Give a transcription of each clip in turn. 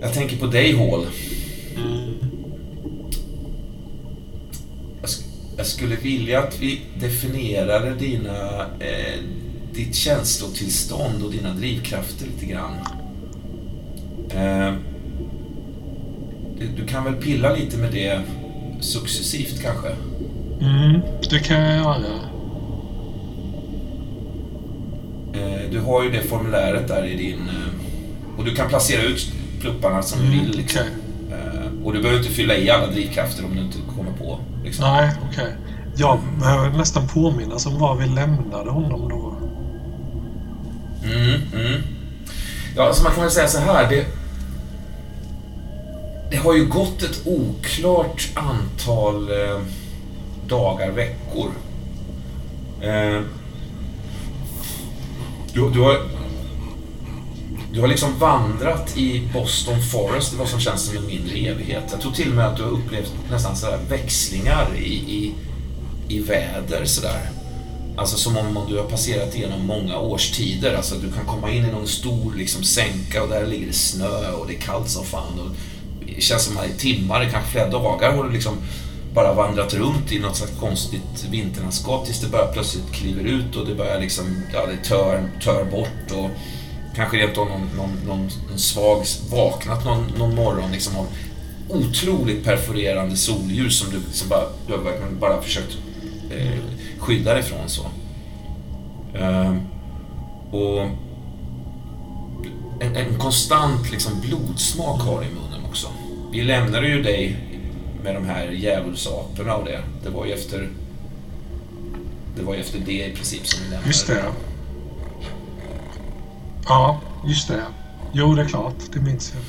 Jag tänker på dig, Hall. Jag, sk jag, skulle vilja att vi definierade dina, eh, ditt känslotillstånd och dina drivkrafter lite grann. Eh, du kan väl pilla lite med det successivt kanske? Mm, det kan jag göra. Eh, du har ju det formuläret där i din... Eh, och du kan placera ut plupparna som Mm, du vill. Liksom. okej. Och du behöver inte fylla i alla drivkrafter om du inte kommer på. Liksom. Nej, okej. Jag behöver nästan påminnas om var vi lämnade honom då. Mm, mm. Ja, alltså man kan väl säga så här. Det, det har ju gått ett oklart antal eh, dagar, veckor. Eh, du, du, har, du har liksom vandrat i Boston Forest, det som känns som en mindre evighet. Jag tror till och med att du har upplevt nästan sådär växlingar i, i, i väder sådär. Alltså som om du har passerat igenom många årstider. Alltså du kan komma in i någon stor liksom, sänka och där ligger det snö och det är kallt som fan. Och det känns som att i timmar, kanske flera dagar har du liksom bara vandrat runt i något slags konstigt vinterlandskap tills det börjar plötsligt kliver ut och det börjar liksom, ja det tör, tör bort och kanske rent av någon, någon, någon, någon svag, vaknat någon, någon morgon liksom av otroligt perforerande solljus som du liksom bara, du har verkligen bara försökt eh, skydda dig från så. Ehm, och en, en konstant liksom blodsmak har i munnen också. Vi lämnade ju dig med de här djävulsaporna och det. Det var ju efter det var ju efter det i princip som vi lämnade. Just det. Ja, just det. Jo, det är klart. Det minns jag.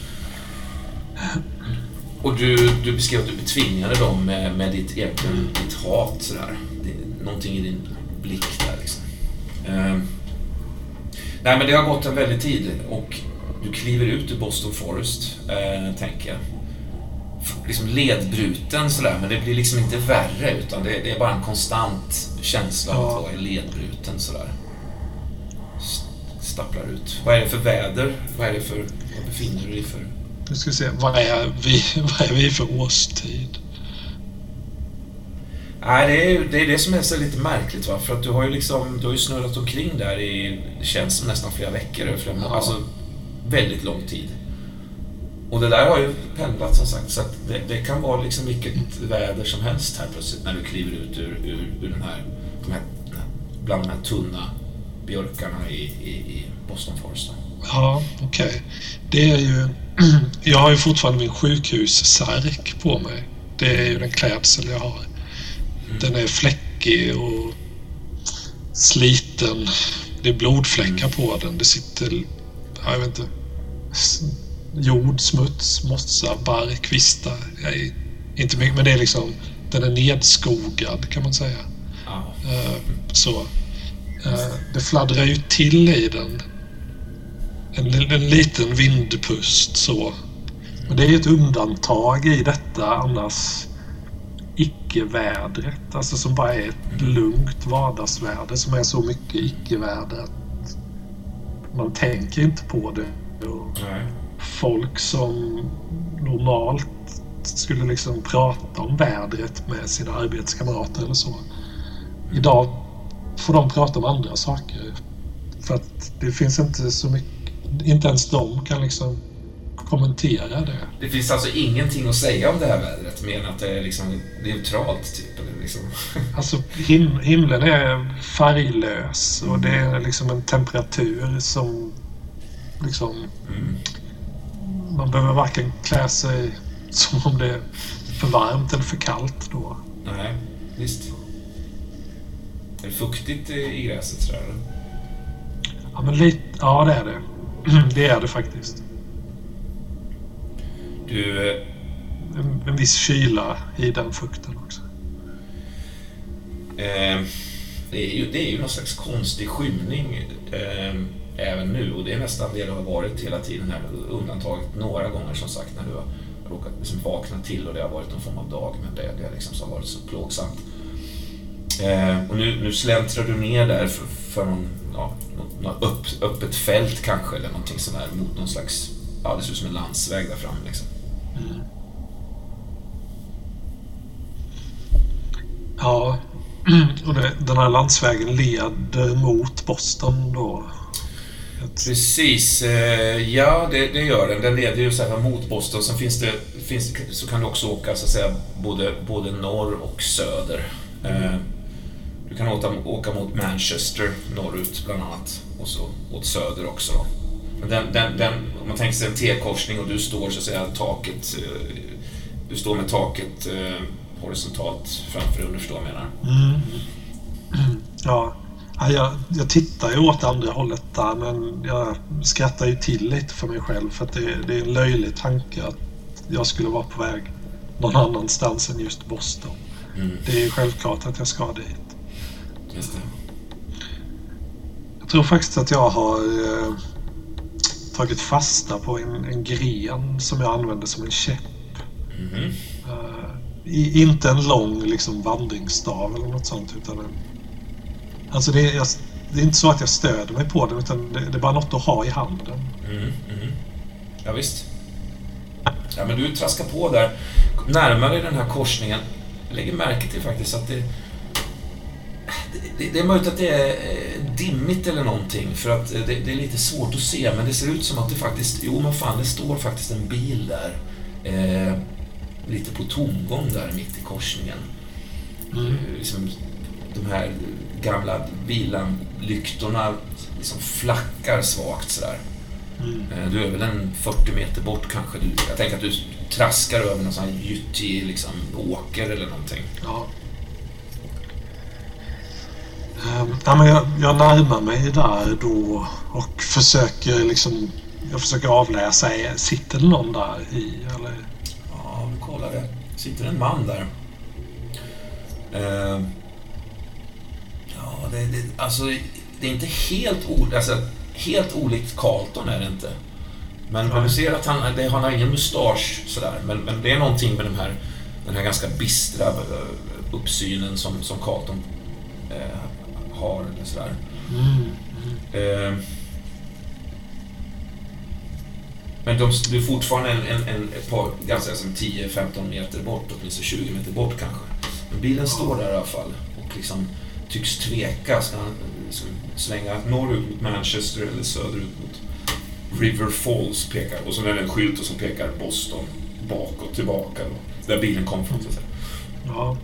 Och du, du beskrev att du betvingade dem med, med ditt, egentligen, ditt hat sådär. Det, någonting i din blick där liksom. Ehm. nej men det har gått en väldig tid och du kliver ut ur Boston Forest, eh, tänker jag. Liksom ledbruten sådär, men det blir liksom inte värre utan det, det är bara en konstant känsla av Ja. att vara ledbruten sådär. Stapplar ut. Vad är det för väder? Vad är det för... Vad befinner du dig för... Nu ska vi se. Vad är vi, vad är vi för årstid? Nej, det är, det är det som är så lite märkligt va. För att du har ju liksom, du har ju snurrat omkring där i, det känns som nästan flera veckor, eller flera. Ja. Alltså väldigt lång tid. Och det där har ju pendlat som sagt, så att det, det kan vara liksom vilket väder som helst här plötsligt när du kliver ut ur, ur, ur den här, de här, bland de här tunna björkarna i, i, i Boston Forest. då. Ja, okej. Det är ju... Jag har ju fortfarande min sjukhussärk på mig. Det är ju den klädsel jag har. Den är fläckig och sliten. Det är blodfläckar på den. Det sitter... ja, Jag vet inte. Jord, smuts, mossa, barr, kvistar. Jag inte mycket, men det är liksom... Den är nedskogad kan man säga. Ja. Eh, så. Eh, det fladdrar ju till i den. En, en liten vindpust så. Men det är ju ett undantag i detta annars icke-vädret. Alltså som bara är ett lugnt vardagsväder som är så mycket icke-väder att man tänker inte på det. Och Nej. folk som normalt skulle liksom prata om vädret med sina arbetskamrater eller så. Idag får de prata om andra saker. För att det finns inte så mycket, inte ens de kan liksom kommentera det. Det finns alltså ingenting att säga om det här vädret mer än att det är liksom neutralt typ. Eller liksom. Alltså him himlen är färglös och det är liksom en temperatur som liksom Mm. man behöver varken klä sig som om det är för varmt eller för kallt då. Nej, visst. Är det fuktigt i gräset sådär? Ja, men lite, ja det är det. Det är det faktiskt. Du, eh, En, en viss kyla i den fukten också. eh, det, är ju, det är ju någon slags konstig skymning eh, även nu och det är nästan det det har varit hela tiden här. Undantaget några gånger som sagt när du har råkat liksom vakna till och det har varit någon form av dag men det, det har liksom så varit så plågsamt. Eh, och nu, nu släntrar du ner där för, för någon, ja, något, upp, öppet fält kanske eller någonting sådär mot någon slags ja, det ser ut som en landsväg där framme liksom. Mm. Ja, och det, den här landsvägen leder mot Boston då? Precis. Eh, ja, det, det, gör den. Den leder ju så här mot Boston. Sen finns det, finns, så kan du också åka så att säga både, både norr och söder. Eh, du kan åka, åka mot Manchester norrut bland annat och så åt söder också. Då. Men den, den, den, om man tänker sig en T-korsning och du står så att säga taket eh, du står med taket horisontalt framför dig om du förstår vad jag menar. Mm. Ja. Jag, jag tittar ju åt andra hållet där men jag skrattar ju till lite för mig själv för att det, det är en löjlig tanke att jag skulle vara på väg någon annanstans än just Boston. Mm. Det är ju självklart att jag ska dit. Just det. Jag tror faktiskt att jag har eh, tagit fasta på en, en gren som jag använder som en käpp. Mm. Uh, i, inte en lång liksom, vandringsstav eller något sånt utan en Alltså det är, jag, det är inte så att jag stöder mig på den utan det, det är bara något att ha i handen. Mm, mm. Ja, visst. Ja, men du traskar på där. Närmare den här korsningen. Jag lägger märke till faktiskt att det, det, det är möjligt att det är eh, dimmigt eller någonting för att det, det, är lite svårt att se men det ser ut som att det faktiskt, jo men fan det står faktiskt en bil där. Eh, lite på tomgång där mitt i korsningen. Mm. Eh, liksom, de här gamla bilanlyktorna liksom flackar svagt sådär. Mm. Eh, du är väl en 40 meter bort kanske. Du, jag tänker att du traskar över någon sån här gyttjig liksom, åker eller någonting. Ja. Um, ja, men jag, jag närmar mig där då och försöker liksom jag försöker avläsa, sitter det någon där i eller? Ja, vi kollar det. Sitter en man där. Uh, det, det, alltså, det är inte helt, o, alltså, helt olikt Carlton är det inte. Men, du ser att han, det, han har ingen mustasch sådär. Men, men det är någonting med den här, den här ganska bistra eh, uppsynen som, som Carlton eh, har. Sådär. Mm. Eh, men de, du är fortfarande en, en, en, ett par, ganska 10-15 meter bort, åtminstone 20 meter bort kanske. Men bilen står där i alla fall och liksom tycks tveka. Ska han svänga norrut mot Manchester eller söderut mot River Falls pekar. Och så är det en skylt som pekar Boston bakåt, tillbaka. Då, där bilen kom från så att säga. Ja.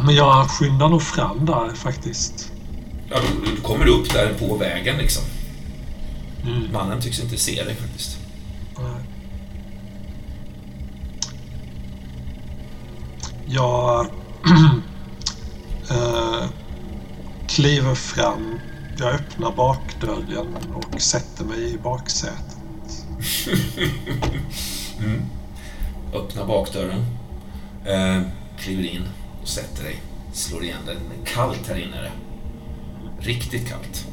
Ja, men jag skyndar nog fram där faktiskt. Ja, du, du kommer upp där på vägen liksom. Mm. Mannen tycks inte se dig faktiskt. Nej. Jag Uh, kliver fram. Jag öppnar bakdörren och sätter mig i baksätet. mm. Öppnar bakdörren. Uh, kliver in och sätter dig. Slår igen den. Kallt här inne är det. Riktigt kallt.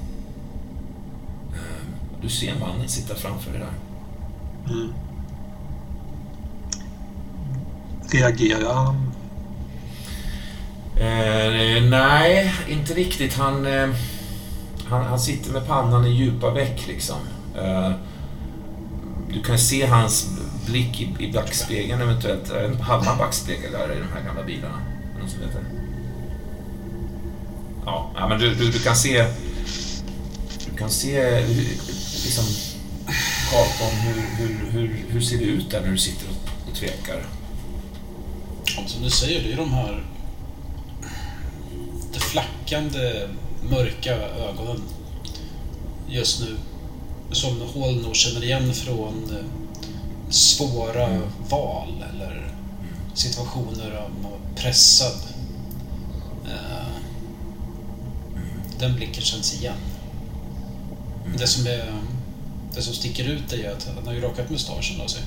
Uh, du ser mannen sitta framför dig där. Mm. Reagerar han Eh, nej, inte riktigt. Han, eh, han, han, sitter med pannan i djupa veck liksom. Eh, du kan se hans blick i, i backspegeln eventuellt. Hade man backspegel där i de här gamla bilarna? Någon som heter? Ja, ja men du, du, du kan se... Du kan se liksom Carlton, hur, hur, hur, hur ser det ut där när du sitter och, och tvekar? Som du säger, det är de här flackande mörka ögonen just nu. Som Hall nog känner igen från eh, svåra val eller situationer av pressad. Eh, den blicken känns igen. Det som, är, det som sticker ut är att han har ju rakat mustaschen av sig.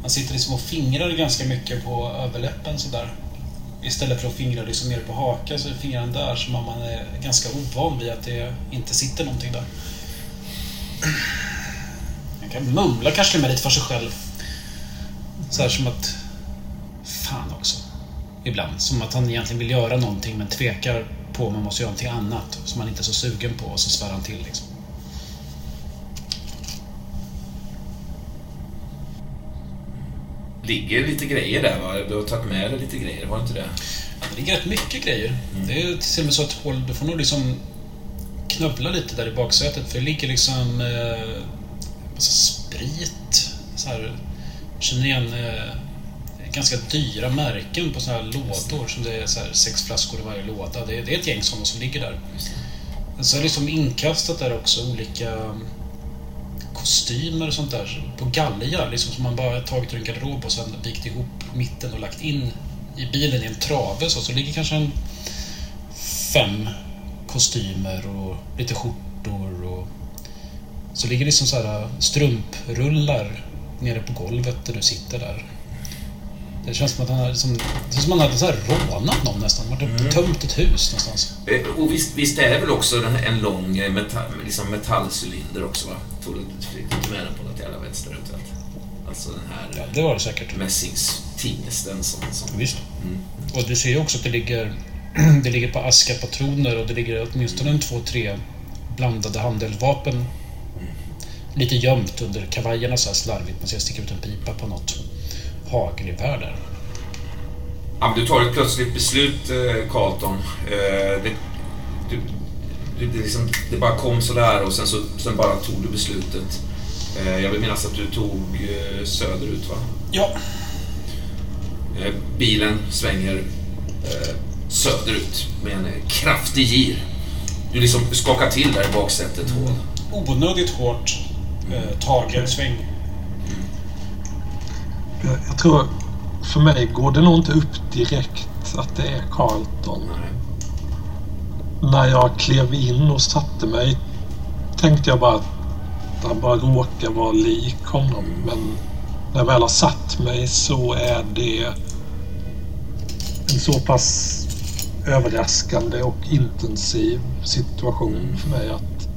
Han sitter liksom och fingrar ganska mycket på överläppen sådär. Istället för att fingra liksom mer på hakan så är fingrarna där som om man är ganska ovan vid att det inte sitter någonting där. Han kan mumla kanske med lite för sig själv. Så här som att... Fan också. Ibland. Som att han egentligen vill göra någonting men tvekar på om man måste göra någonting annat som han inte är så sugen på och så svär han till liksom. ligger lite grejer där va? Du har tagit med dig lite grejer, var det inte det? Det ligger rätt mycket grejer. Mm. Det är till och med så att håll, du får nog liksom knubbla lite där i baksätet för det ligger liksom eh, massa sprit, så här, känner igen eh, ganska dyra märken på sådana här lådor. Som det är så här, sex flaskor i varje låda. Det är, det är ett gäng sådana som ligger där. Så är liksom inkastat där också olika mm, kostymer och sånt där på galgar Liksom som man bara tagit ur en garderob och sen vikt ihop mitten och lagt in i bilen i en trave. Så, så ligger kanske en fem kostymer och lite skjortor. Och, så ligger liksom så här strumprullar nere på golvet där du sitter där. Det känns som att han som, det känns som att han hade så här rånat någon nästan. Varit mm. tömt ett hus någonstans. Eh, Och visst, visst är det väl också en, en lång eh, metall, liksom metallcylinder också va? Tog du med den på något jävla vänsterrutat? Alltså den här Ja, det var det säkert. mässingstingesten som... som Visst. Mm. Och du ser ju också att det ligger, det ligger på aska patroner och det ligger åtminstone en två, tre blandade handeldvapen lite gömt under kavajerna så här slarvigt. Man ser sticka ut en pipa på något hagelgevär. Ja, du tar ett plötsligt beslut, eh, Carlton. Eh, det, du, det, liksom, det bara kom sådär och sen, så, sen bara tog du beslutet. Eh, jag vill minnas att du tog söderut, va? Ja, bilen svänger söderut med en kraftig gir. Du liksom skakar till där i baksätet, Hål. onödigt hårt eh, tagen sväng. Jag, jag tror, för mig går det nog inte upp direkt att det är Carlton. När jag klev in och satte mig tänkte jag bara att han bara råkar vara lik honom. Men när jag väl har satt mig så är det en så pass överraskande och intensiv situation för mig att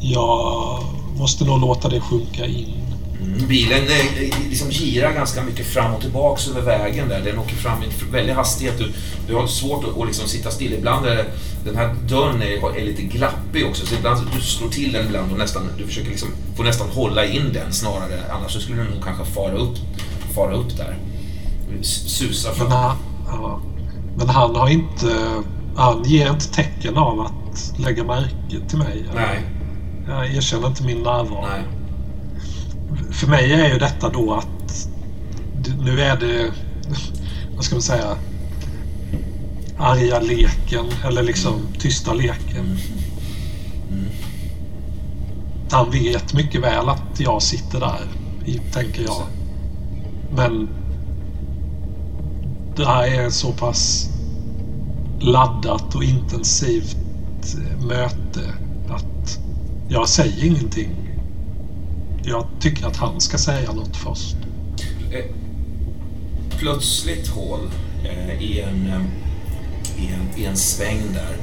jag måste nog låta det sjunka in. Mm. Bilen eh, liksom girar ganska mycket fram och tillbaks över vägen där. Den åker fram i väldig hastighet. Du, du har svårt att, att liksom sitta still. Ibland är det, den här dörren är, är lite glappig också. Så ibland du slår till den ibland och nästan, du försöker liksom, får nästan hålla in den snarare. Annars så skulle den nog kanske fara upp, fara upp där. Susa Men fram. han, ja, men han har inte... Han ger inte tecken av att lägga märke till mig. Nej, Jag erkänner inte min närvaro. nej. För mig är ju detta då att nu är det, vad ska man säga, arga leken eller liksom tysta leken. Han vet mycket väl att jag sitter där, tänker jag. Men det här är så pass laddat och intensivt möte att jag säger ingenting. Jag tycker att han ska säga något först. Eh, plötsligt hål eh, i, en, eh, i, en, i en sväng där.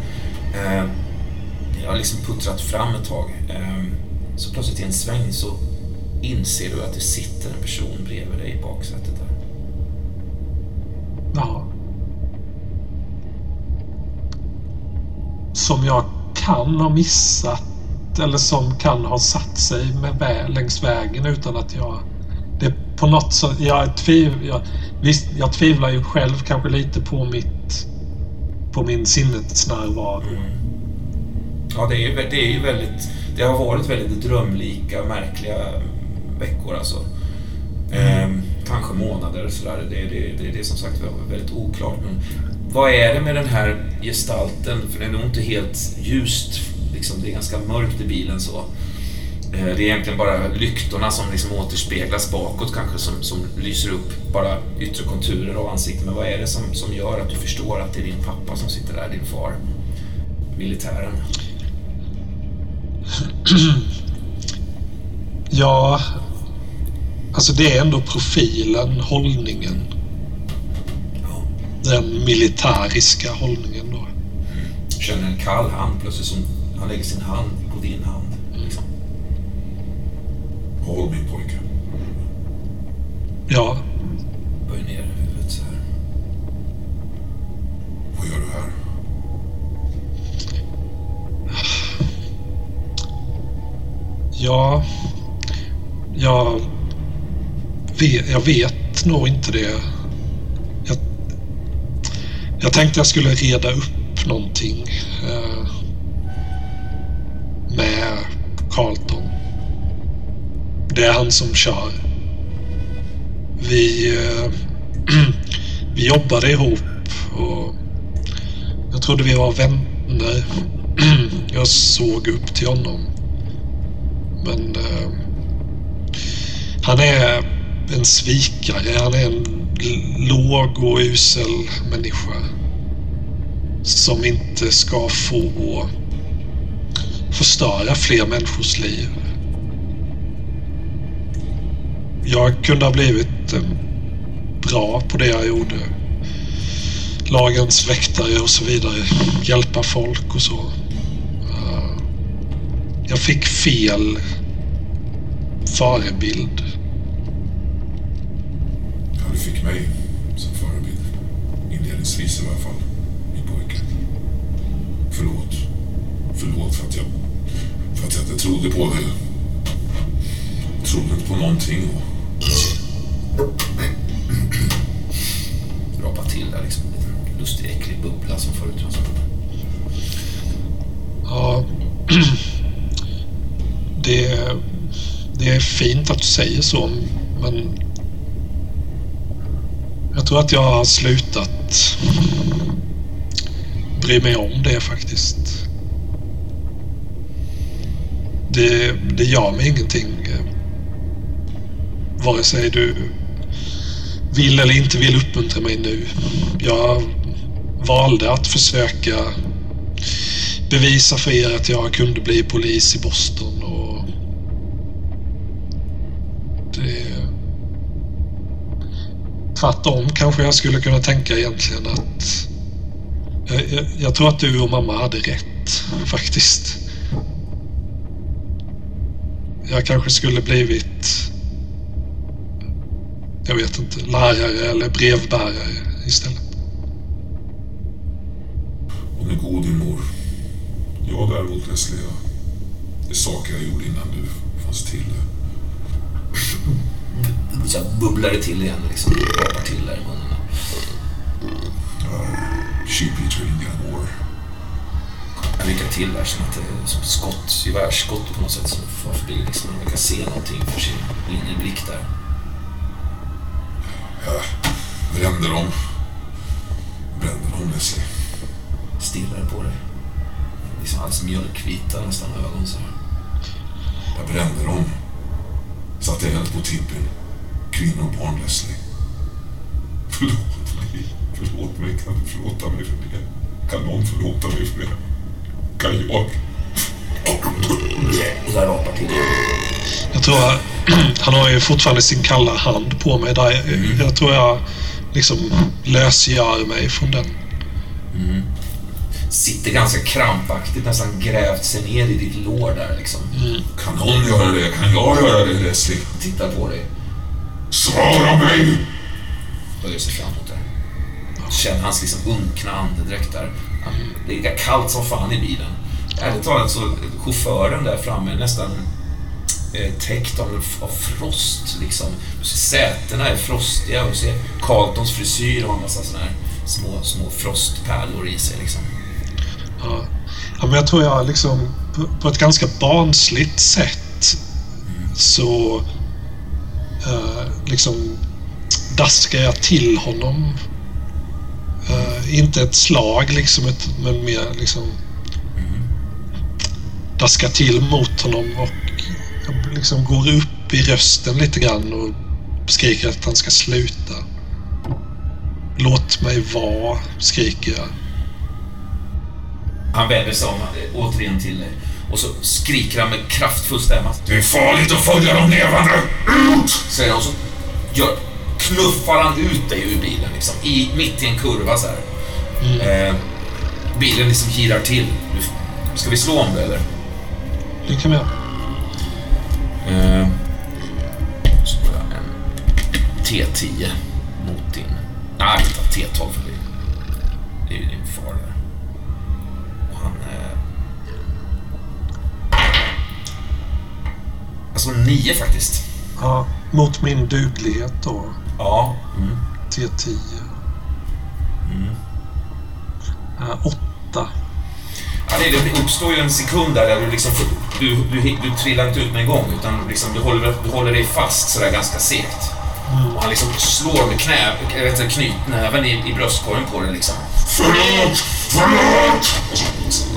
Jag har liksom puttrat fram ett tag. Så plötsligt i en sväng så inser du att det sitter en person bredvid dig i baksätet där. Ja. Som jag kan ha missat eller som kan ha satt sig med vä längs vägen utan att jag... Det på något sätt... Jag, tviv, jag, visst, jag tvivlar ju själv kanske lite på mitt... På min sinnesnärvaro. Ja, det är, ju, det är ju väldigt... Det har varit väldigt drömlika, märkliga veckor alltså. Eh, kanske månader och sådär. Det, det, det, det är som sagt väldigt oklart. Men vad är det med den här gestalten? För det är nog inte helt ljust. Liksom, det är ganska mörkt i bilen så. Eh, det är egentligen bara lyktorna som liksom återspeglas bakåt kanske som, som lyser upp bara yttre konturer av ansiktet. Men vad är det som, som gör att du förstår att det är din pappa som sitter där, din far? Militären. Ja, alltså det är ändå profilen, hållningen. Ja. Den militäriska hållningen då. känner en kall hand plötsligt som han lägger sin hand på din hand. Liksom. Håll min pojke. Ja, Böjer ner huvudet så här. Vad gör du här? Ja, jag vet, jag vet vet nog inte det. Jag, jag tänkte jag skulle reda upp någonting eh, med Carlton. Det är han som kör. Vi, eh, vi jobbade ihop och jag trodde vi var vänner. jag såg upp till honom. Men eh, han är en svikare. Han är en låg och usel människa. Som inte ska få förstöra fler människors liv. Jag kunde ha blivit eh, bra på det jag gjorde. Lagens väktare och så vidare. Hjälpa folk och så. Eh, jag fick fel förebild. Ja, du fick mig som förebild. Inledningsvis i alla fall, min pojke. Förlåt. Förlåt för att jag, för att jag inte trodde på det. Jag trodde inte på någonting. Rapa till där liksom. En lustig, äcklig bubbla som får ut Ja. Det, det är fint att du säger så, men jag tror att jag har slutat bry mig om det faktiskt. Det, det gör mig ingenting. Vare sig du vill eller inte vill uppmuntra mig nu. Jag valde att försöka bevisa för er att jag kunde bli polis i Boston och det... Tvärtom kanske jag skulle kunna tänka egentligen att jag, jag, jag tror att du och mamma hade rätt faktiskt. Jag kanske skulle blivit jag vet inte, lärare eller brevbärare istället. Hon är god din mor. Jag däremot Leslie, jag, det är saker jag gjorde innan du fanns till. Så jag bubblar det till igen liksom. Rapar till där i munnen. Uh, sheep eater Indian war. Vinkar till där som att det är som skott, gevärsskott på något sätt som far förbi. Liksom. Man kan se någonting för sin blick där. Jag brände dem. Brände dem, Leslie. Stirrar på dig. Liksom alldeles mjölkvita nästan ögon så här. Jag brände dem. Satte eld på tippen. Kvinnor och barn, Leslie. Förlåt mig. Förlåt mig. Kan du förlåta mig för det? Kan någon förlåta mig för det? Kan jag? Jag Jag tror att han har ju fortfarande sin kalla hand på mig där. Jag tror jag liksom lösgör mig från den. Mm. Sitter ganska krampaktigt, nästan grävt sig ner i ditt lår där liksom. Mm. Kan någon göra det? Kan jag göra det, Leslie? Tittar på dig. Svara mig! Böjer sig framåt där. Känner hans liksom unkna andedräkt där. Det är kallt som fan i bilen. Ärligt talat så chauffören där framme nästan eh, täckt av, av frost liksom. Du ser sätena är frostiga och du ser Carltons frisyr har en massa sådana här små, små frostpärlor i sig liksom. Ja. ja, men jag tror jag liksom på, på ett ganska barnsligt sätt så eh, liksom daskar jag till honom. Uh, inte ett slag liksom, ett, men mer liksom daskar till mot honom och jag liksom går upp i rösten lite grann och skriker att han ska sluta. Låt mig vara, skriker jag. Han vänder sig om återigen till dig och så skriker han med kraftfull stämma. Det är farligt att följa dem levande! Ut! Säger han och så gör, knuffar han ut dig ur bilen liksom, i, mitt i en kurva så här. Eh, bilen liksom girar till. Ska vi slå om det eller? Det kan vi göra. Eh, så får jag en T10 mot din... Nej, vänta, T12 för det. Det är ju din far där. Och han... Eh, alltså nio faktiskt. Ja, mot min duglighet då. Ja. Mm. T10. Mm. Uh, åtta. Ja, det, det uppstår ju en sekund där, där du liksom du, du, du trillar inte ut med en gång utan liksom du, håller, du håller dig fast sådär ganska segt. Mm. Och han liksom slår med knä, eller knytnäven i, i bröstkorgen på den liksom. Förlåt! Förlåt!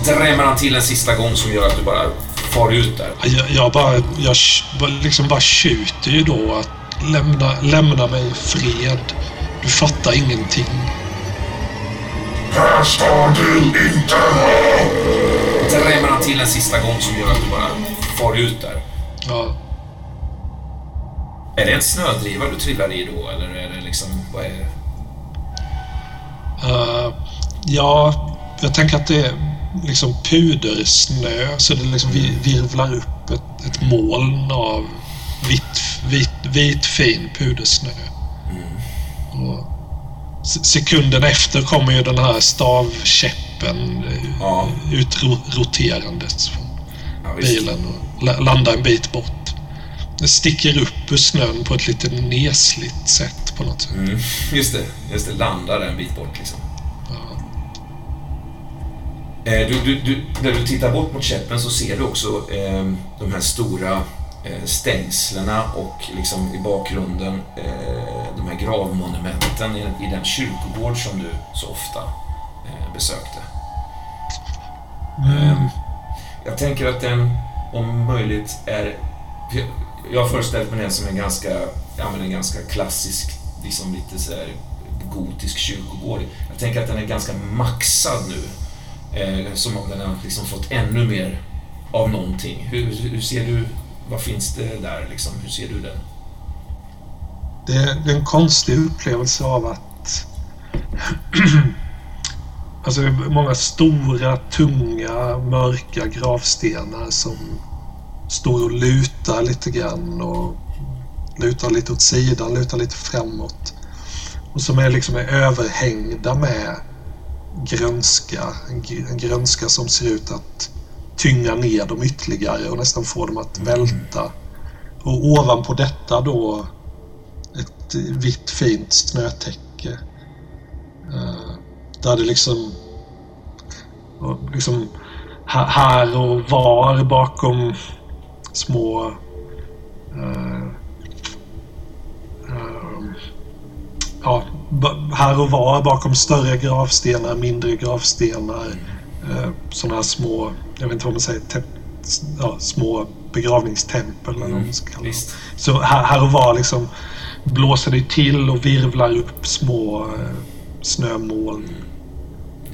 Drämmer han till en sista gång som gör att du bara far ut där. Jag, jag bara, jag liksom bara tjuter ju då att lämna, lämna mig i fred. Du fattar ingenting. Här ska du inte vara! Drämmer han till en sista gång som gör att du bara far ut där. Ja. Är det en snödriva du trillar i då, eller är det liksom... Vad är det? Uh, ja, jag tänker att det är liksom pudersnö så det liksom virvlar upp ett, ett moln av vitt, vit, vit fin pudersnö. Mm. Och sekunden efter kommer ju den här stavkäppen Ja. utroterandes från Ja, bilen och la- landar en bit bort. Det sticker upp ur snön på ett lite nesligt sätt på något sätt. Mm, just det, just det. Landar en bit bort liksom. Eh, du, du, du, när du tittar bort mot käppen så ser du också eh, de här stora eh, stängslena och liksom i bakgrunden eh, de här gravmonumenten i, den kyrkogård som du så ofta eh, besökte. Mm. Eh, jag tänker att den om möjligt är... jag- Jag har föreställt mig den som en ganska, ja, men en ganska klassisk, liksom lite så här gotisk kyrkogård. Jag tänker att den är ganska maxad nu. Eh, som om den har liksom fått ännu mer av någonting. Hur, hur ser du, vad finns det där liksom? Hur ser du den? Det, är- det är en konstig upplevelse av att... alltså det är många stora, tunga, mörka gravstenar som står och lutar lite grann och lutar lite åt sidan, lutar lite framåt. Och som är liksom är överhängda med grönska. En grönska som ser ut att tynga ner dem ytterligare och nästan få dem att välta. Och ovanpå detta då ett vitt fint snötäcke. Eh, där det liksom, liksom här och var bakom små Uh, uh, ja, här och var bakom större gravstenar, mindre gravstenar. Eh, sådana här små, jag vet inte vad man säger, ja, små begravningstempel eller vad man ska kalla. Så här, här och var liksom blåser det till och virvlar upp små eh, snömoln.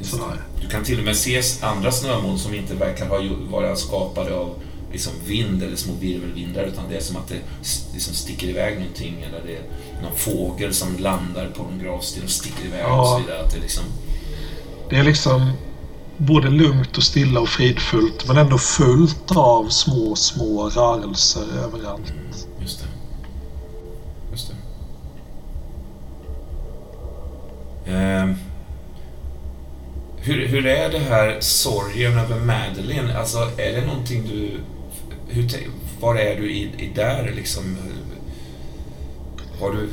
Sådär. Du kan till och med se andra snömoln som inte verkar ha vara skapade av liksom vind eller små virvelvindar utan det är som att det liksom sticker iväg någonting eller det är någon fågel som landar på en gravsten och sticker iväg och Ja. så vidare. Att det liksom, Det är liksom både lugnt och stilla och fridfullt men ändå fullt av små, små rörelser överallt. just det. Just det. Eh, Hur, hur är det här sorgen över Madeleine? Alltså, är det någonting du... Hur, var är du i, i där liksom? Har du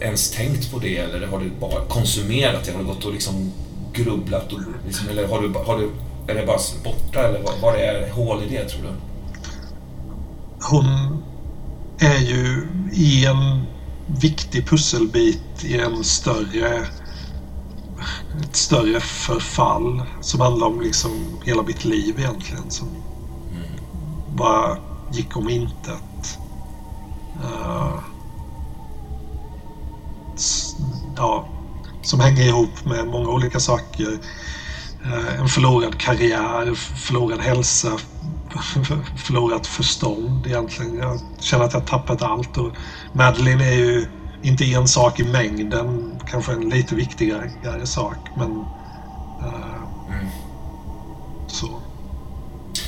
ens tänkt på det eller har du bara konsumerat det? Har du gått och liksom grubblat och liksom, eller har du, har du, är det bara borta eller vad, vad är hål i det tror du? Hon är ju i en viktig pusselbit i en större ett större förfall som handlar om liksom hela mitt liv egentligen som bara gick om intet. S- ja, som hänger ihop med många olika saker. Eh, en förlorad karriär, förlorad hälsa, förlorat förstånd egentligen. Jag känner att jag tappat allt. Och Madeline är ju inte en sak i mängden, kanske en lite viktigare sak. Men eh, Mm. så.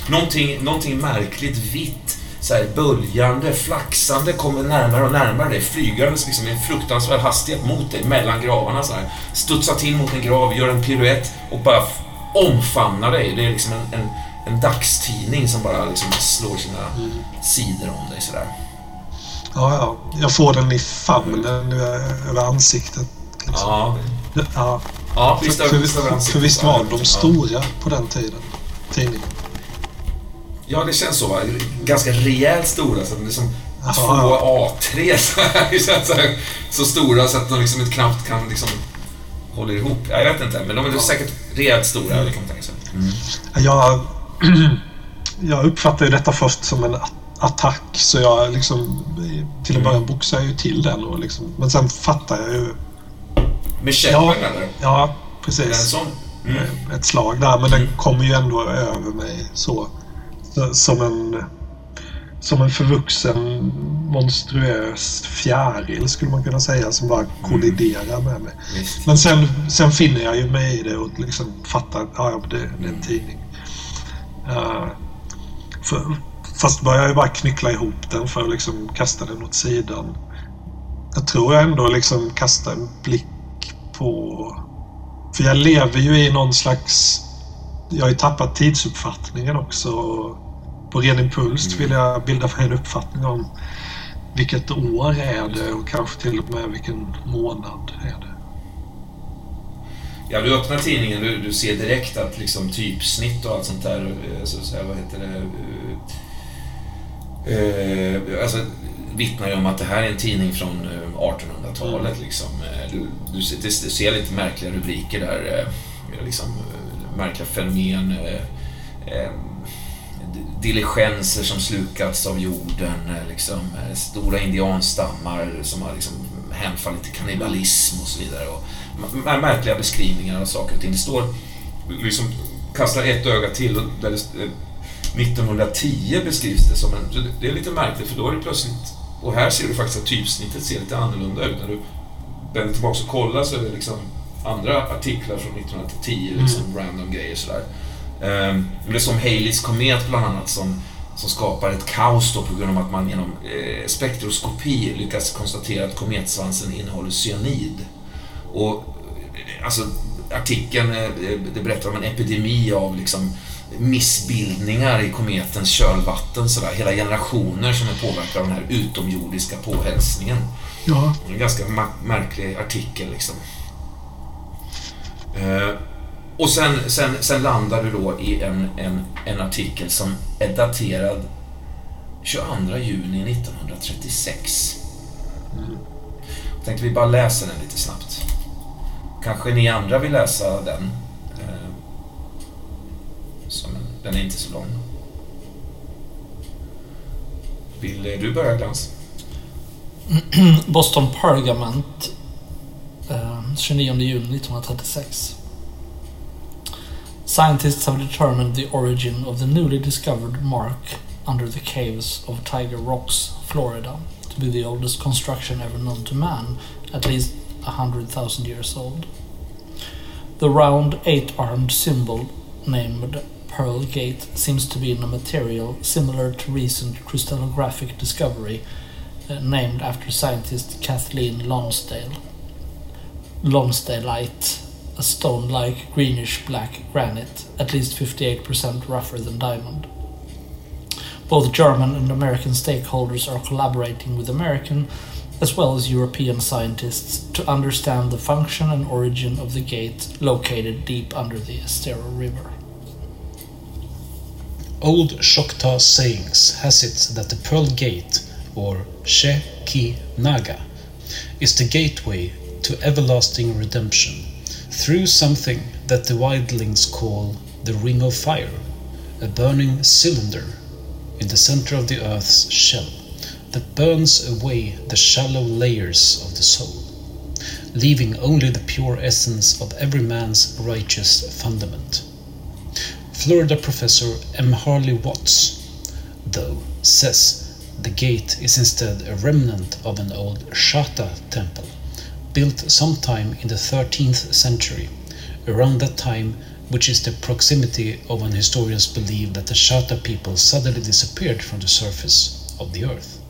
Någonting, någonting märkligt vitt, så här böljande, flaxande kommer närmare och närmare dig. Flygandes liksom i en fruktansvärd hastighet mot dig, mellan gravarna så här. Studsar till mot en grav, gör en piruett och bara omfamnar dig. Det är liksom en, en, en dagstidning som bara liksom slår sina sidor om dig sådär. Ja, ja. Jag får den i famnen över över ansiktet. Liksom. Ja, Ja. ja För, visst för, för, ansiktet. visst var de stora på den tiden? Tidningen. Ja, det känns så. Va? Ganska rejält stora. Så att de är som Jaha. två A3 så, här. Så, här, så stora så att de liksom inte knappt kan liksom hålla ihop. Ja, Jag vet inte, men de är säkert rejält stora. Sig. Mm. Jag, jag uppfattar ju detta först som en attack så jag liksom till en början boxar jag ju till den och liksom, men sen fattar jag ju Med käppen Ja. eller? Ja, det en precis. sån? Mm. Ett slag där, men den kommer ju ändå över mig så. Så som en som en förvuxen monstruös fjäril skulle man kunna säga som bara kolliderar med mig. Visst. Men sen, sen finner jag ju mig i det och liksom fattar att ja, det, det är en tidning. Uh, för, fast börjar jag ju bara knyckla ihop den för att liksom kasta den åt sidan. Jag tror jag ändå liksom kastar en blick på... För jag lever ju i någon slags... Jag har ju tappat tidsuppfattningen också. På ren impuls vill jag bilda mig en uppfattning om vilket år är det och kanske till och med vilken månad är det. Ja, du öppnar tidningen, du, du ser direkt att liksom typsnitt och allt sånt där, eh, så, så här, vad heter det, eh, eh, alltså vittnar ju om att det här är en tidning från eh, 1800-talet liksom. Du, du, ser, du ser lite märkliga rubriker där, liksom märkliga fenomen. eh, diligenser som slukats av jorden, eh, liksom, eh, stora indianstammar som har liksom hemfallit till kannibalism och så vidare. Och märkliga beskrivningar av saker och ting. Det står, liksom, kastar ett öga till och där det, 1910 eh, beskrivs det som en... det- är lite märkligt för då är det plötsligt... Och här ser du faktiskt att typsnittet ser lite annorlunda ut. När du vänder tillbaka och kollar så är det liksom andra artiklar från 1910, liksom random grejer sådär. Ehm, det är som Haleys komet bland annat som, som skapar ett kaos då på grund av att man genom eh, spektroskopi lyckas konstatera att kometsvansen innehåller cyanid. Och eh, alltså artikeln eh, det berättar om en epidemi av liksom missbildningar i kometens kölvatten. Sådär. Hela generationer som är påverkade av den här utomjordiska påhälsningen. Ja, En ganska märklig artikel liksom. Eh, och sen, sen, sen landar du då i en, en, en artikel som är daterad 22 juni 1936. Jag tänkte vi bara läser den lite snabbt. Kanske ni andra vill läsa den. Eh, som den är inte så lång. Vill eh, du börja Glans? Boston Pergament. 29 eh, juni 1936. Scientists have determined the origin of the newly discovered mark under the caves of Tiger Rocks, Florida, to be the oldest construction ever known to man, at least a hundred thousand years old. The round eight-armed symbol named Pearl Gate seems to be in a material similar to recent crystallographic discovery uh, named after scientist Kathleen Lonsdale. Lonsdaleite, a stone-like greenish-black granite, at least 58% rougher than diamond. Both German and American stakeholders are collaborating with American as well as European scientists to understand the function and origin of the gate located deep under the Estero River. Old Choctaw sayings has it that the Pearl Gate, or She Ki Naga, is the gateway to everlasting redemption through something that the wildlings call the Ring of Fire, a burning cylinder in the center of the earth's shell that burns away the shallow layers of the soul, leaving only the pure essence of every man's righteous fundament. Florida professor M. Harley Watts, though, says the gate is instead a remnant of an old Shata temple, built sometime in the 13th century, around that time which is the proximity of when historians believe that the Shata people suddenly disappeared from the surface of the earth.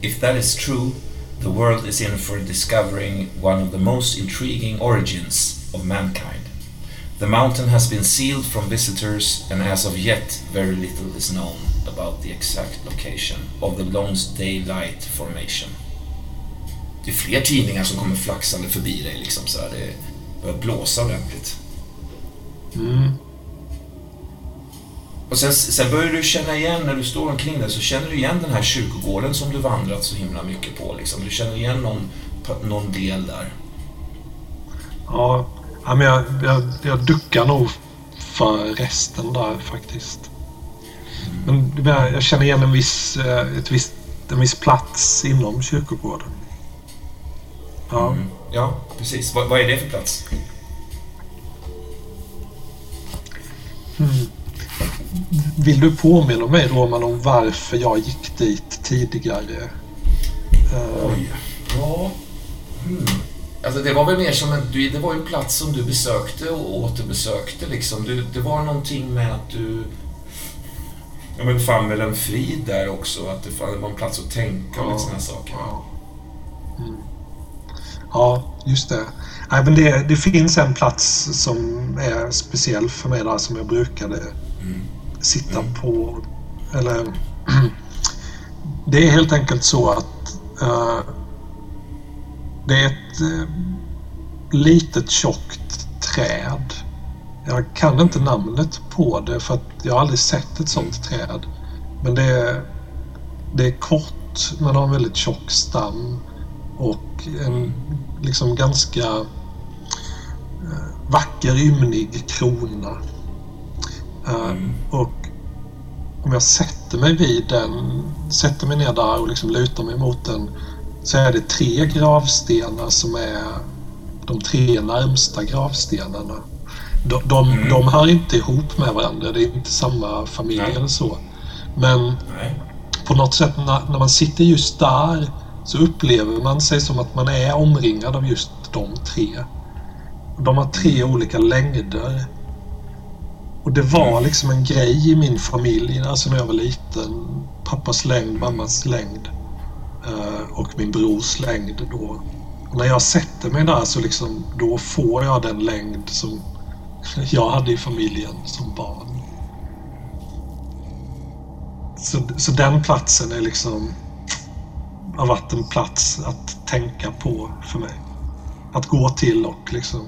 If that is true, the world is in for discovering one of the most intriguing origins of mankind. The mountain has been sealed from visitors, and as of yet, very little is known about the exact location of the Lonsdale Light Formation. Det är fler tidningar som kommer flaxande förbi dig liksom så här. Det börjar blåsa ordentligt. Mm. Och sen, sen börjar du känna igen, när du står omkring där, så känner du igen den här kyrkogården som du vandrat så himla mycket på. Liksom. Du känner igen någon, någon del där. Ja, ja men jag, jag, jag duckar nog för resten där faktiskt. Men jag, jag känner igen en viss, eh, ett visst, en viss plats inom kyrkogården. Ja. Mm. Ja, precis. Vad, vad är det för plats? Mm. Vill du påminna mig Roman om varför jag gick dit tidigare? Eh, Oj. Ja. Mm. Alltså det var väl mer som en... Det var en plats som du besökte och återbesökte liksom. Du, det var någonting med att du... Ja men fann väl en frid där också. Att det fann- det var en plats att tänka och lite sådana saker. Ja. Mm. Ja, just det. Nej, men det. Det finns en plats som är speciell för mig där som jag brukade Mm. sitta Mm. på. Eller... det är helt enkelt så att eh, det är ett uh, litet tjockt träd. Jag kan inte namnet på det för att jag har aldrig sett ett sånt träd. Men det är, det är kort men har en väldigt tjock stam och en liksom ganska eh, vacker, ymnig krona. Eh, Mm. Och om jag sätter mig vid den, sätter mig ner där och liksom lutar mig mot den så är det tre gravstenar som är de tre närmsta gravstenarna. De, de, Mm. de hör inte ihop med varandra, det är inte samma familj Nej. eller så. Men Nej. på något sätt när, när man sitter just där så upplever man sig som att man är omringad av just de tre. De har tre olika längder. Och det var liksom en grej i min familj, alltså när jag var liten. Pappas längd, mammas längd eh, och min brors längd då. Och när jag sätter mig där så liksom, då får jag den längd som jag hade i familjen som barn. Så, så den platsen är liksom har varit en plats att tänka på för mig. Att gå till och liksom...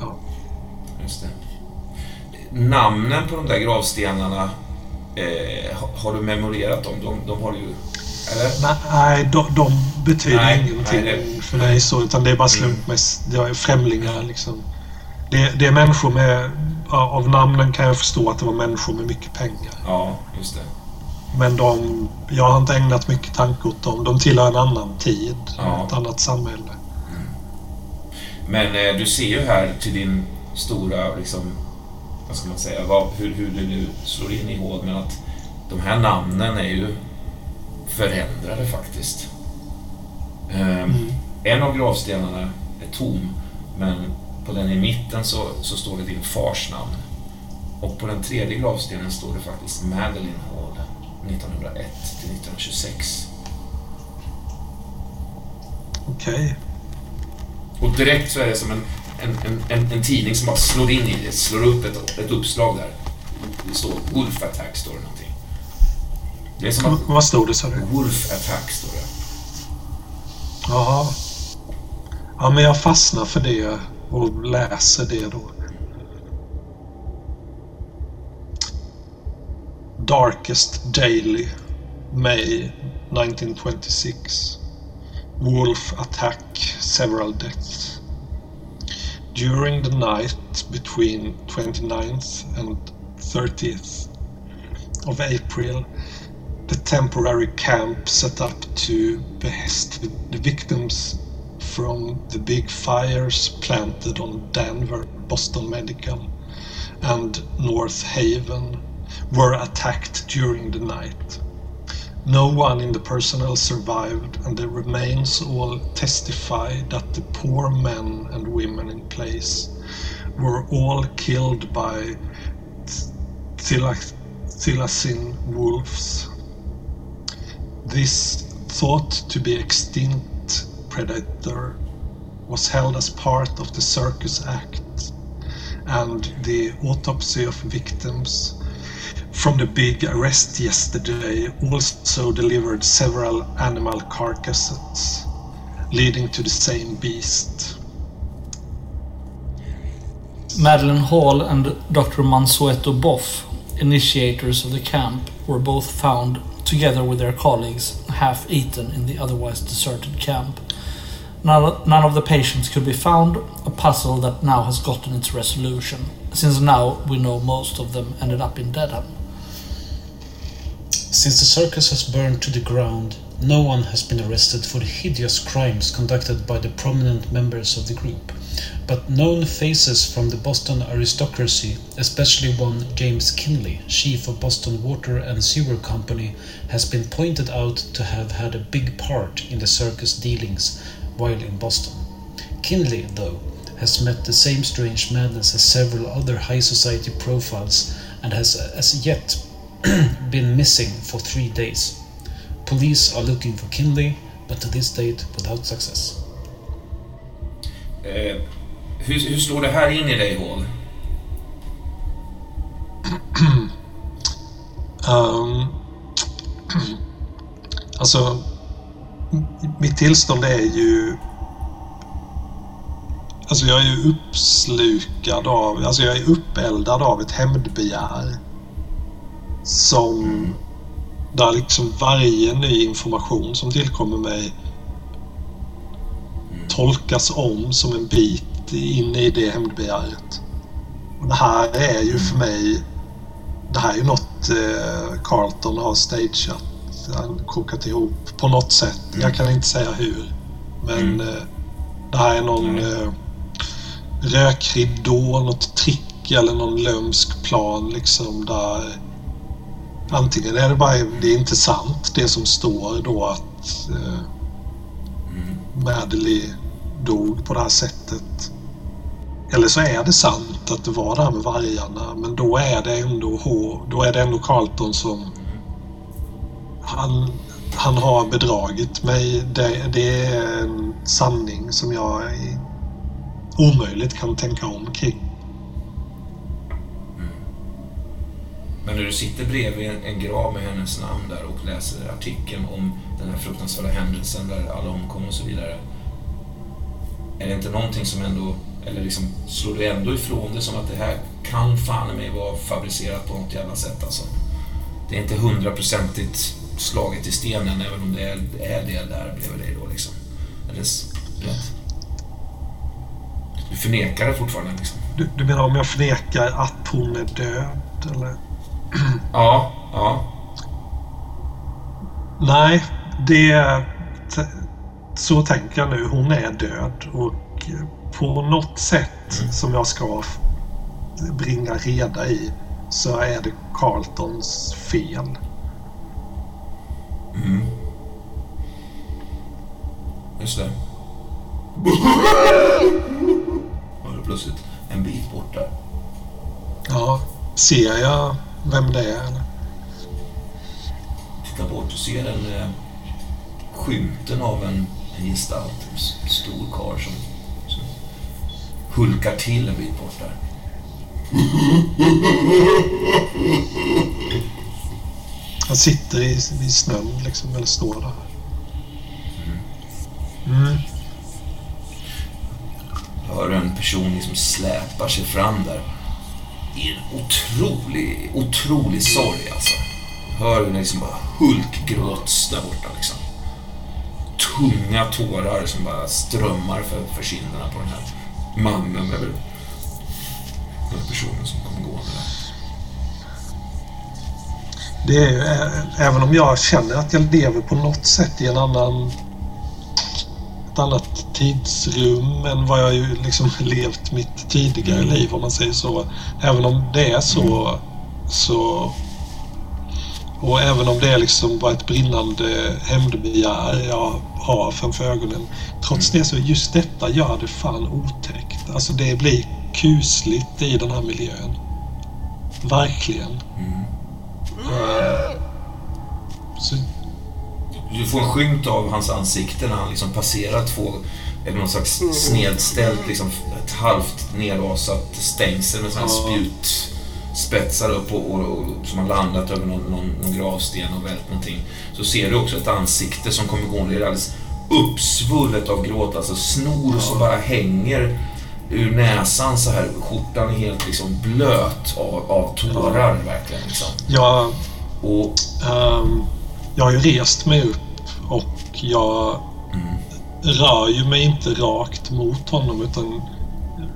Ja. Just det. Namnen på de där gravstenarna, eh, har- du memorerat dem? De, de har ju... Eller? Nej, de, de betyder Nej, ingenting nej, det- för mig så, utan det är bara slumpmässigt. Jag är främlingar liksom. Det, det är människor med... Av namnen kan jag förstå att det var människor med mycket pengar. Ja, just det. Men de... Jag har inte ägnat mycket tanke åt dem. De tillhör en annan tid. Ja. Ett annat samhälle. Men eh, du ser ju här till din stora, liksom, vad ska man säga, vad, hur, hur du nu slår in i hågen att de här namnen är ju förändrade faktiskt. Ehm, En av gravstenarna är tom, men på den i mitten så, så står det din fars namn. Och på den tredje gravstenen står det faktiskt Madeleine 1901 till 1926. Okej. Och direkt så är det som en, en, en, en, en tidning som bara slår in i det, slår upp ett, ett uppslag där. Det står Wolf Attack, står det någonting. Det är som att Vad stod det sa du? Wolf Attack, står det. Jaha. Ja, men jag fastnar för det och läser det då. Darkest Daily, May 1926. Wolf attack, several deaths. During the night between 29th and 30th of April, the temporary camp set up to behest the victims from the big fires planted on Denver, Boston Medical, and North Haven were attacked during the night. No one in the personnel survived, and the remains all testify that the poor men and women in place were all killed by Thylacine wolves. This thought to be extinct predator was held as part of the Circus Act, and the autopsy of victims from the big arrest yesterday also delivered several animal carcasses leading to the same beast. Madeline Hall and Dr. Mansueto Boff, initiators of the camp, were both found, together with their colleagues, half eaten in the otherwise deserted camp. None, of the patients could be found, a puzzle that now has gotten its resolution, since now we know most of them ended up in Dedham. Since the circus has burned to the ground, no one has been arrested for the hideous crimes conducted by the prominent members of the group. But known faces from the Boston aristocracy, especially one James Kinley, chief of Boston Water and Sewer Company, has been pointed out to have had a big part in the circus dealings while in Boston. Kinley, though, has met the same strange madness as several other high society profiles and has as yet been missing for three days. Police are looking for Kinley, but to this date without success. Eh, hur, hur slår det här in i dig, Hall? Um, alltså, m- mitt tillstånd är ju... Alltså jag är ju uppslukad av... Alltså jag är uppeldad av ett hämndbegär. Som... Där liksom varje ny information som tillkommer mig tolkas om som en bit in i det hämndbegäret. Och det här är ju för mig det här är ju något eh, Carlton har stageat. Han kokat ihop på något sätt. Jag kan inte säga hur. Men eh, det här är någon eh, rökridå, något trick eller någon lömsk plan liksom där antingen är det bara det är inte sant det som står då att eh, Madeleine dog på det här sättet. Eller så är det sant att det var det här med vargarna men då är det ändå, H, då är det ändå Carlton som... Han, han har bedragit mig. Det, det är en sanning som jag omöjligt kan tänka om kring. Men när du sitter bredvid en, en grav med hennes namn där och läser artikeln om den här fruktansvärda händelsen där alla omkom och så vidare. Är det inte någonting som ändå, eller liksom slår du ändå ifrån det som att det här kan fan i mig vara fabricerat på något jävla sätt alltså? Det är inte hundraprocentigt slaget i stenen även om det är, är det där bredvid dig då liksom. Eller rätt? Du förnekar det fortfarande liksom? Du, du menar om jag förnekar att hon är död? Eller? Ja, ja. Nej, det... Så tänker jag nu. Hon är död och på något sätt som jag ska bringa reda i så är det Carltons fel. Mm. Just det. Var det plötsligt en bit bort där. Ja, ser jag vem det är? Eller? Titta bort och ser en eh, skymten av en, en gestalt. En stor karl som, som hulkar till en bit bort där. Han sitter i, i snön liksom, eller står där. Mm. Hör en person liksom släpar sig fram där. Det är en otrolig, otrolig sorg alltså. Hör hur den liksom bara hulkgråts där borta liksom. Tunga tårar som bara strömmar för, för kinderna på den här mannen eller den här personen som kommer gående där. Det är även om jag känner att jag lever på något sätt i en annan ett annat tidsrum än vad jag ju liksom levt mitt tidigare liv om man säger så. Även om det är så, så och även om det är liksom bara ett brinnande hämndbegär jag har framför ögonen. Trots det så just detta gör det fan otäckt. Alltså det blir kusligt i den här miljön. Verkligen. Eh, Så Du får en skymt av hans ansikte när han liksom passerar två, eller någon slags snedställt, liksom ett halvt nerrasat stängsel med sån här Ja. spjut, spetsar upp och, och, och som har landat över någon, någon, någon gravsten och vält någonting. Så ser du också ett ansikte som kommer gående. Det är alldeles uppsvullet av gråt. Alltså snor som bara hänger ur näsan så här. Skjortan är helt liksom blöt av, av tårar verkligen. Liksom. Jag, Och ehm, jag har ju rest mig upp och jag rör ju mig inte rakt mot honom utan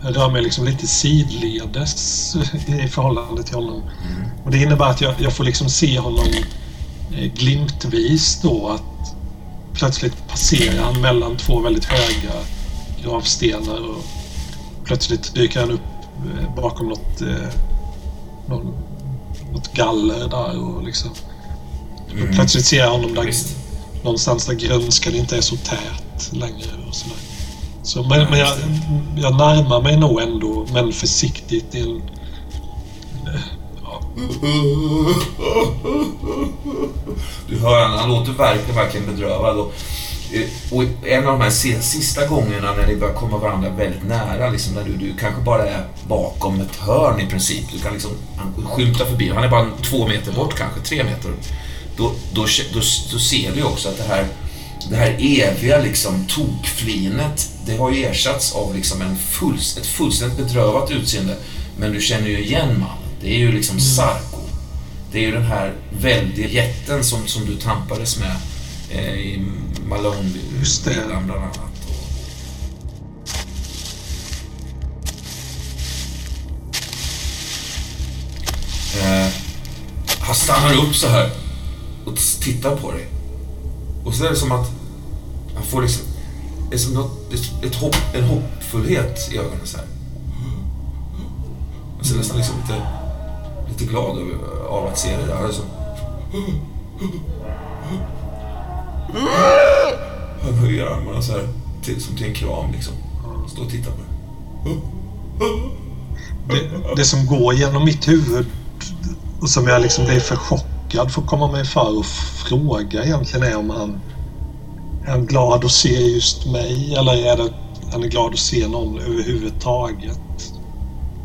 jag rör mig liksom lite sidledes i förhållande till honom. Och det innebär att jag, jag får liksom se honom eh, glimtvis då att plötsligt passerar han mellan två väldigt höga gravstenar och plötsligt dyker han upp eh, bakom något, eh, någon, något galler där och liksom Mm. plötsligt ser jag honom där Visst. någonstans där grönskan inte är så tät längre och sådär. Så, men men jag, jag närmar mig nog ändå, men försiktigt. I en, Du hör han, han låter verkligen, verkligen bedrövad. Och, och en av de här sista gångerna när ni börjar komma varandra väldigt nära, liksom när du, du kanske bara är bakom ett hörn i princip. Du kan liksom skymta förbi. Han är bara två meter bort kanske, tre meter. Då, då, då, då ser ju också att det här, det här eviga liksom tokflinet, det har ju ersatts av liksom en fulls, ett fullständigt bedrövat utseende. Men du känner ju igen mannen. Det är ju liksom Sarko. Det är ju den här väldiga jätten som, som du tampades med eh, i Malone Just det. villan bland annat. Eh, han stannar upp så här och tittar på dig. Och så är det som att han får liksom det är som något, ett, hopp, en hoppfullhet i ögonen så här. Han ser nästan liksom lite, lite glad av att se dig. där. Alltså. Han höjer armarna så här, till, som till en kram liksom. Står och tittar på det. det, det som går genom mitt huvud och som jag liksom blir för chockad för att komma mig för och fråga egentligen är om han är han glad att se just mig eller är det han är glad att se någon överhuvudtaget?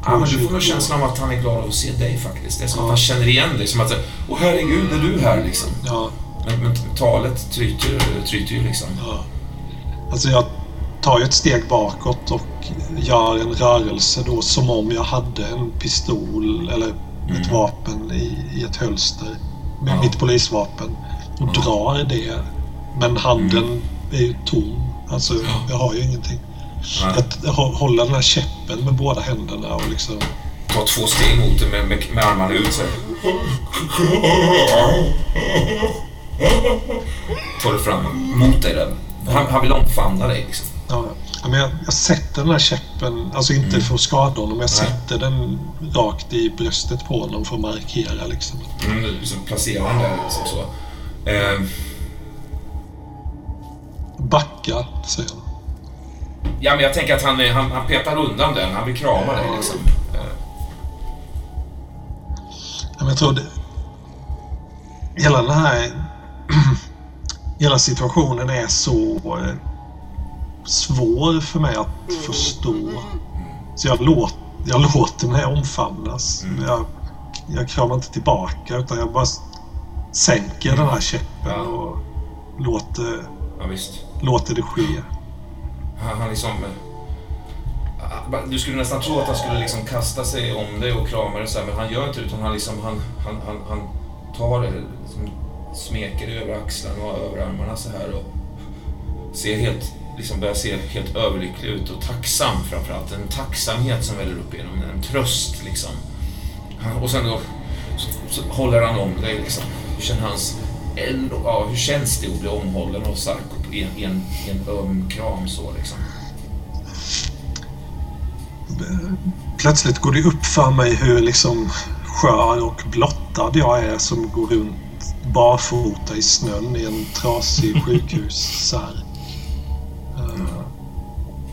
Ja, men du får nog känslan av att han är glad att se dig faktiskt. Det är som att han känner igen dig. Som att åh herregud, är du här liksom? Ja, Men, men talet tryter, tryter ju liksom. ja. Alltså jag tar ju ett steg bakåt och gör en rörelse då som om jag hade en pistol eller ett vapen i, i ett hölster. Med Ja. mitt polisvapen. Och drar det. Men handen är ju tom. Alltså jag har ju ingenting. Nej. Jag hå- håller den här käppen med båda händerna och liksom... Ta två steg mot dig med, med, med armarna ut så. Tar du fram mot dig där. Han, han vill omfamna dig liksom. Ja, ja, men jag, jag sätter den här käppen, alltså inte för att skada honom, jag sätter den rakt i bröstet på honom för att markera liksom. Mm, du liksom placerar den där liksom så. Eh, Backa, säger han. ja, men jag tänker att han, han, han petar undan den. Han vill krama dig liksom. Eh, Ja, men jag tror det... Hela den här... hela situationen är så eh, svår för mig att förstå. Så jag, låt, jag låter mig omfamnas. Jag, jag kramar inte tillbaka utan jag bara sänker den här käppen Ja. och låter, ja, visst. låter det ske. Han, han liksom... eh, Du skulle nästan tro att han skulle liksom kasta sig om dig och krama dig så här, men han gör inte det utan han liksom, han, han, han, han tar det, liksom, smeker det över axlarna och över armarna så här och ser helt, liksom börjar se helt överlycklig ut och tacksam framförallt. En tacksamhet som väller upp genom en tröst liksom. Och sen då så, så håller han om dig liksom. Hur känner hans... Ja, hur känns det att bli omhållen av Sarko i en, i en, i en öm kram så liksom? Plötsligt går det upp för mig hur liksom skör och blottad jag är som går runt barfota i snön i en trasig sjukhussär.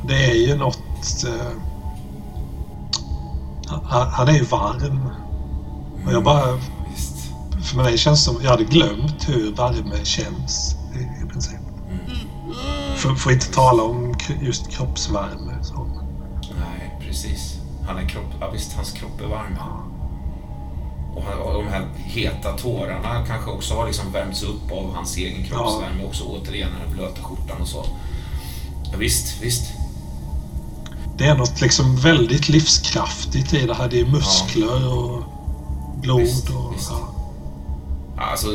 Det är ju något... eh, han- Han är ju varm. Och jag bara... Visst. För mig känns som... Jag hade glömt hur värme känns i, i princip. För, för att inte tala om just kroppsvärme. Så. Nej, precis. Han är kropp... Ja, visst, hans kropp är varm. Och, han, och de här heta tårarna kanske också har liksom värmts upp av hans egen kroppsvärme också. Återigen den blöta skjortan och så. Ja, visst, visst. Det är något liksom väldigt livskraftigt i det här. Det är muskler och blod Visst, och... visst. Ja. Alltså,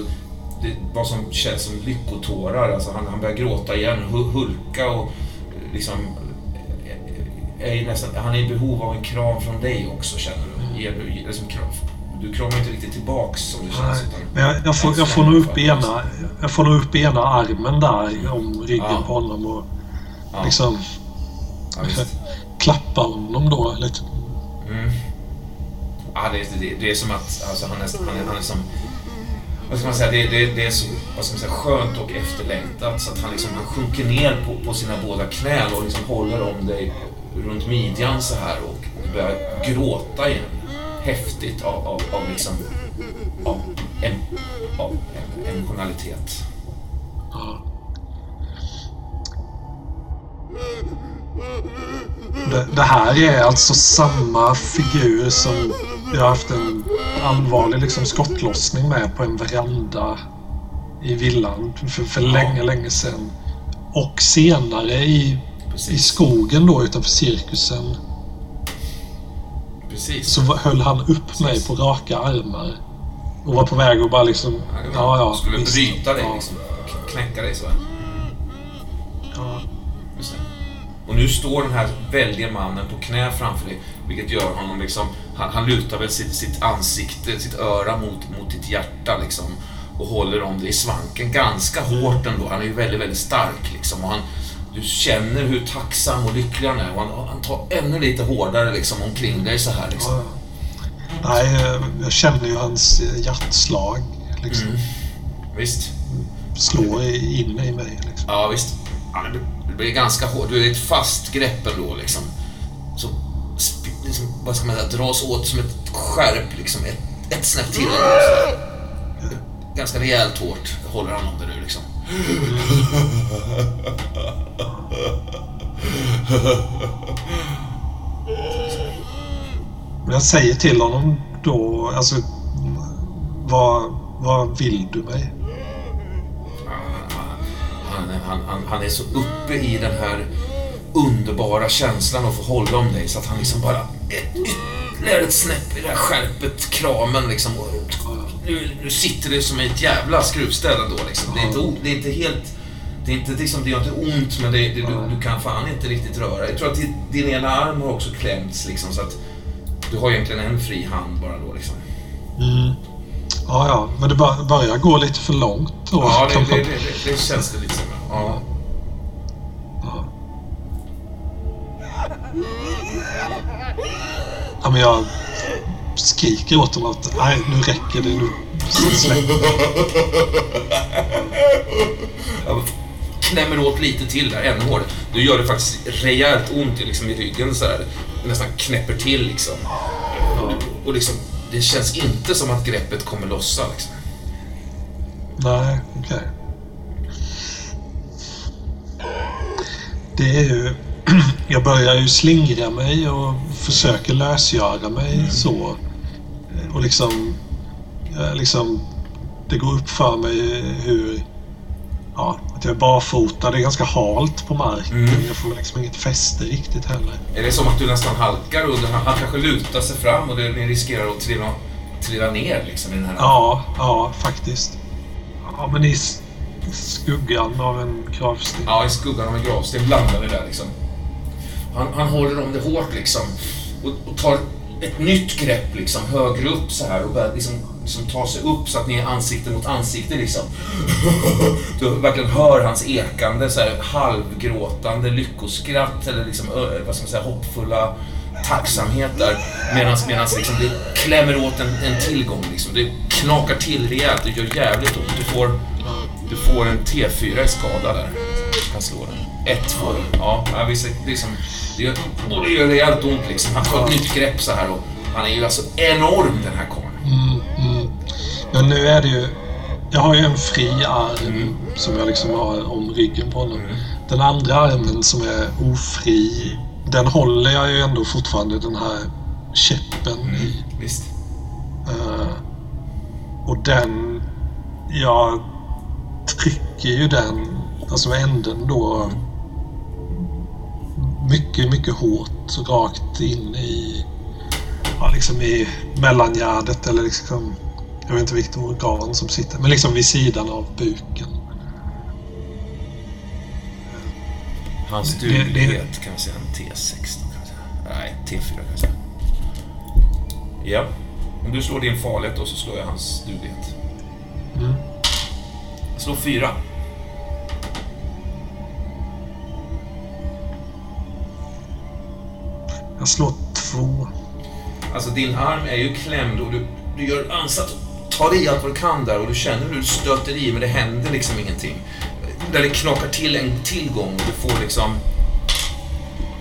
det, vad som känns som lyckotårar. Alltså, han, han börjar gråta igen, hu- hulka och eh, liksom... eh, Är nästan, han är i behov av en kram från dig också, känner du. Ger du liksom, kram, du kramar inte riktigt tillbaks som det känns. Utan, men jag, jag, får, jag får nog upp ena, jag får nog upp ena armen där om ryggen Ja. på honom och ja, liksom ja, visst. klappa honom då lite. Mm. Ja, det, det, det är som att alltså, han, är, han, är, han är som... Vad ska man säga? Det, det, det är så vad ska man säga, skönt och efterlängtat så att han, liksom, han sjunker ner på, på sina båda knän och liksom håller om dig runt midjan så här och börjar gråta igen. Häftigt av, av, av, liksom, av, em, av em, emotionalitet. Ja. Det, det här är alltså samma figur som jag har haft en allvarlig liksom, skottlossning med på en veranda i villan för, för länge, länge sedan. Och senare i, i Precis. skogen då utanför cirkusen Precis. så höll han upp mig på raka armar. Och var på väg att bara liksom... Ja, ja. skulle visst. bryta dig, Ja, liksom. Knäcka dig så. ja. Just det. Och nu står den här väldiga mannen på knä framför dig, vilket gör honom liksom... Han, han lutar väl sitt, sitt ansikte, sitt öra mot, mot ditt hjärta liksom och håller om dig i svanken ganska hårt ändå. Han är ju väldigt, väldigt stark liksom och han... Du känner hur tacksam och lycklig han är och han, han tar ännu lite hårdare liksom omkring dig så här liksom. Nej, eh, jag känner ju hans hjärtslag liksom, Mm. Visst. slå i- in i mig. Liksom. Ja, visst. Ja, det- blir ganska hårt. Du är i ett fast grepp ändå liksom. Så, liksom, vad ska man säga, dras åt som ett skärp liksom. Ett, ett snäpp till. Ganska rejält hårt håller han om det nu liksom. Jag säger till honom då, alltså, vad, vad vill du mig? Han, han, han, han, är så uppe i den här underbara känslan att få hålla om dig så att han liksom bara ett, ytterligare ett snäpp i det här skärpet, kramen liksom. Nu, nu sitter det som ett jävla skruvstäd ändå liksom. Det är inte, det är inte helt... Det är inte liksom, det gör inte ont men det, det, du, du kan fan inte riktigt röra. Jag tror att din, din ena arm har också klämts liksom så att du har egentligen en fri hand bara då liksom. Mm. Ja, ja, men det bör, börjar gå lite för långt då. Ja, det, det, det, det, känns det lite som. Ja. Ja. Ja, men jag skriker åt honom att nej, nu räcker det. Nu släpp. Ja, men klämmer åt lite till där, ännu hårdare. Nu gör det faktiskt rejält ont i, liksom, i ryggen så här. Nästan knäpper till liksom. Och liksom, det känns inte som att greppet kommer lossa liksom. Nej, okej. Det är ju... Jag börjar ju slingra mig och försöker lösgöra mig så. Och liksom... eh, liksom det går upp för mig hur... Ja, är barfota. Det är ganska halt på marken. Mm. Jag får liksom inget fäste riktigt heller. Är det som att du nästan halkar under, han, kanske lutar sig fram och det, ni riskerar att trilla, trilla ner liksom i den här... Ja, ja, faktiskt. Ja, men i skuggan av en gravsten. Ja, i skuggan av en gravsten blandar det där liksom. Han, han håller om det hårt liksom och, och tar ett nytt grepp liksom högre upp så här och börjar liksom, liksom ta sig upp så att ni är ansikte mot ansikte liksom. Du verkligen hör hans ekande så här halvgråtande lyckoskratt eller liksom, vad ska man säga, hoppfulla tacksamheter. Medan liksom det klämmer åt en, en tillgång liksom. Det knakar till rejält, det gör jävligt ont. Du får, du får en T4 i skada där. Kan slå den. Ett får du. Ja, visst, det, det, gör, det gör rejält ont liksom. Han tar ett nytt grepp så här och han är ju alltså enorm den här kompisen. Mm, mm. Men nu är det ju... Jag har ju en fri arm som jag liksom har om ryggen på honom. Den andra armen som är ofri, den håller jag ju ändå fortfarande den här käppen i. Visst. Eh, den... Jag trycker ju den, alltså änden då mycket, mycket hårt rakt in i, ja, liksom i mellangärdet eller liksom, jag vet inte vilket organ som sitter, men liksom vid sidan av buken. Hans duglighet kan vi säga en T16 kan vi säga. Nej, T4 kan vi säga. Ja. Om du slår din farlighet då så slår jag hans duglighet. Mm. Slå fyra. Jag slår två. Alltså din arm är ju klämd och du, du gör ansats tar i allt vad du kan där och du känner hur du stöter i men det händer liksom ingenting. Där det knakar till en tillgång och du får liksom...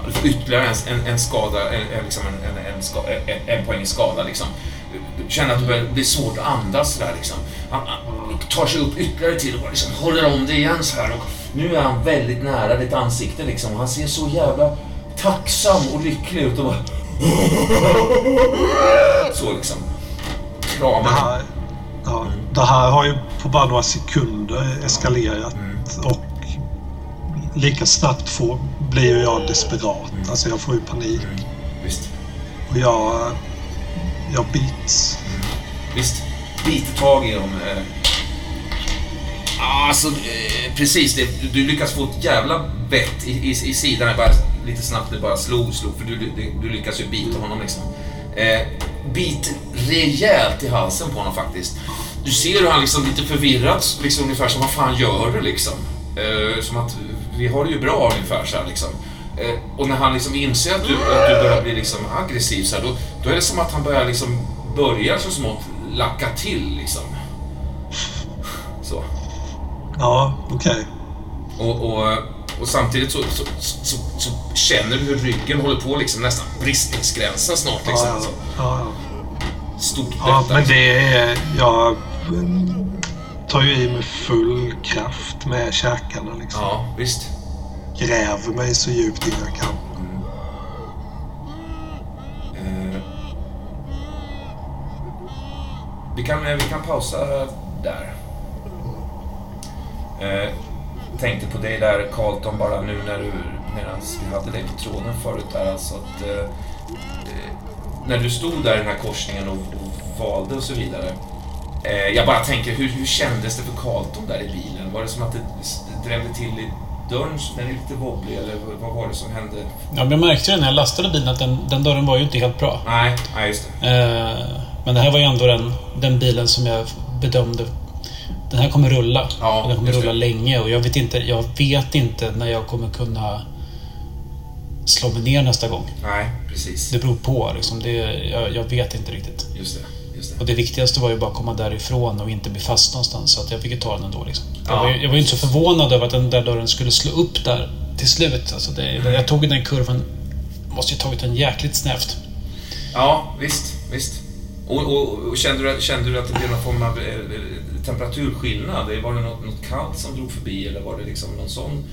Du får ytterligare en, en, en skada, en, en, liksom en, en, en, en, poäng i skada liksom. Du, känner att det börjar bli svårt att andas där liksom. Han, han tar sig upp ytterligare till och liksom håller om det igen så här och nu är han väldigt nära ditt ansikte liksom. Han ser så jävla tacksam och lycklig ut och bara... Så liksom. Kramar ja, det här har ju på bara några sekunder eskalerat och lika snabbt får, blir jag desperat. Alltså jag får ju panik. Visst. Och jag, jag bits. Visst. Biter tag i dem. Eh. Alltså, eh, precis. Det, du, lyckas få ett jävla bett i, i, i sidan. Bara, lite snabbt du bara slog, slog. För du, du, du lyckas ju bita honom liksom. Eh, bit rejält i halsen på honom faktiskt. Du ser hur han liksom lite förvirrat, liksom ungefär som vad fan gör du liksom? Eh, som att vi har det ju bra ungefär så här liksom. Eh, och när han liksom inser att du, att du börjar bli liksom aggressiv så här, då, då är det som att han börjar liksom börjar så smått lacka till liksom. Så. Ja, okej. Och, och, och samtidigt så, så, så, så känner du hur ryggen håller på liksom nästan bristningsgränsen snart liksom. Ja, ja, ja. stort ja, men det är... Jag tar ju i med full kraft med käkarna liksom. Ja, visst. Gräver mig så djupt in jag kan. Eh, vi, kan, eh, vi kan pausa där. Eh, tänkte på dig där Carlton bara nu när du, medan vi hade dig på tråden förut där alltså att eh, eh, när du stod där i den här korsningen och, och valde och så vidare. Eh, jag bara tänker, hur, hur kändes det för Carlton där i bilen? Var det som att det drämde till i dörren? Den är lite wobblig eller vad var det som hände? Ja, men jag märkte ju när jag lastade bilen att den, den dörren var ju inte helt bra. Nej, nej just det. Eh, men det här var ju ändå den, den bilen som jag bedömde... Den här kommer rulla. Ja, den kommer rulla det. länge och jag vet, inte, jag vet inte när jag kommer kunna slå mig ner nästa gång. Nej, precis. Det beror på. Liksom. Det, jag, jag vet inte riktigt. Just det. Just det. Och det viktigaste var ju bara att komma därifrån och inte bli fast någonstans. Så att jag fick ju ta den ändå. Liksom. Jag, Ja. var, ju- jag var ju inte så förvånad över att den där dörren skulle slå upp där till slut. Alltså det, jag tog den kurvan... Måste ju tagit den jäkligt snävt. Ja, visst, visst. Och, och, och kände, du, kände du att det blev någon form av eh, temperaturskillnad? Var det något, något kallt som drog förbi eller var det liksom någon sån...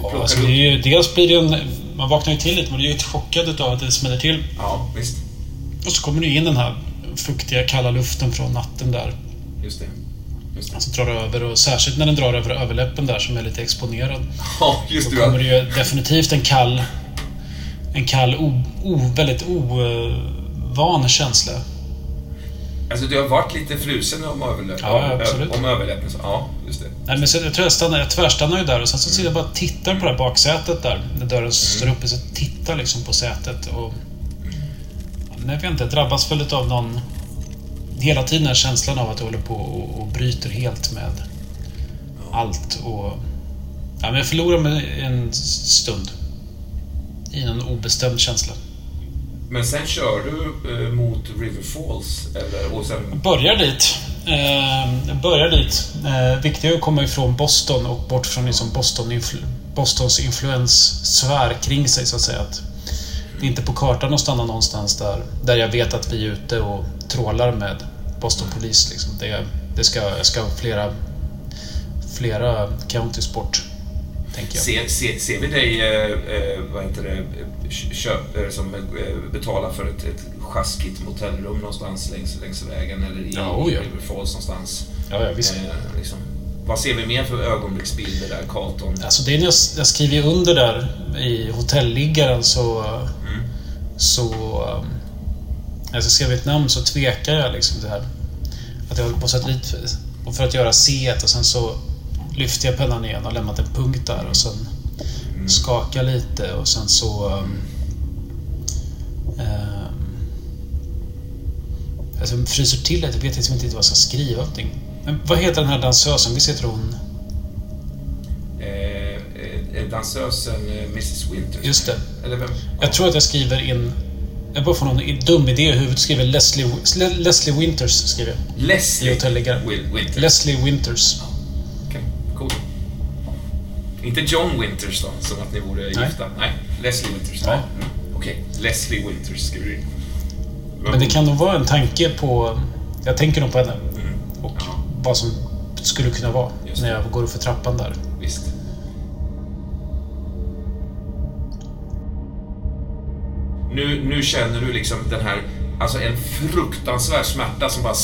Plockade Alltså det är ju, dels blir det en... Man vaknar ju till lite, man blir ju chockad av att det smäller till. Ja, visst. Och så kommer det in den här fuktiga, kalla luften från natten där. Just det. Just det. Som drar över och särskilt när den drar över överläppen där som är lite exponerad. Ja, just Då det. kommer ja. det ju definitivt en kall... En kall, o, o, väldigt ovan känsla. Alltså, du har varit lite frusen om överläppen. Ja, absolut. Om överläppen. Ja, just det. Nej, men så jag tror jag, stannar, jag tvärstannar ju där och sen så sitter jag bara och tittar på det här baksätet där. När dörren står uppe så tittar liksom på sätet och... Nej, jag vet inte, jag drabbas väl av någon... Hela tiden den känslan av att jag håller på och, och bryter helt med allt och... Ja, men jag förlorar mig en stund. I en obestämd känsla. Men sen kör du eh, mot River Falls, eller? Och sen... Börjar dit. Eh, börjar dit. Eh, viktigt är att komma ifrån Boston och bort från liksom Boston influ Bostons influenssfär kring sig, så att säga. Att det är inte på kartan att stanna någonstans där, där jag vet att vi är ute och trålar med Boston Police. Liksom. Det, det ska, jag ska flera, flera counties bort. Ser, ser, ser vi dig, eh, eh, vad heter det, köp, eh, som eh, betalar för ett, ett sjaskigt motellrum någonstans längs, längs vägen eller i Ja, oh ja. River Falls någonstans. Ja, ja visst. Eh, liksom. Vad ser vi mer för ögonblicksbilder där, Carlton? Alltså det är när jag, jag skriver under där i hotelliggaren så... Mm. Så... När jag skriva ett namn så tvekar jag liksom det här. Att jag håller på att sätta dit och för att göra C och sen så lyfter jag pennan igen och lämnat en punkt där och sen Mm. lite och sen så... Um, alltså jag fryser till lite. Vet liksom inte vad jag ska skriva någonting. Men vad heter den här dansösen? Visst heter hon... Eh, eh, dansösen eh, Mrs Winters. Just det. Eller vem? Jag tror att jag skriver in... Jag bara får någon dum idé i huvudet. Skriver Leslie, Leslie Winters. Skriver jag. Leslie Winters. Okej, cool. Inte John Winters då, som att ni vore gifta? Nej, Leslie Winters. Nej. Ja. Mm. Okej, Leslie Winters skriver du in. Men det kan nog vara en tanke på... Jag tänker nog på henne. Mm. Och Ja, vad som skulle kunna vara när jag går upp för trappan där. visst. Nu, nu känner du liksom den här, alltså en fruktansvärd smärta som bara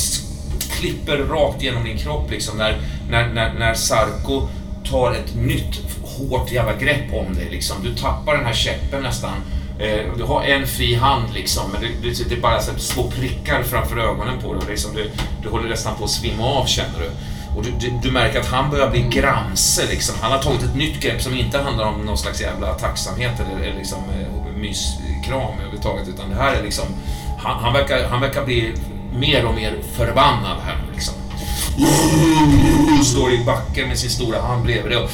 klipper rakt genom din kropp liksom när, när, när, när Sarko tar ett nytt hårt jävla grepp om dig liksom. Du tappar den här käppen nästan. Eh, du har en fri hand liksom, men det, det, det är bara så små prickar framför ögonen på dig. Liksom du, du håller nästan på att svimma av känner du. Och du, du, du märker att han börjar bli gramse liksom. Han har tagit ett nytt grepp som inte handlar om någon slags jävla tacksamhet eller, eller liksom eh, myskram överhuvudtaget. Utan det här är liksom... Han, han, verkar, han verkar bli mer och mer förbannad här liksom. Står i backen med sin stora hand bredvid dig och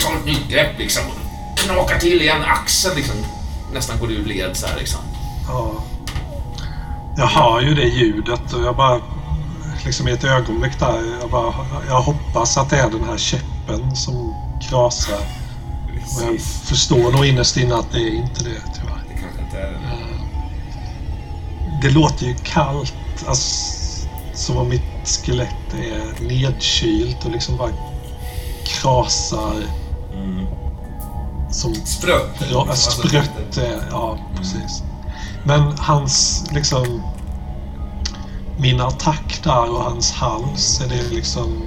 tar ett nytt grepp liksom. Och knakar till igen axeln liksom. Nästan går ur led så här liksom. Ja. Jag hör ju det ljudet och jag bara... Liksom i ett ögonblick där, jag bara... Jag hoppas att det är den här käppen som krasar. Och jag förstår nog innerst inne att det är inte det, tyvärr. Det kanske inte är det. Det låter ju kallt. Alltså, som om mitt skelett är nedkylt och liksom bara krasar Mm. som Sprött. Ja, sprött ja precis. Men hans liksom... Min attack där och hans hals, är det liksom...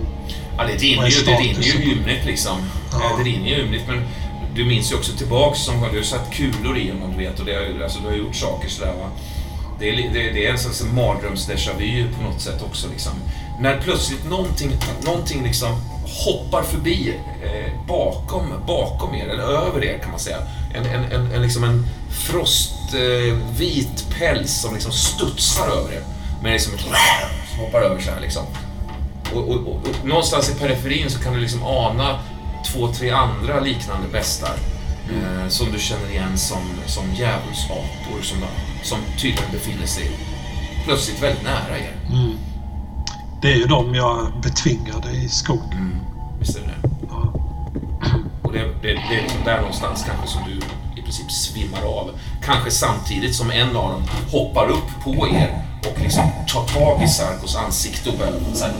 Ja, det rinner ju, det rinner ju ymnigt liksom. Ja. Eh, Det rinner ju ymnigt, men du minns ju också tillbaks som du har satt kulor i honom, du vet. Och det alltså, du har gjort saker sådär va. Det är, det, det är en slags mardröms-déjà vu på något sätt också liksom. När plötsligt någonting, någonting liksom hoppar förbi eh, bakom, bakom er, eller över er kan man säga. En, en, en, en, liksom en frostvit eh, päls som liksom studsar över er. Med liksom som hoppar över så här liksom. Och, och, och, och någonstans i periferin så kan du liksom ana två, tre andra liknande bestar. Eh, som du känner igen som, som djävulsapor som, som tydligen befinner sig plötsligt väldigt nära er. Mm. Det är ju de jag betvingade i skogen. Mm. Visst är det det? Ja. Och det, det, det är liksom där någonstans kanske som du i princip svimmar av. Kanske samtidigt som en av dem hoppar upp på er och liksom tar tag i Sarkos ansikte och börjar så här,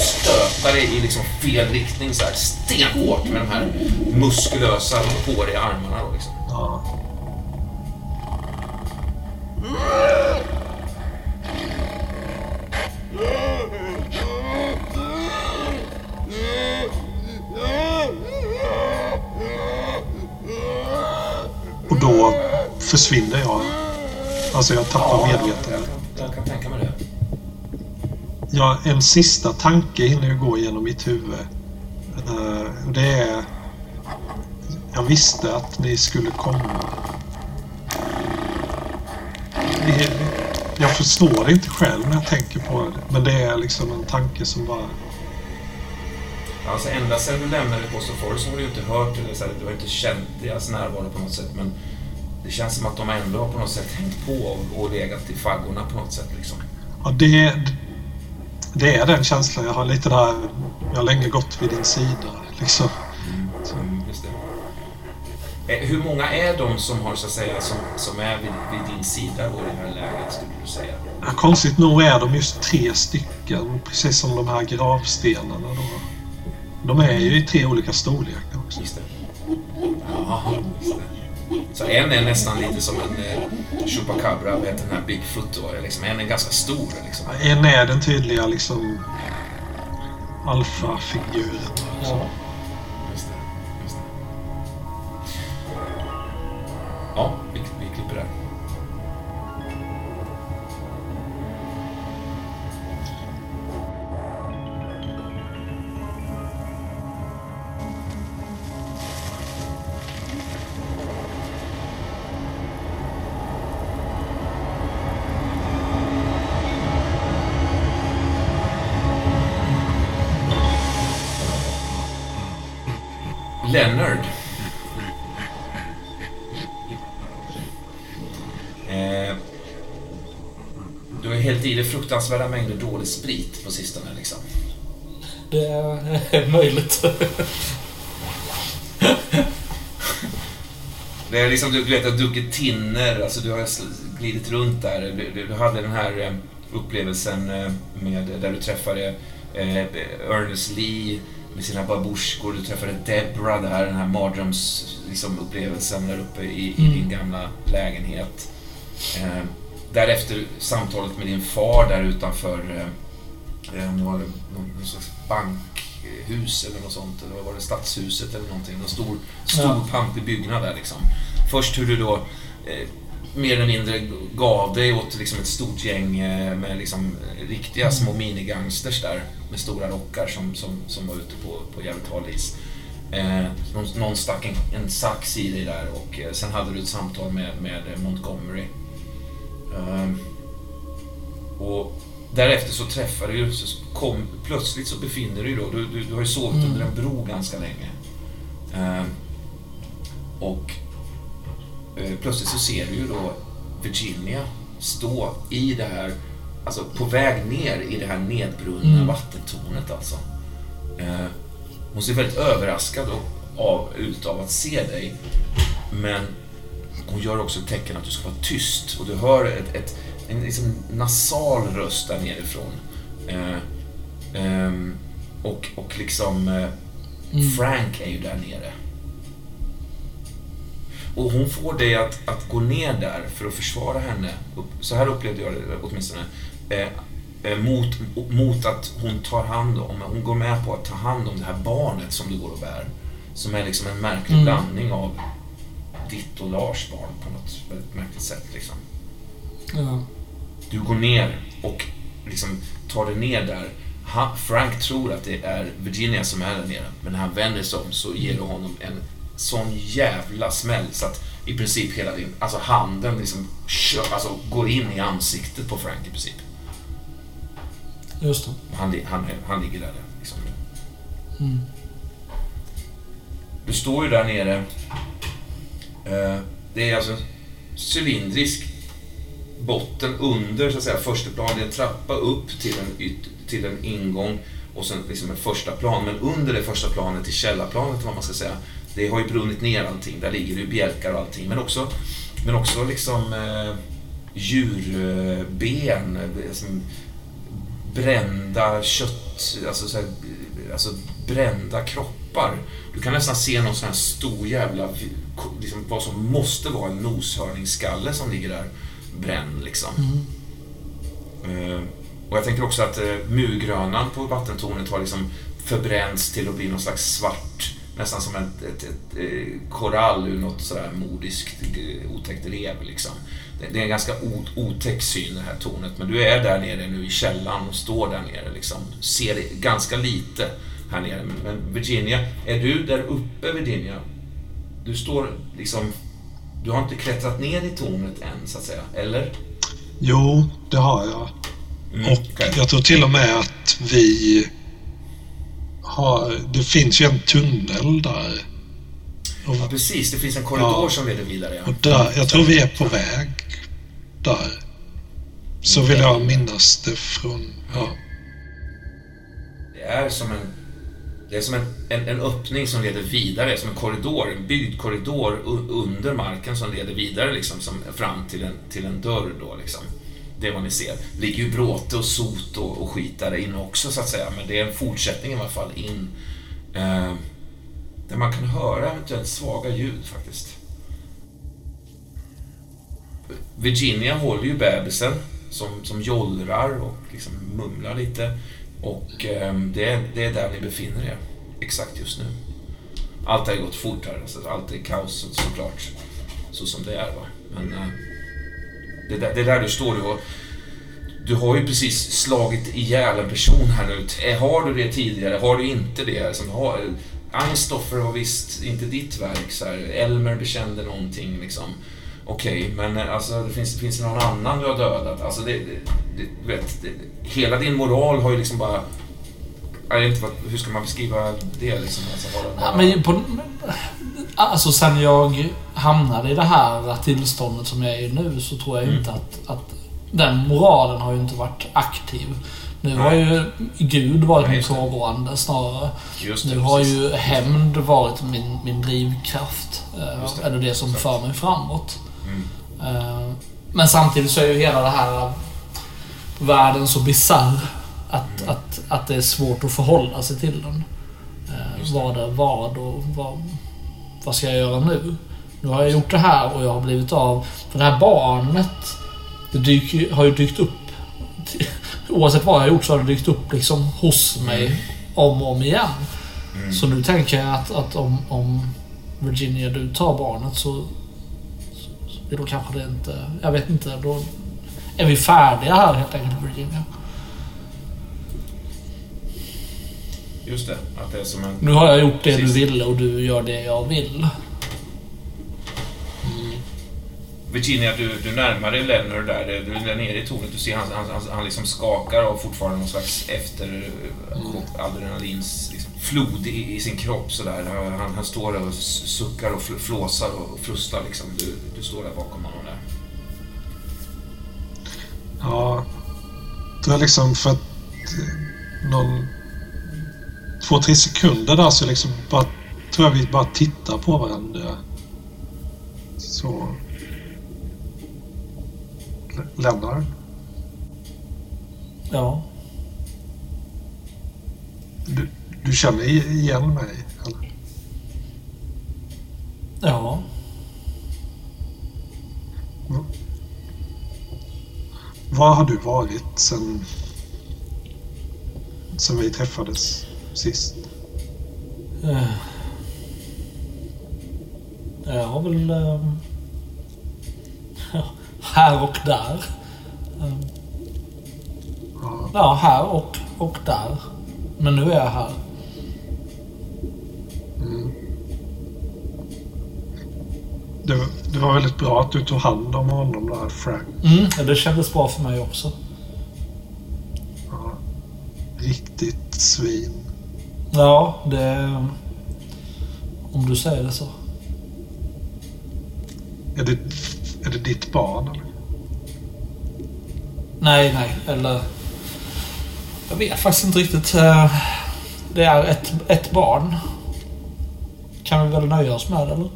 stöta det i liksom fel riktning så här, stenhårt med de här muskulösa håriga armarna. Då, liksom. Ja. Och då försvinner jag. Alltså jag tappar medvetandet. Jag kan tänka mig det. Ja, en sista tanke hinner ju gå genom mitt huvud. Eh, det är... Jag visste att ni skulle komma. Det, jag förstår det inte själv när jag tänker på det. Men det är liksom en tanke som bara... Alltså ända sedan du lämnade Forest så har du ju inte hört eller så här, du har inte känt deras närvaro på något sätt. Men det känns som att de ändå har på något sätt hängt på och, legat i faggorna på något sätt. Liksom. Ja, det, det är den känslan jag har. Lite där... Jag har länge gått vid din sida. Liksom. Mm, just det. Eh, Hur många är de som har så att säga som, som är vid, vid din sida då i det här läget skulle du säga? Ja, konstigt nog är de just tre stycken. Precis som de här gravstenarna då. De är ju i tre olika storlekar också. Just det. Ja, just det. Så en är nästan lite som en eh, chupacabra, heter den här Bigfoot då? Liksom, en är ganska stor. Liksom. En är den tydliga liksom alfafiguren. Ja. Fruktansvärda mängder dålig sprit på sistone liksom. Det är möjligt. Det är liksom, du, vet, du har druckit tinner, alltså du har glidit runt där. Du, du, hade den här eh, upplevelsen eh, med, där du träffade eh, Ernest Lee med sina babusjkor. Du träffade Debra där, den här mardrömsupplevelsen liksom, upplevelsen där uppe i, i Mm. din gamla lägenhet. Eh, därefter samtalet med din far där utanför, eh, eh, om det var någon, slags bankhus eller något sånt, eller var det, stadshuset eller någonting. Någon stor, stor Ja. pampig byggnad där liksom. Först hur du då eh, mer eller mindre gav dig åt liksom ett stort gäng eh, med liksom riktiga små minigangsters där med stora rockar som, som, som var ute på, på jävligt hal is. Eh, någon, någon stack en, en sax i dig där och eh, sen hade du ett samtal med, med Montgomery. Ehm, och därefter så träffade du, så kom, plötsligt så befinner du dig då, du, du, du har ju sovit Mm. under en bro ganska länge. Ehm, och eh, plötsligt så ser du ju då Virginia stå i det här, alltså på väg ner i det här nedbrunna Mm. vattentornet alltså. Eh, hon ser väldigt överraskad av, ut av att se dig. Men hon gör också ett tecken att du ska vara tyst och du hör ett, ett, en liksom nasal röst där nerifrån. Eh, ehm, och, och liksom eh, Mm. Frank är ju där nere. Och hon får dig att, att gå ner där för att försvara henne. Så här upplevde jag det åtminstone. Eh, eh, mot, mot att hon tar hand om, hon går med på att ta hand om det här barnet som du går och bär. Som är liksom en märklig Mm. blandning av ditt och Lars barn på något väldigt märkligt sätt. Liksom. Ja. Du går ner och liksom tar dig ner där. Han, Frank tror att det är Virginia som är där nere, men när han vänder sig om så ger du honom en sån jävla smäll så att i princip hela din, alltså handen liksom kör, alltså går in i ansiktet på Frank i princip. Just det. Han, han, han ligger där liksom. Mm. Du står ju där nere. Eh, det är alltså en cylindrisk botten under så att säga första plan. Det är en trappa upp till en, yt, till en ingång och sen liksom en första plan. Men under det första planet, till källarplanet vad man ska säga, det har ju brunnit ner allting. Där ligger det ju bjälkar och allting. Men också, men också liksom eh, djurben, eh, liksom, brända kött, alltså, så här, alltså brända kroppar. Du kan nästan se någon sån här stor jävla, liksom, vad som måste vara en noshörningsskalle som ligger där bränd liksom. Mm. Eh, och jag tänker också att eh, murgrönan på vattentornet har liksom förbränts till att bli någon slags svart, nästan som ett, ett, ett, eh, korall ur något sådär modiskt eh, otäckt rev liksom. Det, det är en ganska o, otäck syn det här tornet, men du är där nere nu i källan och står där nere liksom. Ser ganska lite här nere. Men Virginia, är du där uppe Virginia? Du står liksom, du har inte klättrat ner i tornet än så att säga, eller? Jo, det har jag. Mm, Och okej. jag tror till och med att vi har... Det finns ju en tunnel där. Och, Ja, precis. Det finns en korridor Ja. som leder vidare. Ja. och där, jag tror vi är på väg där. Så vill jag minnas det från... Ja. Det är som en, det är som en, en, en öppning som leder vidare, som en korridor, en byggd korridor under marken som leder vidare liksom, som, fram till en, till en dörr. Då, liksom. Det är vad ni ser. Det ligger ju bråte och sot och, och skit där inne också så att säga, men det är en fortsättning i alla fall in. Eh, där man kan höra eventuellt svaga ljud faktiskt. Virginia håller ju bebisen som, som jollrar och liksom mumlar lite. Och eh, det, är, det är där ni befinner er. Exakt just nu. Allt har ju gått fort här. Alltså, allt är kaos såklart. Så som det är. Va? Men eh, det, där, det är där du står och du har ju precis slagit ihjäl en person här nu. Eh, har du det tidigare? Har du inte det? Som har, eh, Einstoffer var visst inte ditt verk. Så här. Elmer bekände någonting liksom. Okej, men eh, alltså, det finns, finns det någon annan du har dödat? Alltså, det, det, det, vet, det, hela din moral har ju liksom bara... Jag vet inte hur ska man beskriva det liksom? Alltså, Ja, bara, men på, alltså sen jag hamnade i det här tillståndet som jag är i nu så tror jag Mm. inte att, att den moralen har ju inte varit aktiv. Nu har ju Gud varit Nej, min frågående snarare. just det, Nu har precis. ju hämnd varit min, min drivkraft. eh. Eller det som för mig framåt. Mm. Eh, Men samtidigt så är ju hela det här världen så bisarr att, Mm. att, att det är svårt att förhålla sig till den. Eh. Vad är vad och vad, vad ska jag göra nu? Nu har jag gjort det här och jag har blivit av. För det här barnet, det dyker, har ju dykt upp. Oavsett vad jag har gjort så har det dykt upp liksom hos mig om och om igen. Mm. Så nu tänker jag att, att om, om Virginia du tar barnet så då kanske det inte... Jag vet inte. Då är vi färdiga här helt enkelt Virginia. Just det, att det är som en... Nu har jag gjort det Precis. du ville och du gör det jag vill. Virginia, du, du närmar dig Leonard där. Du är nere i tornet. Du ser han, han, han, han liksom skakar av fortfarande någon slags efter eh, adrenalins flod i, i sin kropp sådär. Han, han står där och suckar och fl- flåsar och frustar liksom. Du, du står där bakom honom där. Ja, det är liksom för att eh, någon... Två, tre sekunder där så liksom bara... Tror jag vi bara tittar på varandra. Så... L- Lennart? Ja. Du, du känner igen mig? Eller? Ja. Var har du varit sen... Sen vi träffades sist? Eh. Jag har väl... ehm, här och där. Ja, Ja, här och, och där. Men nu är jag här. Det, det var väldigt bra att du tog hand om honom där, Frank. Mm, det kändes bra för mig också. Ja, riktigt svin. Ja, det... Om du säger det så. Är det, är det ditt barn? Eller? Nej, nej, eller... Jag vet faktiskt inte riktigt. Eh, Det är ett, ett barn. Kan vi väl nöja oss med eller?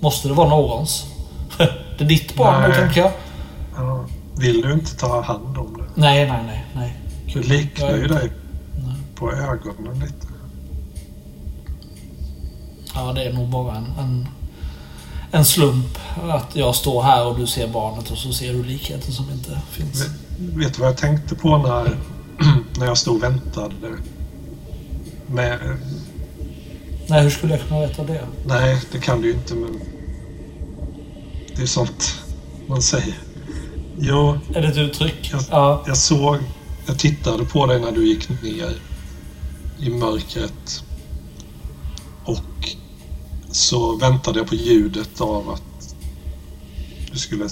Måste det vara någons? Det är ditt barn nu Nej. tänker jag. Ja. Vill du inte ta hand om det? Nej, nej, nej, nej. Du liknar ju dig Nej. på ögonen lite. Ja, det är nog bara en, en, en slump att jag står här och du ser barnet och så ser du likheten som inte finns. Vet, vet du vad jag tänkte på när, när jag stod och väntade? Med, Nej, hur skulle jag kunna veta det? nej, det kan du ju inte, men det är sånt man säger. Jo, Är det ett uttryck? Jag- Ja. jag såg, jag tittade på dig när du gick ner i mörkret. Och så väntade jag på ljudet av att du skulle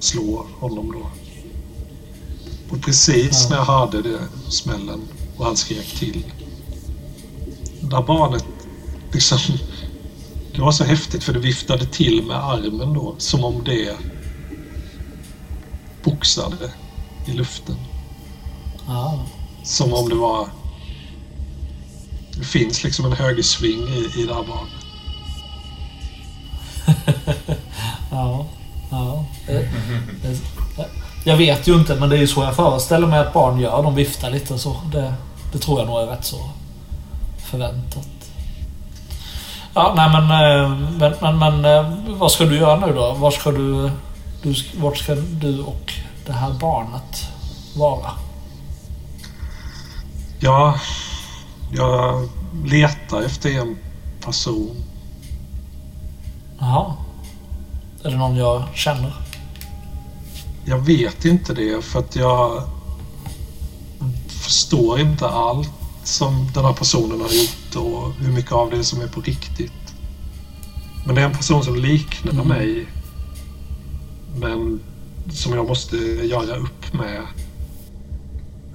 slå honom då. Och precis Ja. när jag hörde det smällen och han skrek till. Där barnet liksom... Det var så häftigt för det viftade till med armen då. Som om det boxade i luften. ja. Som om det var... Det finns liksom en högersving i, i det här barnet. Ja. ja. Jag vet ju inte, men det är ju så jag föreställer mig att barn gör. De viftar lite så. Det, det tror jag nog är rätt så förväntat. Ja, nej men, eh, men, men, men eh, vad ska du göra nu då? Var ska du Du, vart ska du och det här barnet vara? Ja, jag letar efter en person. Jaha. Är det någon jag känner? Jag vet inte det för att jag förstår inte allt som den här personen har gjort och hur mycket av det som är på riktigt. Men det är en person som liknar Mm. mig. Men som jag måste göra upp med.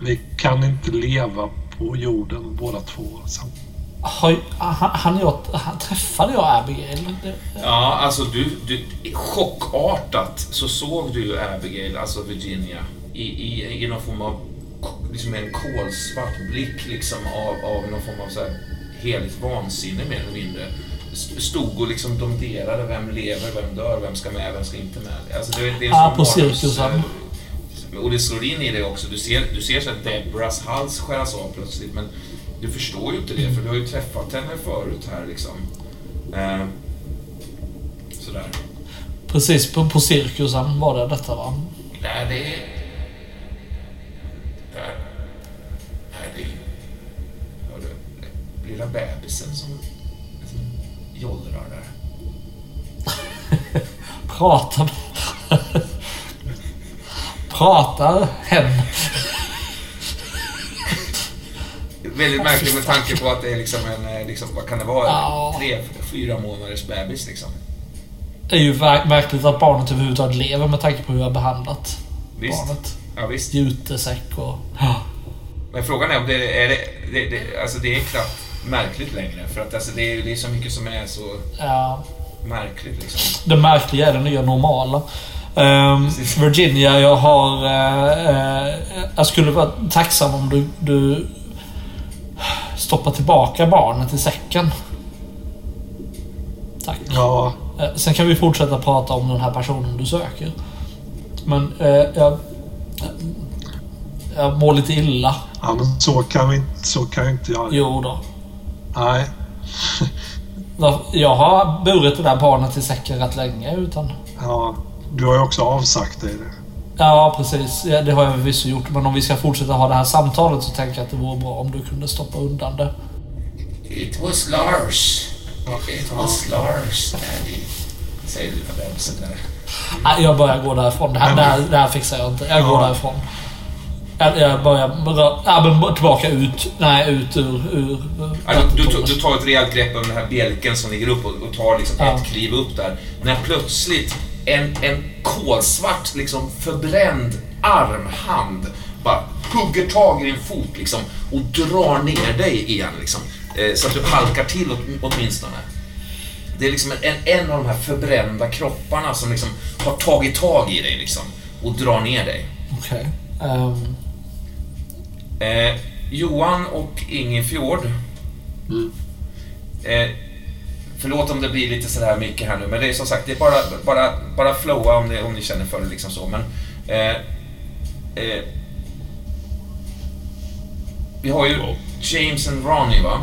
Vi kan inte leva på jorden båda två. Har, han, han, jag, han, träffade jag Abigail? Ja, alltså du, du... Chockartat så såg du ju Abigail, alltså Virginia, i, i, i någon form av... Liksom en kolsvart blick liksom av, av någon form av så här heligt vansinne mer eller mindre. St- Stod och liksom domderade vem lever, vem dör, vem ska med, vem ska inte med. Alltså det, det är en Ja, sån mardröms- cirkusen. Och det slår in i det också. Du ser, du ser så att Debras hals skäras av plötsligt, men du förstår ju inte det, för du har ju träffat henne förut här liksom. Eh, sådär. Precis på, på cirkusen var det detta va? Nej, det är... Där. Nej, det är... Hör du? Lilla bebisen som som jollrar där. Prata Pratar hen. Väldigt märkligt med tanke på att det är liksom en, eh, liksom, vad kan det vara? Ja. Tre, fyra månaders bebis liksom. Det är ju märkligt att barnet överhuvudtaget lever med tanke på hur jag har behandlat Visst. barnet. Ja, visst. Jutesäck och... Men frågan är om det är... Det, det, det, alltså det är knappt märkligt längre. För att alltså, det, är, det är så mycket som är så Ja, märkligt liksom. det märkliga är det nya normala. Precis. Virginia, jag har... eh, eh, jag skulle vara tacksam om du, du stoppar tillbaka barnet i säcken. Tack. Ja, Eh, Sen kan vi fortsätta prata om den här personen du söker. Men jag... Jag mår lite illa. ja men så kan, vi, inte- så kan jag inte göra. Jo då. Nej. Jag har burit det där barnet i säcken rätt länge utan... Ja, du har ju också avsagt dig det. Ja, precis. Ja, det har jag förvisso gjort. Men om vi ska fortsätta ha det här samtalet så tänker jag att det vore bra om du kunde stoppa undan det. It was Lars. It was Lars, Daddy. Säger lilla bebisen där. Nej, jag börjar gå därifrån. Det här, det här, det här fixar jag inte. Jag går därifrån. Jag, jag börjar... Ja, tillbaka ut. Nej, ut ur... ur Ja, du, du, du tar ett rejält grepp om den här bjälken som ligger upp och, och tar liksom Ja. ett kliv upp där. När plötsligt en, en kolsvart, liksom förbränd armhand bara hugger tag i din fot liksom och drar ner dig igen liksom. Eh, så att du halkar till åt, åtminstone. Det är liksom en, en av de här förbrända kropparna som liksom har tagit tag i dig liksom och drar ner dig. Okej. Ehm, Eh, Johan och Ingefjord. Eh, förlåt om det blir lite sådär mycket här nu, men det är som sagt, det är bara, bara, bara flowa om ni, om ni känner för det liksom så. Men, eh, eh, vi har ju James and Ronnie va?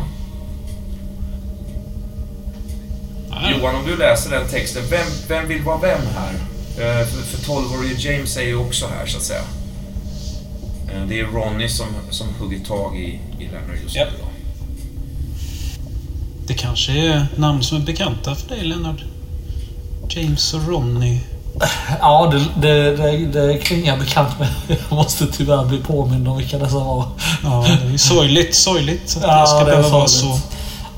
Nej. Johan, om du läser den texten, vem, vem vill vara vem här? Eh, för för 12-årige James är ju också här, så att säga. Eh, det är Ronnie som, som huggit tag i, i Leonard just nu då. Det kanske är namn som är bekanta för dig, Leonard. James och Ronny. ja, det, det, det, det klingar bekant men jag måste tyvärr bli påmind om vilka dessa var. Ja, det är sorgligt, sorgligt att Ja, det ska det behöva vara så.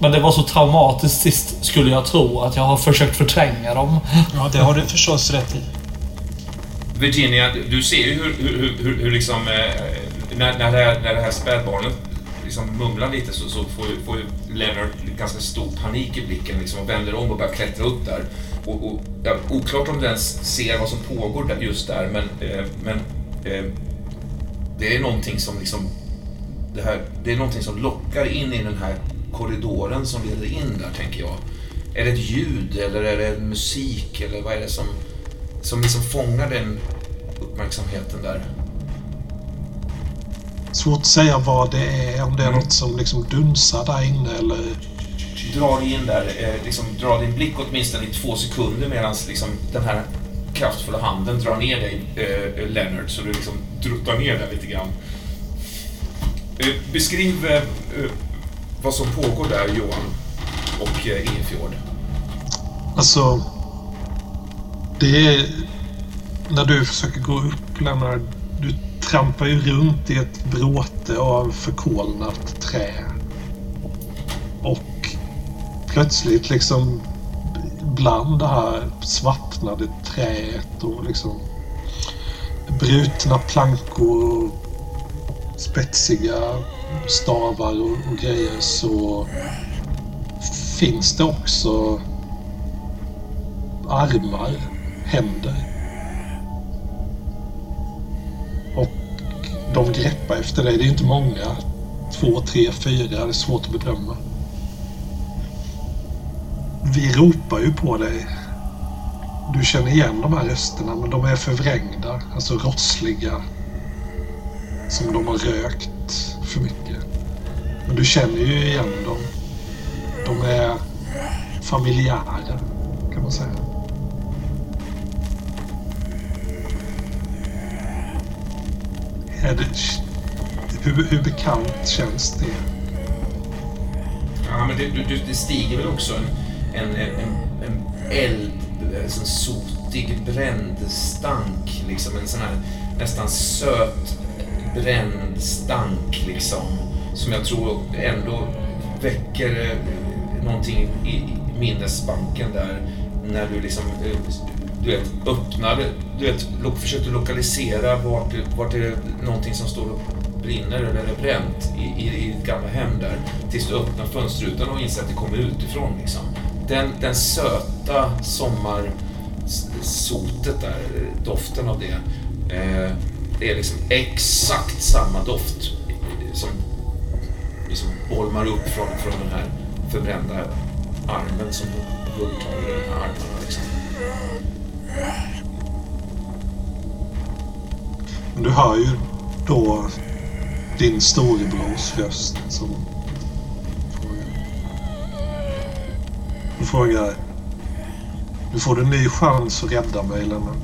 Men det var så traumatiskt sist, skulle jag tro, att jag har försökt förtränga dem. Ja, det har du förstås rätt i. Virginia, du- ser ju hur, hur, hur, hur, hur liksom... Eh, när, när, det här, när det här spädbarnet liksom mumlar lite så, så får, ju, får ju Leonard ganska stor panik i blicken liksom, och vänder om och börjar klättra upp där. Och, och, ja, oklart om du ens ser vad som pågår där, just där, men, eh, men eh, det är någonting som liksom... Det, här, det är någonting som lockar in i den här korridoren som leder in där, tänker jag. Är det ett ljud eller är det musik eller vad är det som, som liksom fångar den uppmärksamheten där? Svårt att säga vad det är, om det är Mm. något som liksom dunsar där inne eller... Dra dig in där, eh, liksom dra din blick åtminstone i två sekunder medan liksom den här kraftfulla handen drar ner dig, eh, Leonard, så du liksom druttar ner där lite grann. Eh, beskriv eh, eh, vad som pågår där, Johan och eh, Ingefjord. Alltså, det är... När du försöker gå upp, Lennart, du trampar ju runt i ett bråte av förkolnat trä. Och plötsligt liksom bland det här svartnade träet och liksom brutna plankor och spetsiga stavar och, och grejer så finns det också armar, händer. Och de greppar efter dig. Det är inte många. Två, tre, fyra. Det är svårt att bedöma. Vi ropar ju på dig. Du känner igen de här rösterna men de är förvrängda. Alltså rossliga. Som de har rökt för mycket. Men du känner ju igen dem. De är familjära kan man säga. Är det, hur, hur bekant känns det? Ja, men det, du, det stiger väl också en, en, en, en eld, en sån sotig brändstank, liksom en sån här nästan söt bränd stank liksom. Som jag tror ändå väcker eh, någonting i, minnesbanken där när du liksom eh, du vet, öppnade, du vet, lo, försökte lokalisera vart, det- är det är någonting som står och brinner eller är bränt i, i, i ditt gamla hem där. Tills du öppnar fönsterrutan och inser att det kommer utifrån liksom. Den, den söta sommarsotet där, doften av det, eh, det är liksom exakt samma doft som liksom bolmar upp från, från den här förbrända armen som hugger i de här armarna liksom. Men du hör ju då din storebrors röst som frågar. Du frågar. Nu får du en ny chans att rädda mig, Lennart.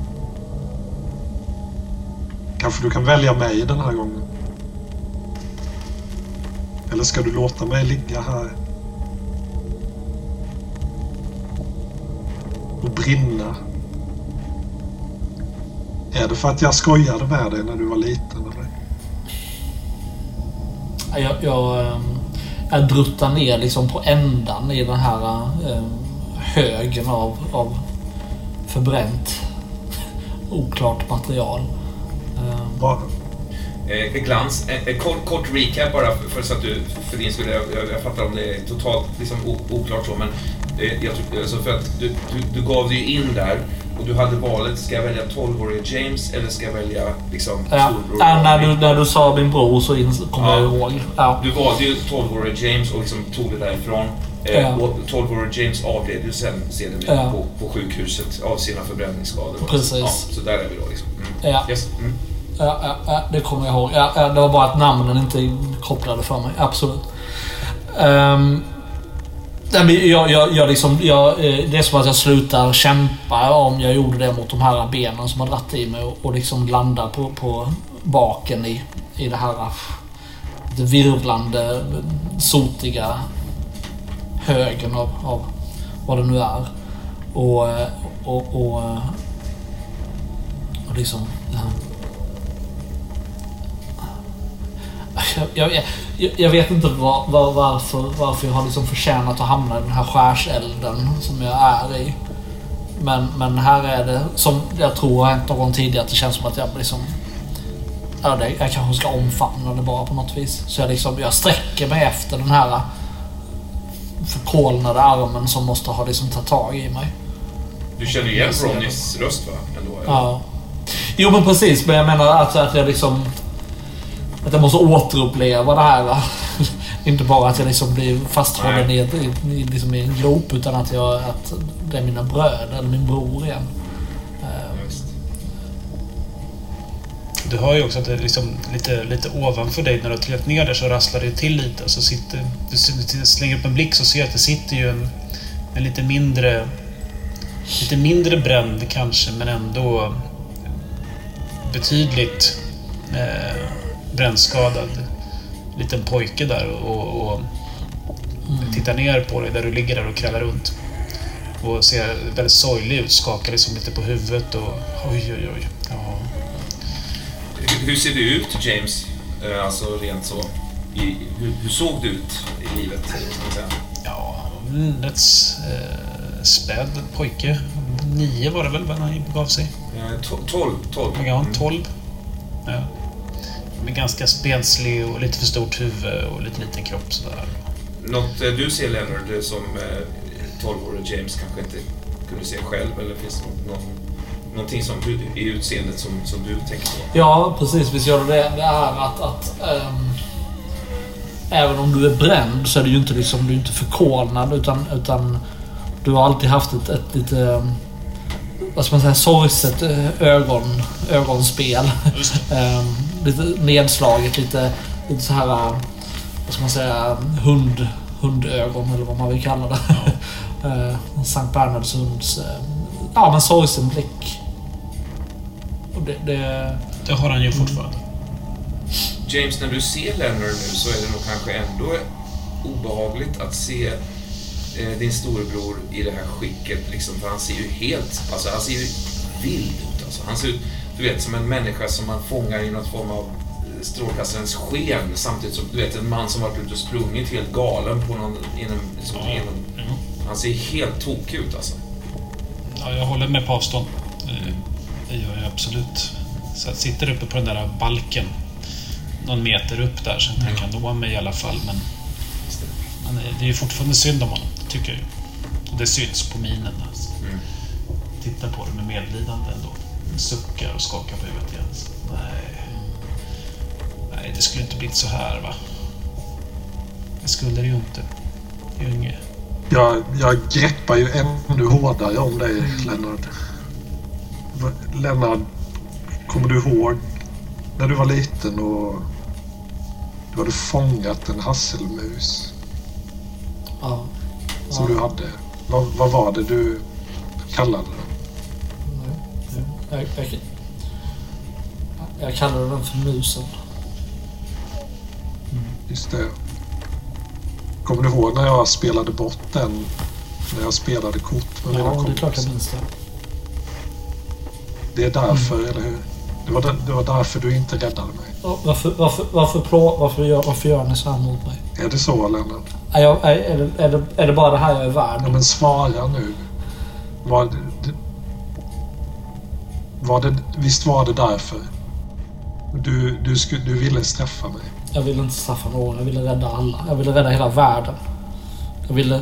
Kanske du kan välja mig den här gången? Eller ska du låta mig ligga här? Och brinna? Är det för att jag skojade med dig när du var liten eller? Jag, jag, ehm, jag druttar ner liksom på ändan i den här ehm, högen av, av förbränt oklart material. Ehm, Bara, Eh, glans, eh, kort, kort recap bara för, för så att du, för din skull, jag, jag, jag fattar om det är totalt liksom, oklart så, men eh, jag, alltså för att du, du, du gav dig ju in där och du hade valet, ska jag välja 12-åriga James eller ska jag välja liksom Ja, storbror ja, när, du, när du sa min bror så kom Ja. jag ihåg. Ja. Du valde ju 12-åriga James och liksom tog det därifrån. Eh, Ja. och 12-åriga James avled ju sen sedermera Ja. på, på sjukhuset av sina förbränningsskador. Precis. Ja, så där är vi då liksom. Mm. Ja. Yes. Mm. Ja, ja, ja, det kommer jag ihåg. Ja, ja, det var bara att namnen inte kopplade för mig. Absolut. Um, jag, jag, jag liksom, jag, eh, det är som att jag slutar kämpa om jag gjorde det mot de här benen som har dratt i mig och, och liksom landar på, på baken i, i det här det virvlande, sotiga högen av, av vad det nu är. Och, eh, och, och, eh, och liksom... ja. Jag, jag, jag, vet inte var, var, varför, varför jag har liksom förtjänat att hamna i den här skärselden som jag är i. Men, men här är det, som jag tror har hänt någon tidigare, att det känns som att jag liksom... Ja, det, jag kanske ska omfamna det bara på något vis. Så jag liksom, jag sträcker mig efter den här förkolnade armen som måste ha liksom tagit tag i mig. Du känner igen. Ronnys röst va? Ändå? Ja. Jo men precis, men jag menar att, att jag liksom... Att jag måste återuppleva det här. Inte bara att jag liksom blir fasthållen i, i, liksom i en grop utan att, jag, att det är mina bröder eller min bror igen. Visst. Du hör ju också att det är liksom lite, lite ovanför dig när du har trillat ner där så rasslar det till lite. Så sitter, du slänger upp en blick så ser du att det sitter ju en, en lite mindre lite mindre bränd kanske, men ändå betydligt eh, brännskadad liten pojke där och, och tittar ner på dig där du ligger där och krallar runt. Och ser väldigt sorglig ut, skakar liksom lite på huvudet och oj, oj, oj. Ja. Hur, ser du ut, James? Eh, Alltså rent så. I, hur, hur såg du ut i livet? Ja, en rätt eh, späd pojke. Nio var det väl när han begav sig? Eh, to- 12. 12. Ja, tolv. Ja. Med ganska spenslig och lite för stort huvud och lite liten kropp sådär. Något eh, du ser, Leonard, eh, som eh, 12-årig James kanske inte kunde se själv? Eller finns det någon, någon, någonting som, du- i utseendet som, som du tänker på? Ja, precis. Visst gör det det. Det är att... att ehm, även om du är bränd så är du ju inte, liksom, du är inte förkolnad utan, utan du har alltid haft ett, ett lite... Vad ska man säga? Sorgset eh, ögon, ögonspel. Lite nedslaget, lite, lite så här... Vad ska man säga? Hund, hundögon eller vad man vill kalla det. Eh, Sankt Bernhards hunds... eh, Ja, men sorgsen blick. Och det, det, Det har han ju fortfarande. James, när du ser Leonard nu så är det nog kanske ändå obehagligt att se eh, din storebror i det här skicket. Liksom, för han ser ju helt... Alltså, han ser ju vild ut. Alltså. Han ser ut, du vet, som en människa som man fångar i något form av eh, strålkastarens sken. Samtidigt som, du vet, en man som varit ute och sprungit helt galen på någon... Inom, liksom, Ja, inom, han ser helt tokig ut alltså. Ja, jag håller med avstånd. Eh, Det gör jag absolut. Så jag sitter uppe på den där balken. Någon meter upp där så att han kan nå mig i alla fall. Men, men det är ju fortfarande synd om honom, det tycker jag ju. Det syns på minen. Alltså. Mm. Tittar på det med medlidande ändå. Suckar och skakar på huvudet igen. Nej. nej, det skulle inte blivit så här va. Det skulle det ju inte. Det är ju inget... Jag, jag greppar ju ännu hårdare om dig, Lennart. Va- Lennart, kommer du ihåg när du var liten och du hade fångat en hasselmus ja. som Ja. du hade? Vad, vad var det du kallade den? Jag, jag, jag kallar den för musen. Just det. Kommer du ihåg när jag spelade bort den? När jag spelade kort med mina Ja, det är klart kompisar? jag minns det. Det är därför, eller hur? Det var, det var därför du inte räddade mig. Ja, Varför, varför, varför, plå, varför, gör, varför gör ni så här mot mig? Är det så, Lennart? Är, jag, är, är, det, är, det, är det bara det här jag är värd? Ja, men svara nu. Det- var det, visst var det därför? Du, du, sku, du ville straffa mig. Jag ville inte straffa någon. Jag ville rädda alla. Jag ville rädda hela världen. Jag ville,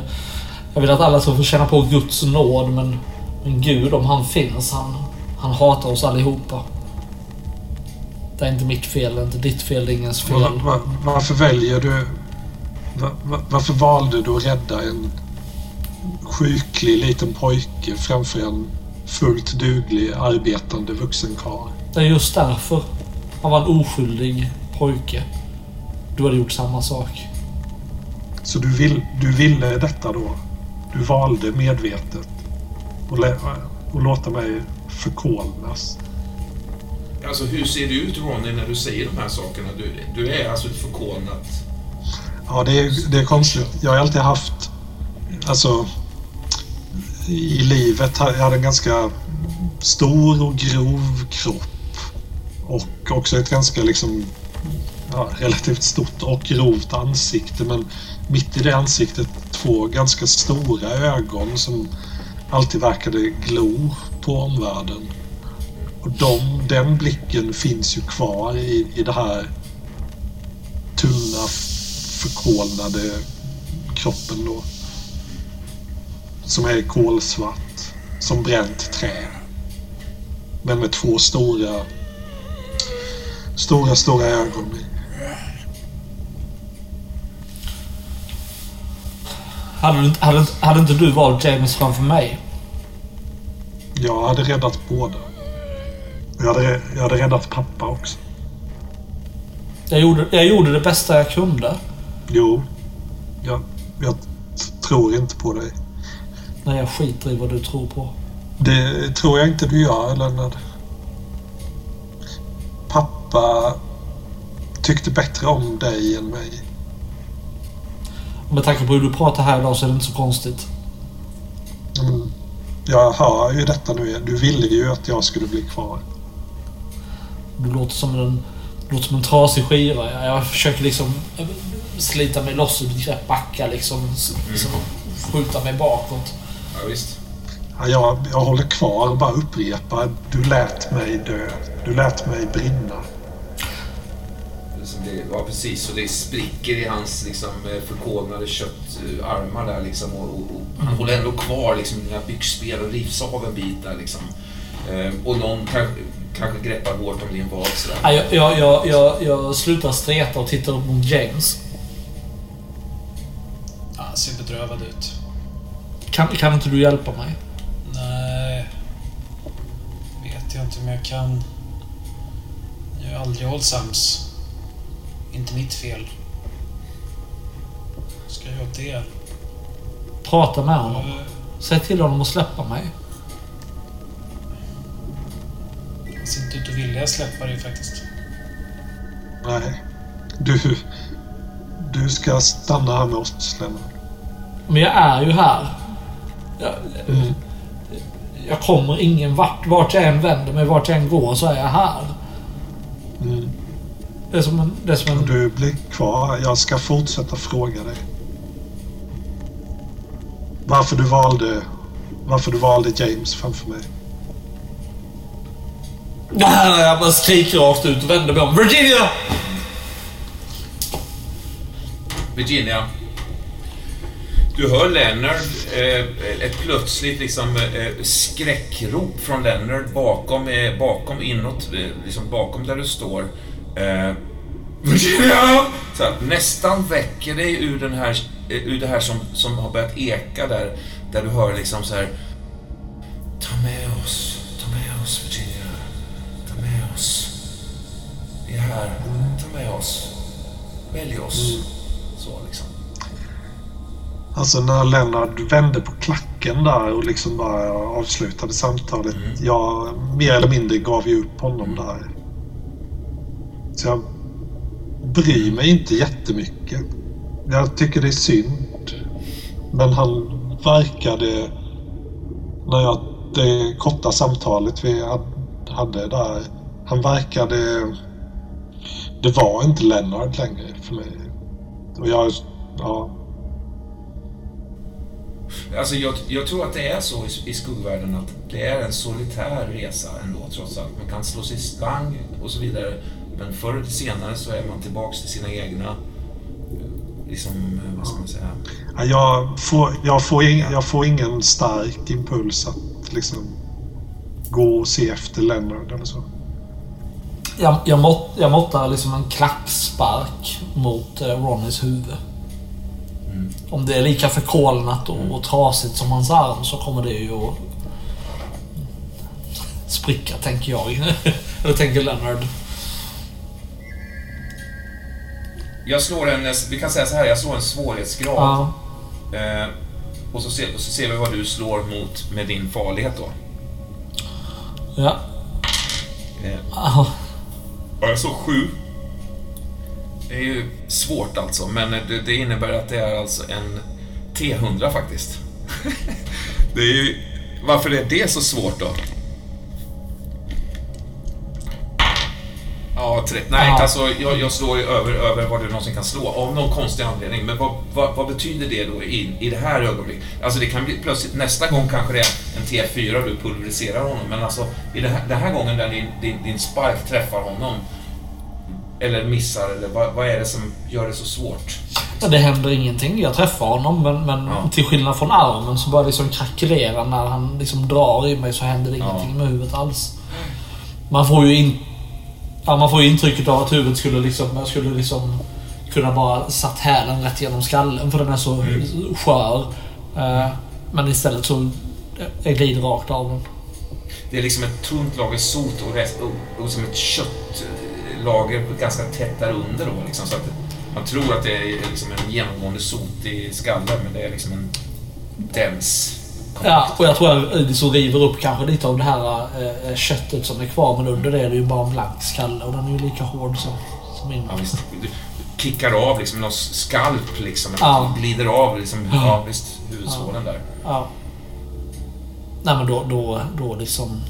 jag ville att alla ska få känna på Guds nåd, men, men Gud, om han finns, han, han hatar oss allihopa. Det är inte mitt fel, det är inte ditt fel, det är ingens fel. Var, var, varför väljer du... Var, varför valde du att rädda en sjuklig liten pojke framför en fullt duglig arbetande vuxen karl? Det är just därför. Han var en oskyldig pojke. Du hade gjort samma sak. Så du, vill, du ville detta då? Du valde medvetet att lä- att låta mig förkolnas? Alltså hur ser det ut Ronny när du säger de här sakerna? Du, du är alltså förkolnat. Ja, det är, det är konstigt. Jag har alltid haft... Alltså... I livet har jag hade en ganska stor och grov kropp. Och också ett ganska liksom... Ja, relativt stort och grovt ansikte. Men mitt i det ansiktet två ganska stora ögon som alltid verkade glo på omvärlden. Och de, den blicken finns ju kvar i, i det här tunna, förkolnade kroppen då. Som är kolsvart. Som bränt trä. Men med två stora, stora, stora ögon. i. Hade, hade, hade inte du valt James framför mig? Jag hade räddat båda. Jag hade, jag hade räddat pappa också. Jag gjorde, jag gjorde det bästa jag kunde. Jo, jag, jag tror inte på dig. Nej, jag skiter i vad du tror på. Det tror jag inte du gör, Lennart. Pappa tyckte bättre om dig än mig. Med tanke på hur du pratar här idag så är det inte så konstigt. Men jag hör ju detta nu. Du ville ju att jag skulle bli kvar. Du låter som en, låter som en trasig skiva. Jag, jag försöker liksom eh, slita mig loss ur ditt grepp, backa liksom. liksom skjuta mig bakåt. Ja, visst. Ja, jag, jag håller kvar och bara upprepar. Du lät mig dö. Du lät mig brinna. Det ja, precis. Och det spricker i hans liksom, eh, förkolnade köttarmar där liksom. Och, och, och han håller ändå kvar liksom, dina byxben och rivs av en bit där liksom. Eh, och någon kanske, kanske greppar hårt om din vad. Ja, Jag, jag, jag, jag, jag slutar streta och tittar upp mot James. Ja, Han ser bedrövad ut. Kan, kan inte du hjälpa mig? Nej... Vet jag inte om jag kan. Jag är aldrig hållit sams. Inte mitt fel. Ska jag göra det? Prata med honom. Eh, Säg till honom att släppa mig. Han ser inte ut att vilja släppa dig faktiskt. Nej. Du... Du ska stanna här med oss, Lennart. Men jag är ju här. Jag, Mm. jag kommer ingen vart. Vart jag än vänder mig, vart jag än går så är jag här. Mm. Det är som en... Det är som en Du blir kvar. Jag ska fortsätta fråga dig. Varför du valde... Varför du valde James framför mig. Jag bara skriker rakt ut och vänder mig om. Virginia! Virginia. Du hör Leonard, eh, ett plötsligt liksom, eh, skräckrop från Leonard bakom, eh, bakom inåt, eh, liksom bakom där du står. Eh, Virginia! Så här, nästan väcker dig ur, den här, eh, ur det här som, som har börjat eka där, där du hör liksom så här. Ta med oss, ta med oss Virginia. Ta med oss. Vi är här, ta med oss. Välj oss. Så liksom. Alltså när Lennart vände på klacken där och liksom bara avslutade samtalet. Jag mer eller mindre gav ju upp honom där. Så jag bryr mig inte jättemycket. Jag tycker det är synd. Men han verkade, när jag, det korta samtalet vi had- hade där, han verkade, det var inte Lennart längre för mig. Och jag, ja, Alltså jag, jag tror att det är så i, i skuggvärlden att det är en solitär resa ändå trots allt. Man kan slå sig slang och så vidare. Men förr eller senare så är man tillbaks till sina egna, liksom, eh, vad ska man säga? Ja, Jag får, jag, får ing, jag får ingen stark impuls att liksom gå och se efter Leonard eller så. Jag, jag, mått, jag måttar liksom en klackspark mot eh, Ronnys huvud. Om det är lika förkolnat och, och trasigt som hans arm så kommer det ju att spricka, tänker jag. Eller tänker Leonard. Jag slår en, vi kan säga så här, jag slår en svårighetsgrad. Ja. Eh, och så ser, och så ser vi vad du slår mot med din farlighet då. Ja. Eh, Ja. Ja, jag såg sju. Det är ju svårt alltså, men det, det innebär att det är alltså en T100 faktiskt. det är ju... Varför är det så svårt då? Ja, tre, nej, Ja. alltså jag, jag slår ju över, över vad du någonsin kan slå av någon konstig anledning. Men vad, vad, vad betyder det då i, i det här ögonblicket? Alltså det kan bli plötsligt, nästa gång kanske det är en T4 och du pulveriserar honom. Men alltså i det här, den här gången där din, din, din spark träffar honom eller missar, eller vad, vad är det som gör det så svårt? Ja, Det händer ingenting. Jag träffar honom men, men Ja. till skillnad från armen så börjar det liksom krackelera när han liksom drar i mig så händer det ingenting med huvudet alls. Man får ju in, ja, man får intrycket av att huvudet skulle liksom, skulle liksom kunna bara satt hälen rätt genom skallen för den är så skör. Eh, Men istället så jag glider rakt av den. Det är liksom ett tunt lager sot och, rest, och, och som ett köttlager ganska tätt där under då. Liksom, så att man tror att det är liksom en genomgående sot i skallen, men det är liksom en dens Ja, och jag tror att Ödis river upp kanske lite av det här eh, köttet som är kvar. Men under det är det ju bara en blank skalle och den är ju lika hård som, som innan. Ja, visst. Du kickar av liksom någon skalp liksom. Ja. Glider av liksom. Ja, visst. Huvudsvålen där. Ja. Nej men då, då, då liksom...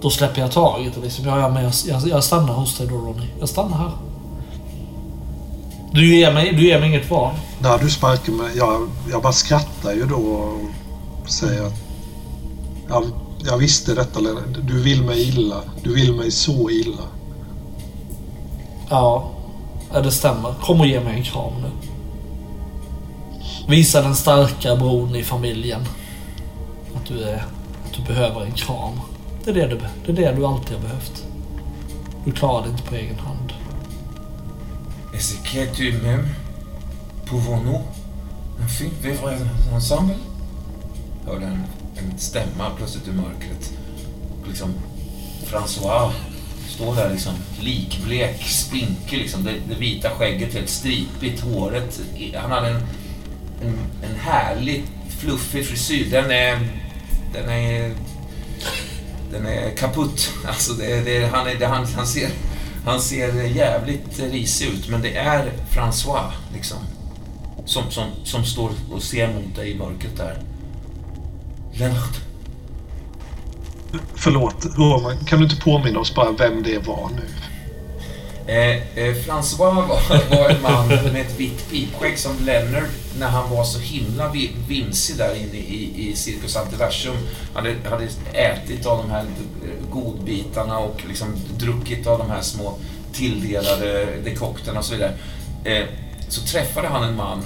Då släpper jag taget och liksom, ja, ja men jag, jag, jag stannar hos dig då Ronny. Jag stannar här. Du ger mig, du ger mig inget val. När du sparkar mig, jag, jag bara skrattar ju då och säger att jag, jag visste detta Lennart. Du vill mig illa. Du vill mig så illa. Ja, ja, det stämmer. Kom och ge mig en kram nu. Visa den starka bron i familjen att du, är, att du behöver en kram. Det är det, du, det är det du alltid har behövt. Du klarar det inte på egen hand. Et c'est que tu m'aimes? Pouvons-nous enfin vivre ensemble? Hörde en, en stämma plötsligt i mörkret. Liksom, François står där liksom likblek, spinkig liksom. Det, det vita skägget helt stripigt, håret. Han hade en, en, en härlig fluffig frisyr. Den är... Den är... Den är kaputt. Alltså det, det, han, är, det, han, han, ser, han ser jävligt risig ut, men det är François liksom. Som, som, som står och ser mot dig i mörkret där. Lennart. Förlåt Roman, kan du inte påminna oss bara vem det var nu? Eh, eh, François var, var en man med ett vitt pipskägg som Leonard, när han var så himla vimsig där inne i, i Cirkus Antiversum, hade, hade ätit av de här godbitarna och liksom druckit av de här små tilldelade dekokterna och så vidare. Eh, så träffade han en man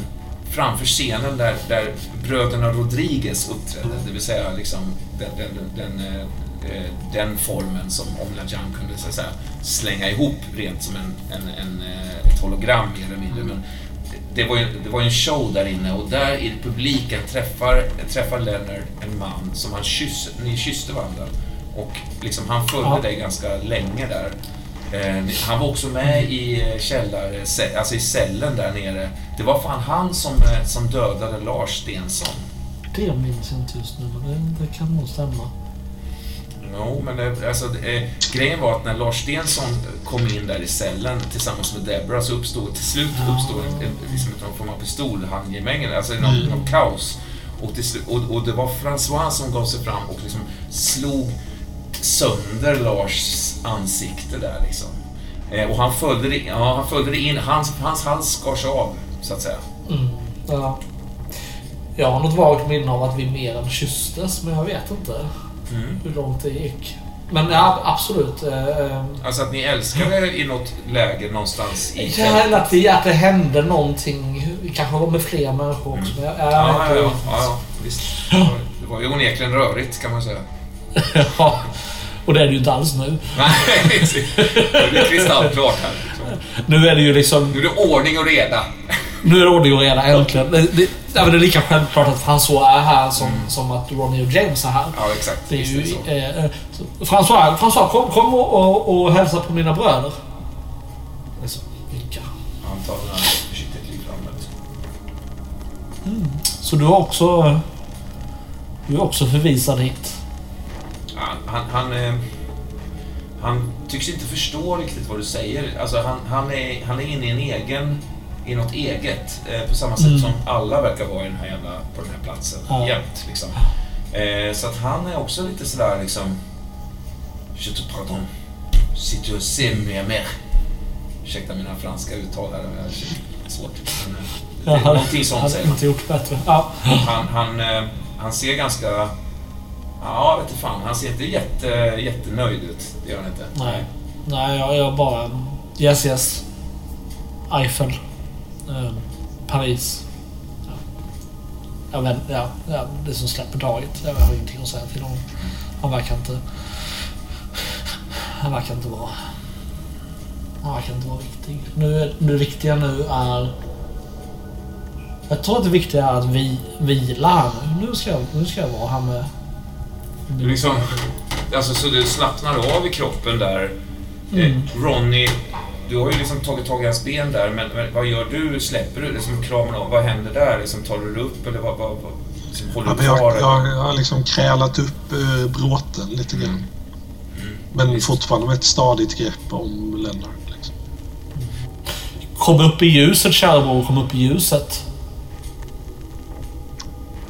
framför scenen där, där bröderna Rodriguez uppträdde, det vill säga liksom den, den, den, eh, den, eh, den formen som Omla Jam kunde så säga, slänga ihop rent som en, en, en, eh, ett hologram mer eller mindre. Men det var, ju, det var en show där inne och där i publiken träffar, träffar Leonard en man som han kysste, ni kysste varandra. Och liksom han följde Ja. dig ganska länge där. Eh, Han var också med i eh, källar, alltså i cellen där nere. Det var fan han som, som dödade Lars Stensson. Det minns jag inte just nu, men det, det kan nog stämma. Jo, men det, alltså, det, eh, grejen var att när Lars Stensson kom in där i cellen tillsammans med Deborah så uppstod till slut uppstod en, en, liksom någon form av pistolhandgemäng, alltså någon, någon kaos. Och, till och, och det var François som gav sig fram och liksom slog sönder Lars ansikte där liksom. Eh, och han följde det, ja, han följde in, hans, hans hals skars av, så att säga. Ja. Jag har något vagt minne av att vi mer än kysstes, men jag vet inte Mm. hur långt det gick. Men ja, absolut. Eh, Alltså att ni älskade i något läge någonstans i Ja, eller att det, att det hände någonting. Kanske var med fler människor också. Men jag, jag Ja, ja, ja, inte. ja, visst. Det var- ju onekligen rörigt kan man säga. Ja. Och det är det ju inte alls nu. Nej, det blir kristallklart här. Liksom. Nu är det ju liksom... Nu är det ordning och reda. Nu är det ordning och reda äntligen. Det, det, det är lika självklart att François är här som, som att Ronny och James är här. Ja, exakt. Det är ju... så. Eh, eh, så- François, François kom, kom och, och, och hälsa på mina bröder. Det är så, vilka? Han tar den här försiktigt kliv fram. där, Liksom. Så du har också... Du är också förvisad hit. Ja, Han, han, eh, han tycks inte förstå riktigt vad du säger. Alltså han, han, är, han är inne i en egen i något eget. Eh, på samma sätt Mm. som alla verkar vara i den här jävla, på den här platsen. Ja. Jämt liksom. Eh, så att han är också lite sådär liksom... Je te pardon. Si tu sais mer. Ursäkta mina franska uttal här. Det är svårt. Men, eh, det är någonting sånt säger inte gjort bättre. Ja. Han, han, eh, han ser ganska... Ja, vet du fan. Han ser inte jätte, jättenöjd ut. Det gör han inte. Nej. Nej, jag, jag bara... Yes, yes. Eiffel. Eh, Paris. Ja. Vet, ja, ja, det som släpper taget. Jag har ingenting att säga till honom. Han verkar inte... Han verkar inte vara... Han verkar inte vara viktig. Nu, det viktiga nu är... Jag tror att det viktiga är att vi vila här nu. Ska jag, nu ska jag vara här med... Du liksom, alltså, så du slappnar av i kroppen där. Mm. Eh, Ronny, du har ju liksom tagit tag i hans ben där, men, men vad gör du? Släpper du liksom kramen av? Vad händer där? Liksom, tar du det upp eller vad, vad, vad liksom håller Ja, du men jag, kvar? jag, jag har liksom krälat upp uh, bråten lite grann. Men Visst. fortfarande med ett stadigt grepp om Lennart. Liksom. Kom upp i ljuset, Kärbo. Kom upp i ljuset.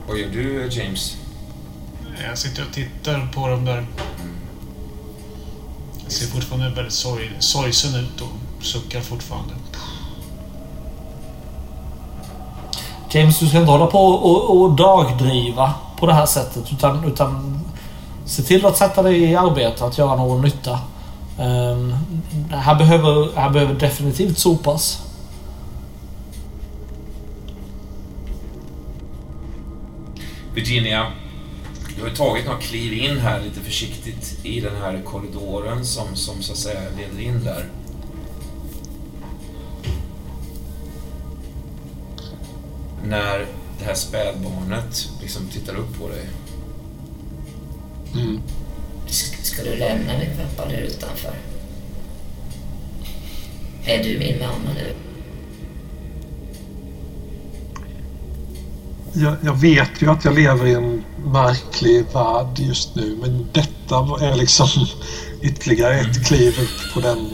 Vad gör du, James? Jag sitter och tittar på dem där. Jag ser fortfarande väldigt sorg, sorgsen ut och suckar fortfarande. James, du ska inte hålla på och, och dagdriva på det här sättet. Utan, utan se till att sätta dig i arbete, att göra någon nytta. Um, här, behöver, här behöver definitivt sopas. Virginia, du har tagit några kliv in här lite försiktigt i den här korridoren som, som så att säga leder in där. När det här spädbarnet liksom tittar upp på dig. Mm. Ska, ska du lämna min pappa där utanför? Är du min mamma nu? Jag, jag vet ju att jag lever i en märklig värld just nu men detta är liksom ytterligare ett kliv upp på den,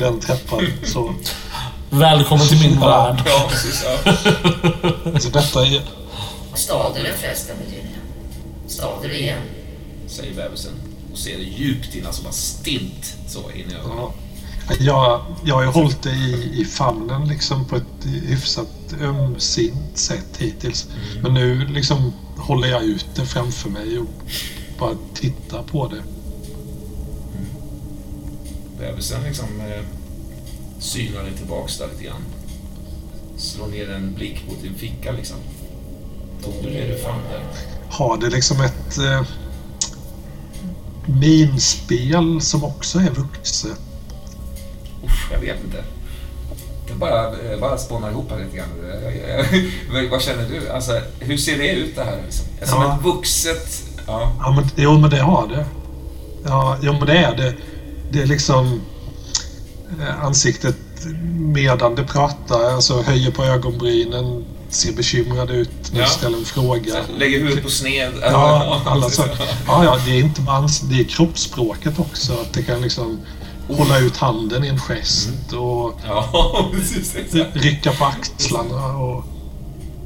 den trappan. Så, Välkommen till min värld. Ja, precis. Ja. så detta är... Du den förresten, Virginia? Det igen? Säger bebisen och ser det djupt in, alltså bara stint så in i ögonen. Jag, jag har ju hållit det i, i famnen liksom på ett hyfsat ömsint sätt hittills. Men nu liksom håller jag ut det framför mig och bara tittar på det. Bebisen liksom eh, synar dig tillbaks där lite grann. Slår ner en blick mot din ficka liksom. Tog du det du fann där? Har det liksom ett eh, minspel som också är vuxet. Uff, jag vet inte. Jag bara, eh, bara spånar ihop här lite grann. Vad- känner du? Alltså, hur ser det ut det här? Liksom? Som Ja. ett vuxet... Ja. Ja, men, jo, men det har det. Ja, jo, men det är det. Det är liksom ansiktet medan det pratar, alltså höjer på ögonbrynen, ser bekymrad ut när Ja. du ställer en fråga. Lägger huvudet på sned. Ja, alla så, ja, ja, det är inte bara det är kroppsspråket också. Att det kan liksom hålla ut handen i en gest och Ja, precis. rycka på axlarna. Och,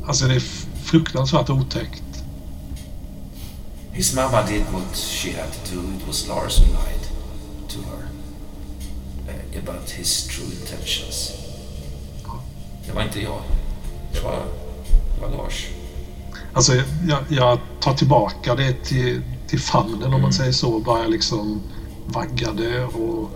alltså det är fruktansvärt otäckt. His mama did what she had to do. It was Lars who lied to her about his true intentions. Det var inte jag. Det var, det var Lars. Alltså jag, jag tar tillbaka det till, till famnen om man säger så. Börjar liksom vagga det och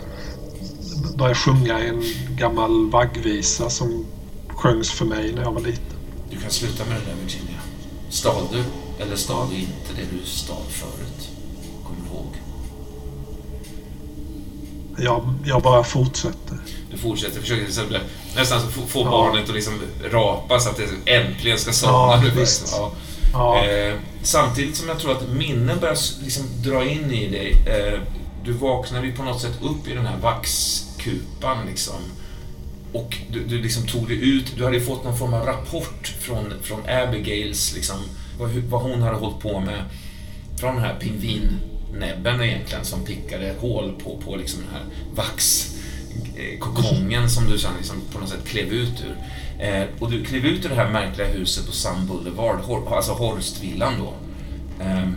börjar sjunga en gammal vaggvisa som sjöngs för mig när jag var liten. Du kan sluta med det där Virginia. Stal du eller stal du inte det du stal förut? Kommer du ihåg? Jag, jag bara fortsätter. Du fortsätter, försöker liksom, nästan så få, Ja. barnet att liksom rapa så att det äntligen ska somna. Ja, visst. Ja. Ja, Eh, samtidigt som jag tror att minnen börjar liksom dra in i dig. Eh, du vaknar ju på något sätt upp i den här vaxkupan liksom. Och du, du liksom tog dig ut, du hade ju fått någon form av rapport från, från Abigails, liksom, vad, vad hon hade hållit på med. Från den här pingvinnäbben egentligen som pickade hål på, på liksom den här vaxkokongen som du sen liksom på något sätt klev ut ur. Eh, och du klev ut ur det här märkliga huset på Sun Boulevard, Hor- alltså Horstvillan då. Ehm,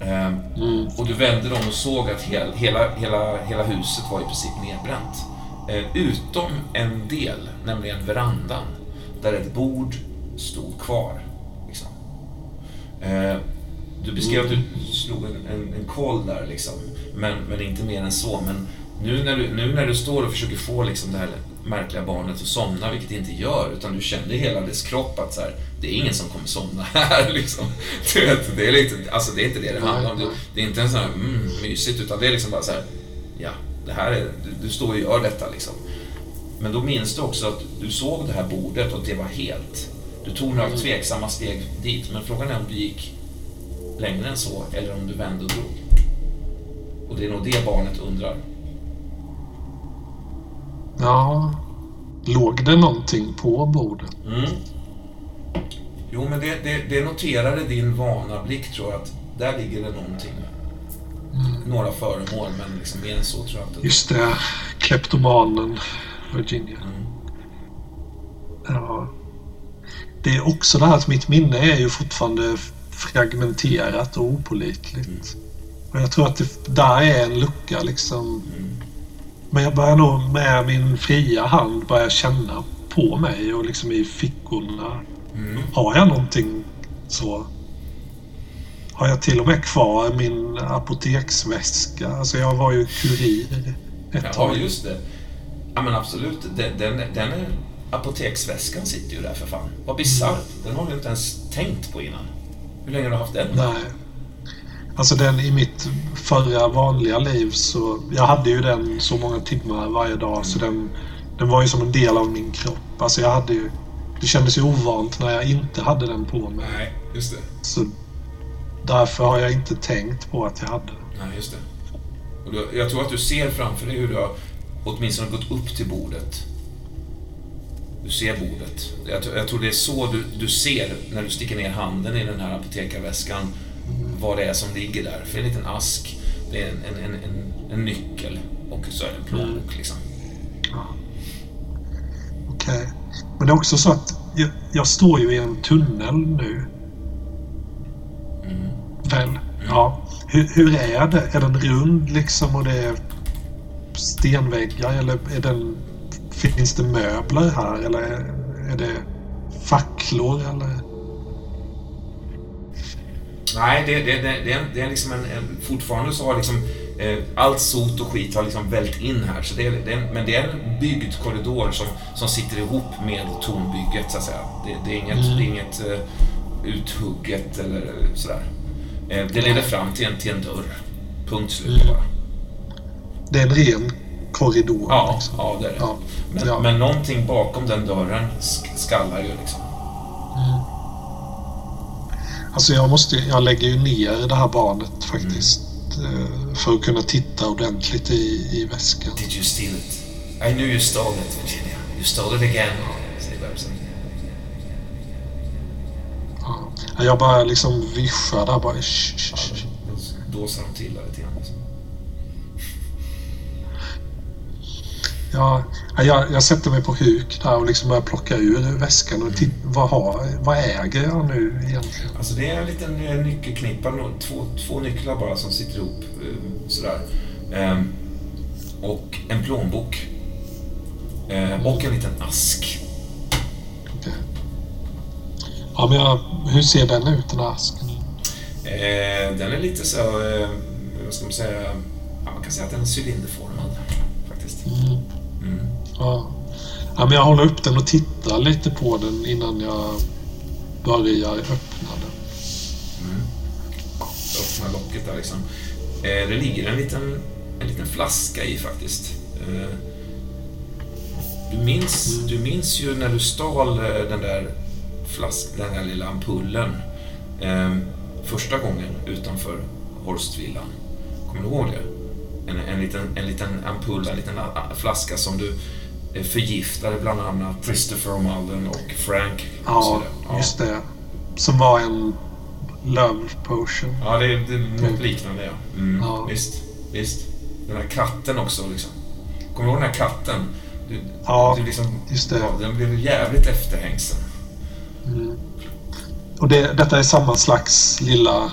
ehm, mm. och du vände dem och såg att hel, hela, hela, hela huset var i princip nedbränt. Eh, utom en del, nämligen verandan, där ett bord stod kvar. Liksom. Du beskrev att du slog en, en, en koll där, liksom, men, men inte mer än så. Men nu när du, nu när du står och försöker få liksom, det här märkliga barnet att somna, vilket det inte gör, utan du kände i hela dess kropp att så här, det är ingen som kommer somna här. Liksom. Du vet, det, är lite, alltså, det är inte det det handlar om. Det, det är inte en sån här mm, mysigt, utan det är liksom bara så här, ja, det här är, du, du står och gör detta liksom. Men då minns du också att du såg det här bordet och det var helt. Du tog några tveksamma steg dit, men frågan är om du gick längre än så eller om du vände och drog. Och det är nog det barnet undrar. ja. Låg det någonting på bordet? Mm. Jo, men det, det, det noterade din vana blick tror jag att där ligger det någonting. Några föremål, men liksom mer än så tror jag inte. Just det, kleptomanen Virginia. Mm. Ja. Det är också det här att mitt minne är ju fortfarande fragmenterat och opålitligt. Och jag tror att det där är en lucka liksom. Men jag börjar nog med min fria hand börja känna på mig och liksom i fickorna. Mm. Har jag någonting så? Har jag till och med kvar min apoteksväska? Alltså jag var ju kurir ett Ja, tag. just det. Ja, men absolut. Den, den, den är, apoteksväskan sitter ju där för fan. Vad bisarrt. Den har du inte ens tänkt på innan. Hur länge har du haft den? Nej. Alltså den i mitt förra vanliga liv så... Jag hade ju den så många timmar varje dag så den, den var ju som en del av min kropp. Alltså jag hade ju... Det kändes ju ovant när jag inte hade den på mig. Nej, just det. Så därför har jag inte tänkt på att jag hade den. Nej, just det. Och du, jag tror att du ser framför dig hur du har åtminstone gått upp till bordet. Du ser bordet. Jag, tror- jag tror det är så du, du ser när du sticker ner handen i den här apotekarväskan vad det är som ligger där. För det är en liten ask, det är en, en, en, en, en nyckel och så är det en plånbok liksom. Okej. Men det är också så att jag, jag står ju i en tunnel nu. Väl? Ja. Hur, hur är det? Är den rund liksom och det är stenväggar eller är den, finns det möbler här eller är, det facklor eller? Nej, det, det, det, det, är, liksom en, en... Fortfarande så har liksom eh, allt sot och skit har liksom vält in här. Så det är, det är, en- men det är en byggd korridor som, som sitter ihop med tornbygget, så att säga. Det, det är inget, det är inget eh, uthugget eller sådär. Eh, det leder fram till en, till en dörr. Punkt slut bara. Det är en ren korridor. Ja, liksom. ja, det är det. Ja, Men, ja. men någonting bakom den dörren sk- skallar ju liksom. Alltså jag måste, jag lägger ju ner det här barnet faktiskt. eh, För att kunna titta ordentligt i, i väskan. Did you steal it? I knew you stole it, Virginia. You stole it again. Ja. Jag bara liksom vischar där bara. "Shh, shh, shh." Då dåsar de till där Ja, ja, jag, jag sätter mig på huk där och liksom börjar plocka ur väskan och titta, vad, har, vad äger jag nu egentligen? Alltså det är en liten eh, nyckelknippa, två, två nycklar bara som sitter ihop eh, sådär. Ehm, och en plånbok. Ehm, och en liten ask. Okej. Ja, men jag, hur ser den ut den här asken? Eh, den är lite så, eh, vad ska man säga, ja, man kan säga att den är cylinderformad faktiskt. Mm. Ja. ja, men jag håller upp den och tittar lite på den innan jag börjar öppna den. Öppna locket där liksom. Eh, det ligger en liten, en liten flaska i faktiskt. Eh, du, minns, du minns ju när du stal eh, den där, flask, den där lilla ampullen eh, första gången utanför Horstvillan. Kommer du ihåg det? En, en, liten, en liten ampull, en liten flaska som du förgiftade bland annat Christopher O'Mullen och Frank. och Ja, vidare. just det. Som var en love potion. Ja, det är, det är något liknande, ja. Mm, Ja. Visst, visst. Den här katten också, liksom. Kommer du ihåg den här katten? Du, Ja, du liksom, just det. Ja, den blev jävligt efterhängsen. Och det, detta är samma slags lilla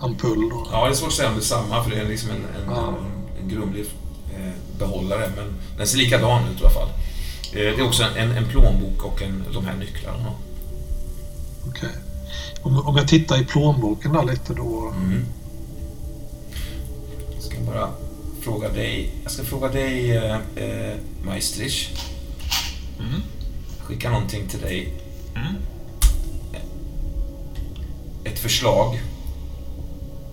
ampull då. Ja, det är svårt att säga om det är samma, för det är liksom en, en, Ja. en, en grumlig eh, behållare. Men den ser likadan ut i alla fall. Eh, det är också en, en, plånbok och en, de här nycklarna. Okej. Om, om jag tittar i plånboken där lite då. Mm. Jag ska bara fråga dig. Jag ska fråga dig, eh, eh, Maestrich. Skicka någonting till dig. Ett förslag.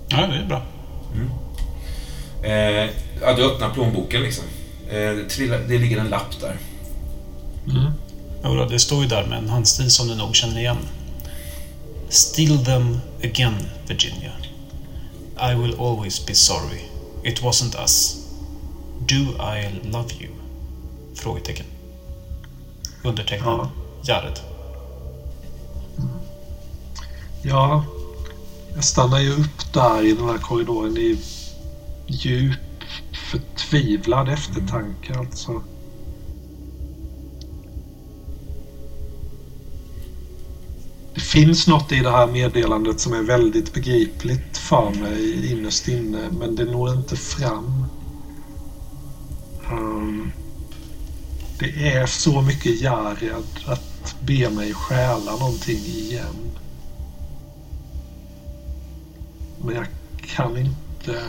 Ja, det är bra. Eh, ja, du öppnar plånboken liksom. Eh, det, trillar, det ligger en lapp där. Mm. Jodå, det står ju där med en handstil som du nog känner igen. Steal them again, Virginia. I will always be sorry. It wasn't us. Do I love you? Frågetecken. Undertecknad Ja. Jared. Ja, jag stannar ju upp där i den här korridoren i djup förtvivlad eftertanke alltså. Det finns något i det här meddelandet som är väldigt begripligt för mig innerst inne men det når inte fram. Um, det är så mycket Jared att be mig stjäla någonting igen. Men jag kan inte...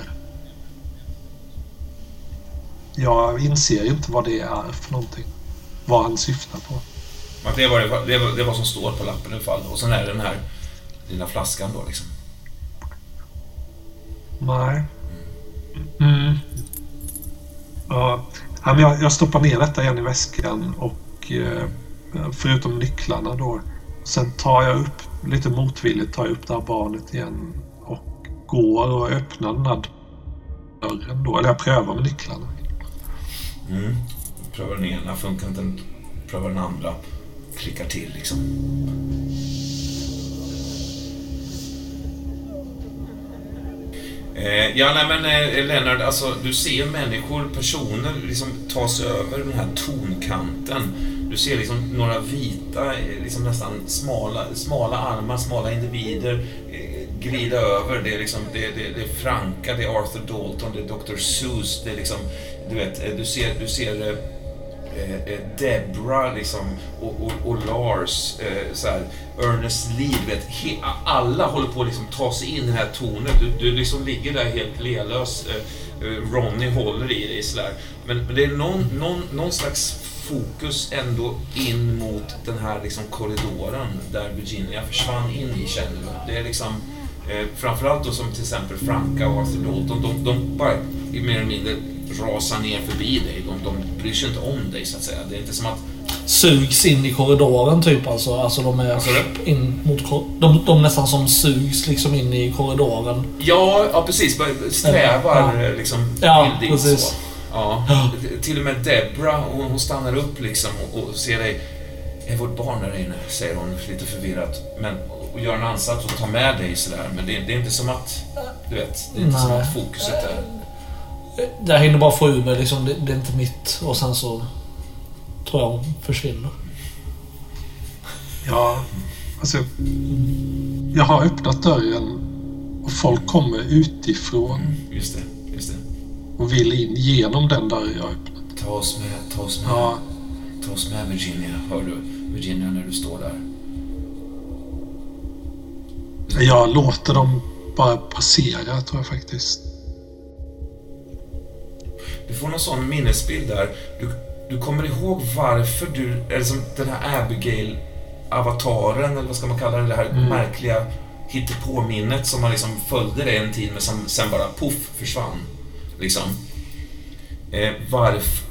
Jag inser inte vad det är för någonting. Vad han syftar på. Men det, var, det, var, det var som står på lappen i alla fall. Och sen är det den här lilla flaskan då liksom. Nej. Mm. Ja, men jag, jag stoppar ner detta igen i väskan och eh, förutom nycklarna då. Sen tar jag upp, lite motvilligt, tar jag upp det här barnet igen och går och öppnar den här dörren då. Eller jag prövar med nycklarna. Mm. Prövar den ena, funkar inte prövar den andra. Klickar till liksom. Eh, ja, nej men eh, Lennart, alltså du ser människor, personer liksom ta sig över den här tonkanten. Du ser liksom några vita, eh, liksom nästan smala, smala armar, smala individer eh, glida över. Det är liksom, det, det, det är Franka, det är Arthur Dalton, det är Dr. Seuss, det är liksom, du vet, eh, du ser, du ser eh, eh, eh Debra liksom, och, och, och Lars, eh, så här, Ernest Lee, alla håller på att liksom ta sig in i det här tornet. Du, du liksom ligger där helt lelös. Eh, Ronny håller i dig sådär. Men, men det är någon, någon, någon slags fokus ändå in mot den här liksom korridoren där Virginia försvann in i, känner du. Det är liksom, eh, framförallt då som till exempel Franka och Arthur Dalton, de, de bara mer eller mindre rasar ner förbi dig. De, de bryr sig inte om dig så att säga. Det är inte som att... Sugs in i korridoren typ alltså. Alltså de är in mot de, de nästan som sugs liksom in i korridoren. Ja, ja precis. Strävar Ja. liksom Ja, dit precis. så. Ja. Till och med Debra, hon, hon stannar upp liksom och, och ser dig. Är vårt barn där inne? Säger hon lite förvirrat. Men, och gör en ansats och tar med dig sådär. Men det, det är inte som att... Du vet, det är inte som Nej. att fokuset är... Jag hinner bara få ur mig liksom, det, det är inte mitt. Och sen så tror jag hon försvinner. Ja, alltså. Jag har öppnat dörren och folk kommer utifrån Just det, just det. och vill in genom den dörr jag öppnat. Ta oss med, ta oss med. Ja, Ta oss med Virginia, hör du? Virginia när du står där. jag låter dem bara passera tror jag faktiskt. Du får någon sån minnesbild där. Du, du kommer ihåg varför du, eller som den här Abigail-avataren, eller vad ska man kalla det, det här märkliga hittepåminnet som man liksom följde det en tid men som sen bara poff försvann. Liksom. Eh, varf,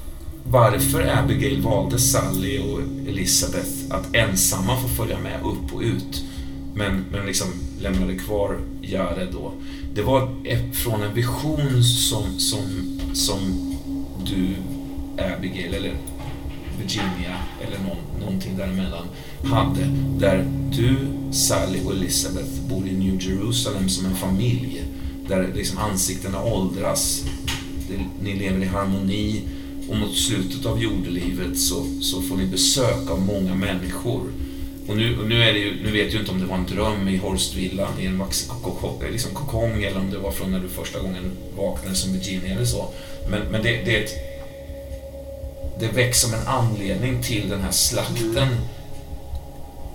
varför Abigail valde Sally och Elizabeth att ensamma få följa med upp och ut men, men liksom lämnade kvar Jared då. Det var från en vision som, som, som du, Abigail eller Virginia eller någon, någonting däremellan hade. Där du, Sally och Elizabeth bor i New Jerusalem som en familj. Där liksom ansiktena åldras, ni lever i harmoni och mot slutet av jordelivet så, så får ni besök av många människor. Och nu, och nu, är det ju, nu vet jag ju inte om det var en dröm i Horstvillan i en eh, liksom kokong eller om det var från när du första gången vaknade som Virginia eller så. Men, men det, det ett, det väcks som en anledning till den här slakten.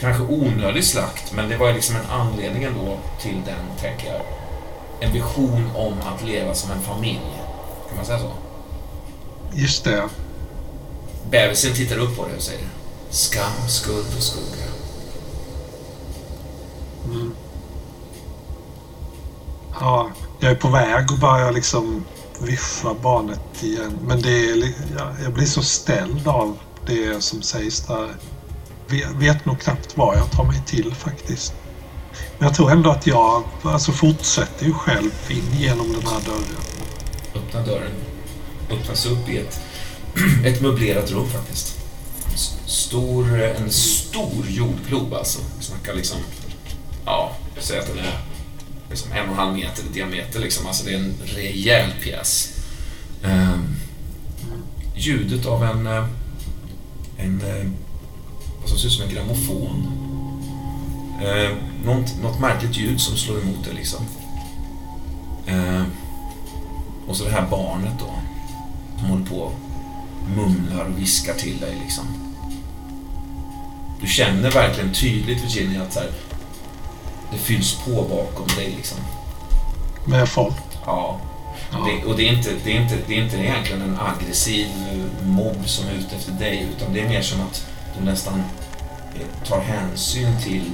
Kanske onödig slakt, men det var liksom en anledning ändå till den, tänker jag. En vision om att leva som en familj. Kan man säga så? Just det. Bebisen tittar upp på dig och säger Skam, skuld och skugga. Ja, jag är på väg och börjar liksom viffa barnet igen. Men det är, li- jag, jag blir så ställd av det som sägs där. Vet, vet nog knappt vad jag tar mig till faktiskt. Men jag tror ändå att jag alltså fortsätter ju själv in genom den här dörren. Öppna dörren. Öppnas upp i ett, ett möblerat rum faktiskt. Stor, eh, en stor jordglob alltså. Vi snackar liksom, ja, Säg att den är liksom en och en halv meter i diameter. Liksom. Alltså det är en rejäl pjäs. Eh, ljudet av en, eh, en eh, vad som ser ut som en grammofon. Eh, något, något märkligt ljud som slår emot det liksom. Eh, och så det här barnet då. Som håller på och mumlar och viskar till dig liksom. Du känner verkligen tydligt Virginia att så här, det fylls på bakom dig liksom. Med folk. Ja. Ja. Det, och det är, inte, det, är inte, det är inte egentligen en aggressiv eh, mobb som är ute efter dig utan det är mer som att de nästan eh, tar hänsyn till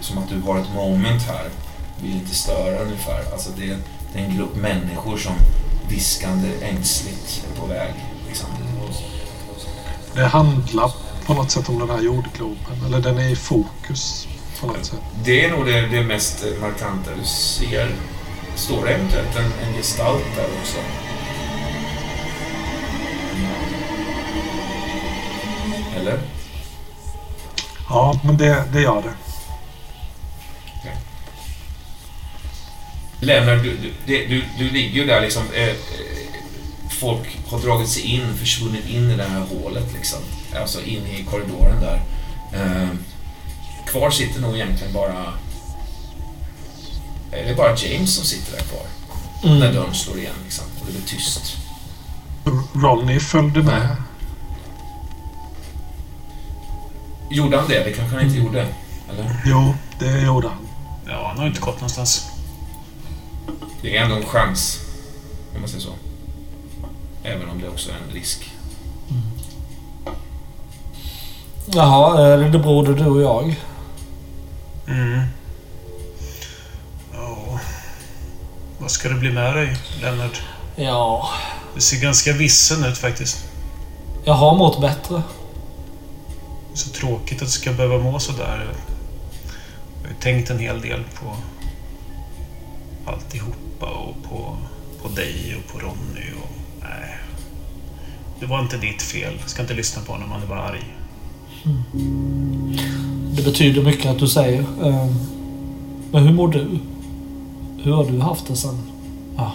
som att du har ett moment här. Vill inte störa ungefär. Alltså det, är- det är en grupp människor som viskande ängsligt på väg. Liksom. Det handlar på något sätt om den här jordgloben. Eller den är i fokus på något sätt. Det är nog det, det mest markanta du ser. Står det eventuellt en, en gestalt där också? Eller? Ja, men det, det gör det. Lennart, du, du, du, du ligger ju där liksom. Eh, eh, folk har dragit sig in, försvunnit in i det här hålet liksom. Alltså in i korridoren där. Eh, kvar sitter nog egentligen bara... Är det bara James som sitter där kvar? När Mm. dörren slår igen liksom. Och det blir tyst. Ronny följde med. Gjorde han det? Det kanske han inte gjorde? Eller? Jo, det gjorde han. Ja, han har inte gått någonstans. Det är ändå en chans, om man säger så. Även om det också är en risk. Jaha, är det lillebroder du och jag? Mm. Ja. Vad ska det bli med dig, Lennart? Ja, Du ser ganska vissen ut faktiskt. jag har mått bättre. Det är så tråkigt att du ska behöva må sådär. Jag har ju tänkt en hel del på alltihopa och på, på dig och på Ronny och... Nej. Det var inte ditt fel. Jag ska inte lyssna på honom, han är bara arg. Det betyder mycket att du säger. Ehm, Men hur mår du? Hur har du haft det sen... Ja.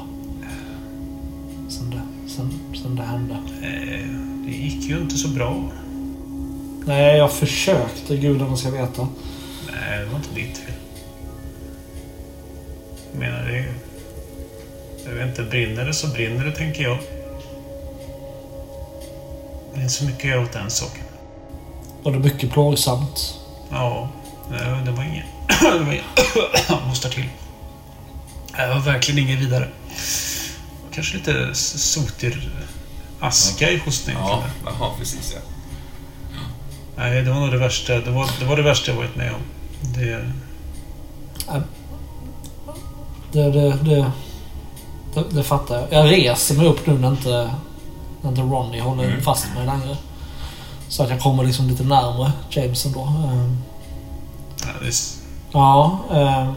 Sen det, sen, sen det hände. Eh, Det gick ju inte så bra. Nej, jag försökte. Gudarna ska veta. Nej, det var inte ditt fel. Jag menar, det. Jag vet inte, brinner det så brinner det, tänker jag. Det är inte så mycket att göra åt den saken. Var det mycket plågsamt? Ja, det var inget... det var inget... Jag hostar till. Det var verkligen inget vidare. Kanske lite sotig aska i hostningen. Ja, ja precis ja. Nej, det var nog det värsta. Det var det, var det värsta jag varit med om. Det... Det, det, det, det, det fattar jag. Jag reser mig upp nu när inte, när inte Ronny håller Mm. fast mig längre. Så att jag kommer liksom lite närmare James ändå. Ehm, Ja, det är- Ja. ehm,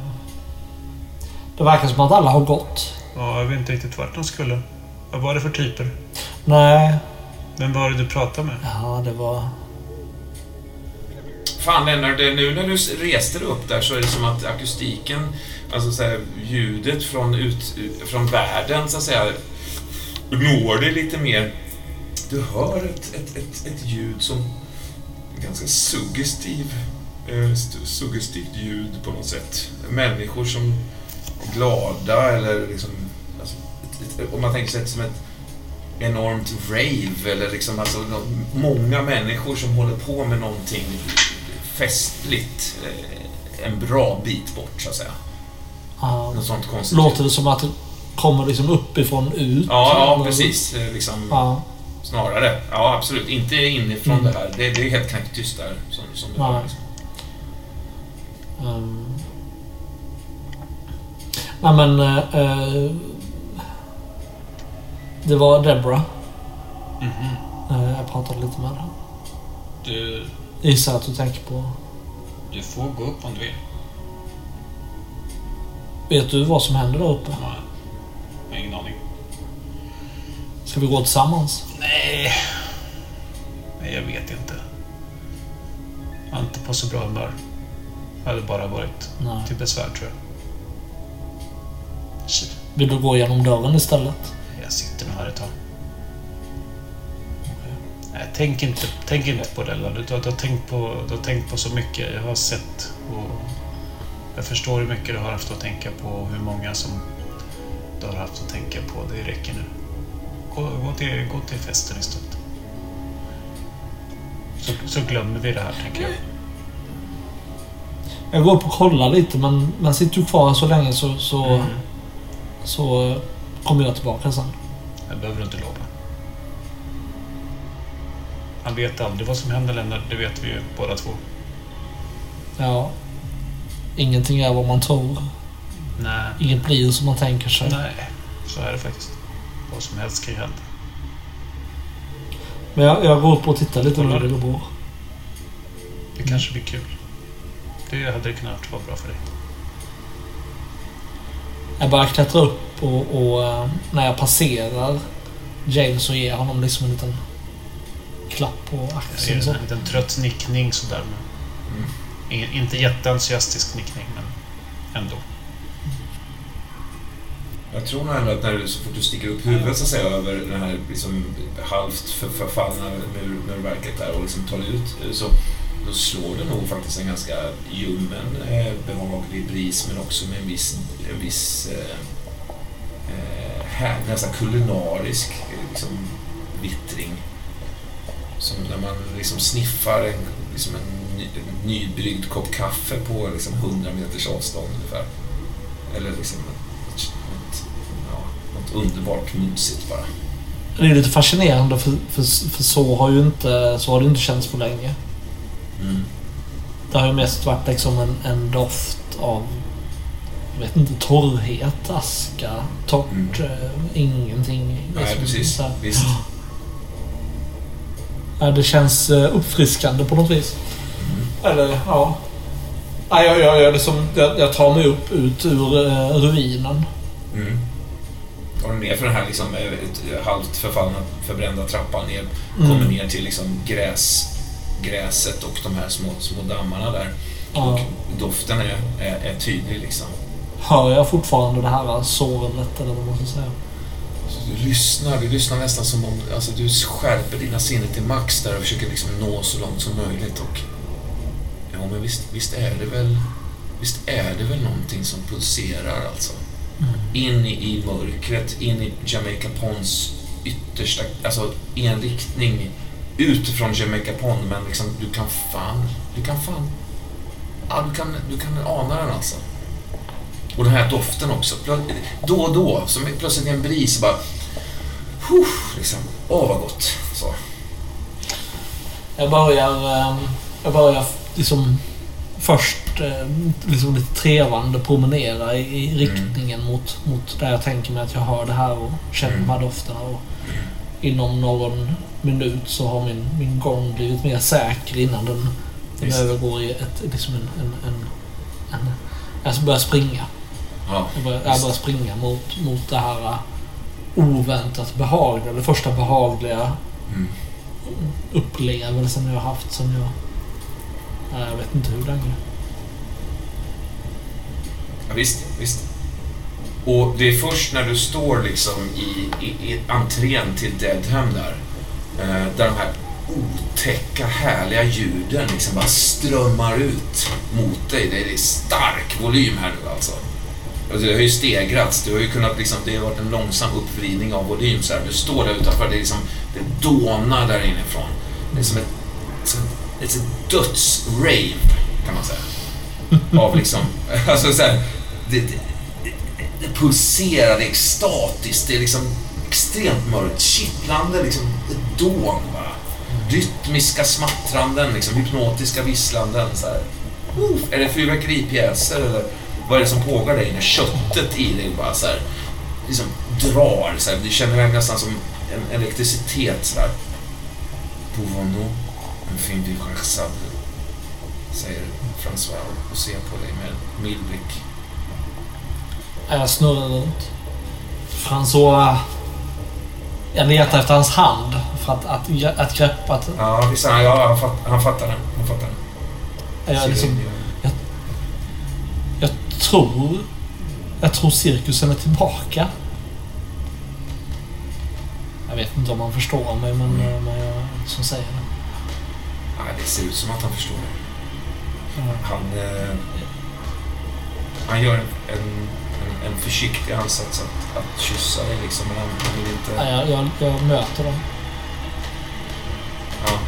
Det verkar som att alla har gått. ja, jag vet inte riktigt vart de skulle. Vad var det för typer? Nej. Vem var det du pratade med? Ja, det var... Fan Lennart, det- nu när du reste dig upp där så är det som att akustiken, alltså så här, ljudet från, ut, från världen så att säga, når dig lite mer. Du hör ett, ett, ett, ett ljud som är ganska suggestiv, eh, suggestivt ljud på något sätt. Människor som är glada eller liksom, alltså, ett, ett, om man tänker sig det som ett enormt rave eller liksom alltså många människor som håller på med någonting festligt eh, en bra bit bort så att säga ja, Något sånt konstigt. låter det som att det kommer liksom uppifrån ut? Ja, ja precis. Eh, Liksom, Ja. Snarare. Ja, absolut. Inte inifrån Mm. det här. Det, det är helt knäpptyst där. Som, som det Ja. var, liksom. ehm. Nej men... eh, eh, det var Deborah. Eh, jag pratade lite med henne. Du, Gissar att du tänker på... du får gå upp om du vill. Vet du vad som händer där uppe? Nej, jag ingen aning. Ska vi gå tillsammans? Nej. Nej, jag vet inte. Jag är inte på så bra humör. hade bara varit Nej. till besvär tror jag. Shit, Vill du gå genom dörren istället? Jag sitter nog här ett tag. Nej, tänk inte, tänk inte på det Ella. Du, du, har tänkt på, du har tänkt på så mycket. Jag har sett och jag förstår hur mycket du har haft att tänka på och hur många som du har haft att tänka på. Det räcker nu. Gå, gå, till, gå till festen istället. Så, så glömmer vi det här, tänker jag. Jag går upp och kollar lite men, men sitter du kvar så länge så, så, Mm. så kommer jag tillbaka sen. Det behöver du inte lova. Han vet aldrig vad som händer Lennart, det vet vi ju båda två. Ja. Ingenting är vad man tror. Nej. Inget blir som man tänker sig. Nej, så är det faktiskt. Vad som helst kan hända. Men jag, jag går upp och tittar lite hur det går. Det kanske blir kul. Det hade kunnat vara bra för dig. Jag börjar klättra upp och, och eh, när jag passerar James så ger jag honom liksom en liten klapp på Det axeln. är Så. en liten trött nickning sådär. Men ingen, inte jätteentusiastisk nickning, men ändå. Jag tror nog ändå att när du, så fort du sticker upp huvudet så att säga, över det här liksom, halvt för, förfallna mur, murverket där och liksom tar ut så då slår det nog faktiskt en ganska ljummen, eh, behaglig bris men också med en viss, en viss eh, eh här, nästan kulinarisk liksom, vittring. Som när man liksom sniffar en, liksom en nybryggd kopp kaffe på liksom 100 meters avstånd ungefär. Eller liksom ett, ett, ja, något underbart mysigt bara. Det är lite fascinerande för, för, för så har ju inte, så har det inte känts på länge. Mm. Det har ju mest varit liksom en, en doft av jag vet inte, torrhet, aska, torrt, Mm. eh, ingenting. Nej, Liksom precis. så här. Visst. Ja, det känns eh, uppfriskande på något vis. Eller, ja. Nej, jag, jag, jag, liksom, jag, jag tar mig upp ut ur eh, ruinen. Mm. Och ner för den här liksom, eh, ett- halvt förfallna, förbrända trappan ner. Mm. Kommer ner till liksom gräs, gräset och de här små, små dammarna där. Ja. Och doften är, är, är tydlig liksom. Hör jag fortfarande det här sorlet eller vad man ska säga? Så du lyssnar, du lyssnar nästan som om alltså, du skärper dina sinnen till max där och försöker liksom nå så långt som möjligt. Och, ja, men visst, visst är det väl Visst är det väl någonting som pulserar alltså. In i, i mörkret, in i Jamaica Ponds yttersta, alltså i en riktning utifrån Jamaica Pond, men liksom du kan fan, du kan fan, ja du kan, du kan ana den alltså. Och den här doften också. Då och då, som plötsligt en bris bara... Huff, liksom. Åh, vad gott. Så. Jag börjar, eh, jag börjar liksom först eh, liksom lite trevande promenera i, i riktningen mot, mot där jag tänker mig att jag hör det här och känner de här dofterna. Och inom någon minut så har min, min gång blivit mer säker innan den, den övergår i ett, liksom en, en, en, en... Jag börjar springa. Ja, Jag börjar, jag börjar springa mot, mot det här eh, oväntat behagliga, det första behagliga Mm. upplevelsen jag har haft sen jag... Jag vet inte hur länge. Ja, visst, visst. Och det är först när du står liksom i, i, i entrén till Deadham där, eh, där de här otäcka, härliga ljuden liksom bara strömmar ut mot dig. Det är stark volym här nu alltså. Och det har ju stegrats. Du har ju kunnat liksom, det har varit en långsam uppvridning av volym. Så här. Du står där utanför, det, är liksom, det dånar där inifrån. Det är som ett, som ett, ett dödsrave, kan man säga. Av liksom, alltså så här, det, det, det, pulserade pulserar, det är extatiskt, det är liksom extremt mörkt, kittlande liksom, ett dån bara. Rytmiska smattranden, liksom, hypnotiska visslanden. Så här. Oof, är det fyrverkeripjäser eller vad är det som pågår där inne? Köttet i dig bara så här, liksom drar. Så här. Du känner nästan som en elektricitet. Så här en fin vivre sable? Säger François och ser på dig med en mild blick. Jag snurrar runt. François... Jag letar efter hans hand för att, att, att greppa... Att, Ja, visst, han, ja, han, fatt, han fattar den. Han fattar den. jag, liksom, i- Jag tror... Jag tror cirkusen är tillbaka. Jag vet inte om han förstår mig, men, Mm. men jag som säger det. Nej, det ser ut som att han förstår det. Ja. Han, eh, han gör en, en, en, försiktig ansats att, att kyssa dig liksom, men han han vill inte... Ja, jag, jag, jag möter dem. Ja.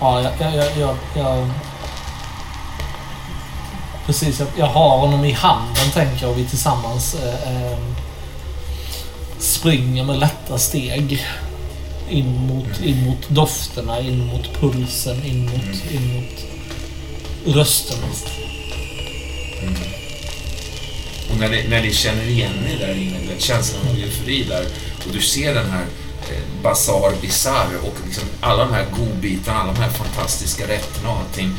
Ja, jag... jag, jag, jag, precis, jag, jag har honom i handen tänker jag och vi tillsammans eh, eh, springer med lätta steg. In mot, in mot dofterna, in mot pulsen, in mot, in mot rösterna. Och när ni, när ni känner igen er där inne, vet, känslan av eufori där och du ser den här eh, Basar Bizarre och liksom alla de här godbitarna, alla de här fantastiska rätterna och allting.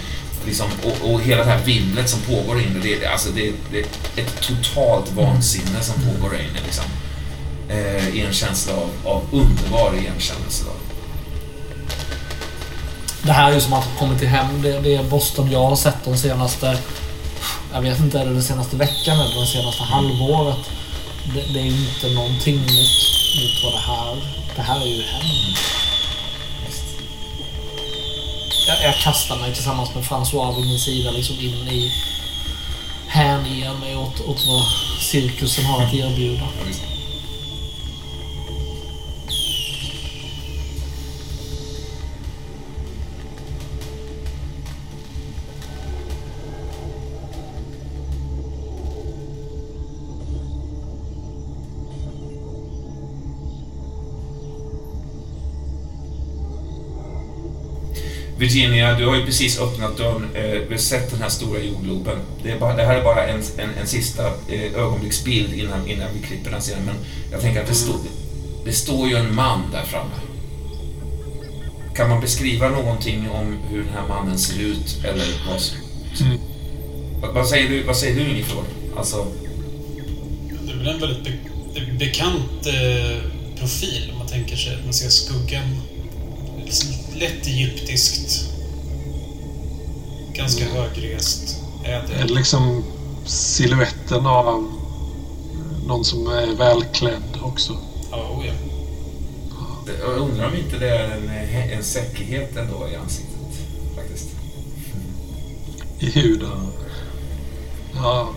Liksom, och, och hela det här vimlet som pågår inne, det, är- alltså det, det är ett totalt vansinne som pågår där inne. Liksom. Eh, I en känsla av, av underbar igenkännelse. Då. Det här är ju som att ha kommit till hem. Det, det är Boston jag har sett de senaste... Jag vet inte, är det den senaste veckan eller det senaste halvåret? Det, det är inte någonting mot, mot vad det här... Det här är ju hem. Jag, jag kastar mig tillsammans med François vid min sida liksom in i... Hänger mig åt, åt vad cirkusen har att erbjuda. Virginia, du har ju precis öppnat dörren, eh, vi har sett den här stora jordgloben. Det, är bara, det här är bara en, en, en sista eh, ögonblicksbild innan, innan vi klipper den scenen. Men jag tänker att det, står det står ju en man där framme. Kan man beskriva någonting om hur den här mannen ser ut? Eller vad, Mm. vad, vad säger du, vad säger du Ingefjord? Alltså, Det är väl en väldigt be bekant eh, profil om man tänker sig. Man ser skuggan. Lätt egyptiskt. Ganska högrest. Ädel. Eller liksom siluetten av någon som är välklädd också. Ja, oh ja. det- jag undrar om inte det är en, en säkerhet ändå i ansiktet. Faktiskt. I huden. Ja.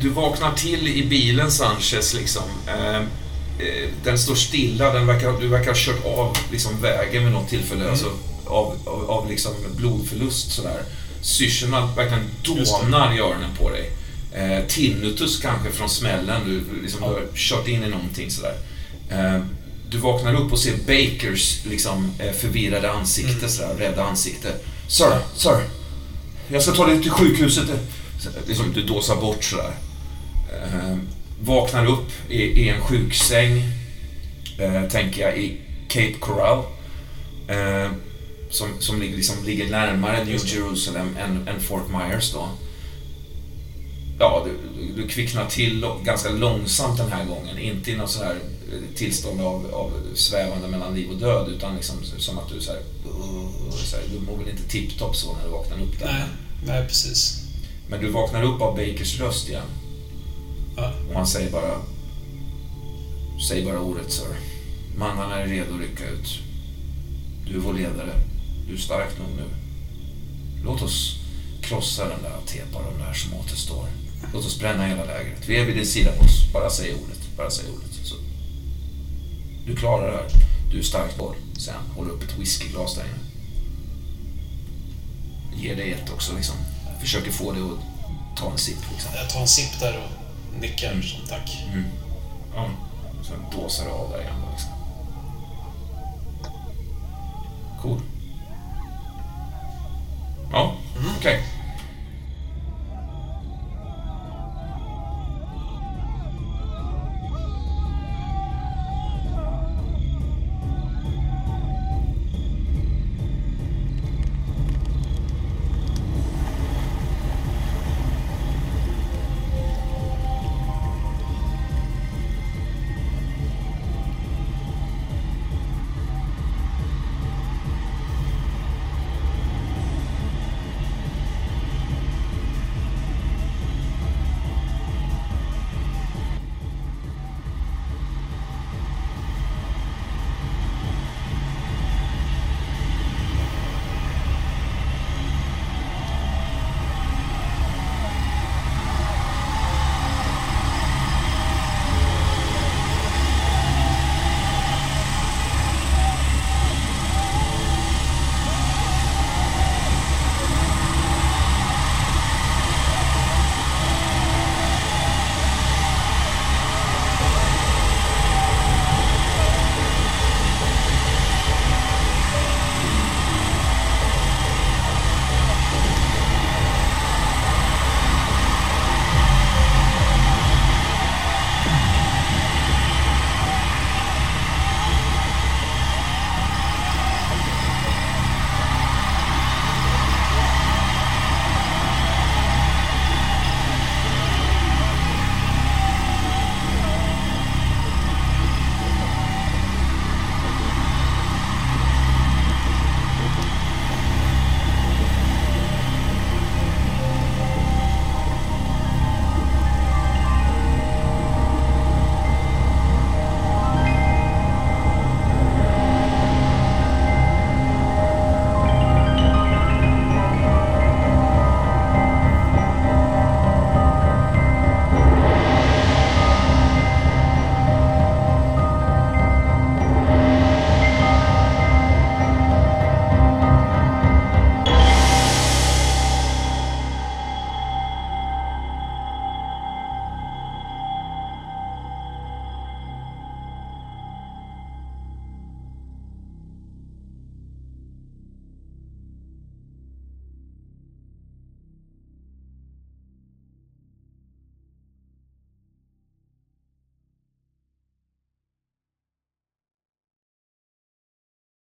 Du vaknar till i bilen Sanchez liksom. Eh, eh, den står stilla, den verkar, du verkar ha kört av liksom, vägen vid något tillfälle. Alltså, av, av, av liksom blodförlust sådär. Syrsorna verkligen dånar i öronen på dig. Eh, tinnitus kanske från smällen, du liksom, du har kört in i någonting sådär. Eh, du vaknar upp och ser Bakers liksom, eh, förvirrade ansikte, Mm. sådär, rädda ansikte. Sir, sir. Jag ska ta dig till sjukhuset. Så, Liksom, du dåsar bort sådär. Eh, vaknar upp i, i en sjuksäng, eh, tänker jag, i Cape Coral. Eh, som som ligger, liksom, ligger närmare New. Jerusalem än, än Fort Myers då. Ja, du, du- kvicknar till ganska långsamt den här gången. Inte i något sån här tillstånd av, av svävande mellan liv och död utan liksom som att du så här, uh, så här, du mår väl inte tipptopp så när du vaknar upp där. Nej, nej precis. Men du vaknar upp av Bakers röst igen. Och han säger bara... Säg bara ordet, sir. Mannarna är redo att rycka ut. Du är vår ledare. Du är stark nog nu. Låt oss krossa den där teparen där som återstår. Låt oss bränna hela lägret. Vi är vid din sida, boss. Bara säg ordet. Bara säg ordet. Så. Du klarar det här. Du är stark boll. Sen håller upp ett whiskyglas där inne. Ger dig ett också liksom. Försöker få dig att ta en sipp liksom. Jag tar en sipp där och nickar som tack. Mm. Ja, sen dåsar det av där igen liksom. Cool. Ja, okej.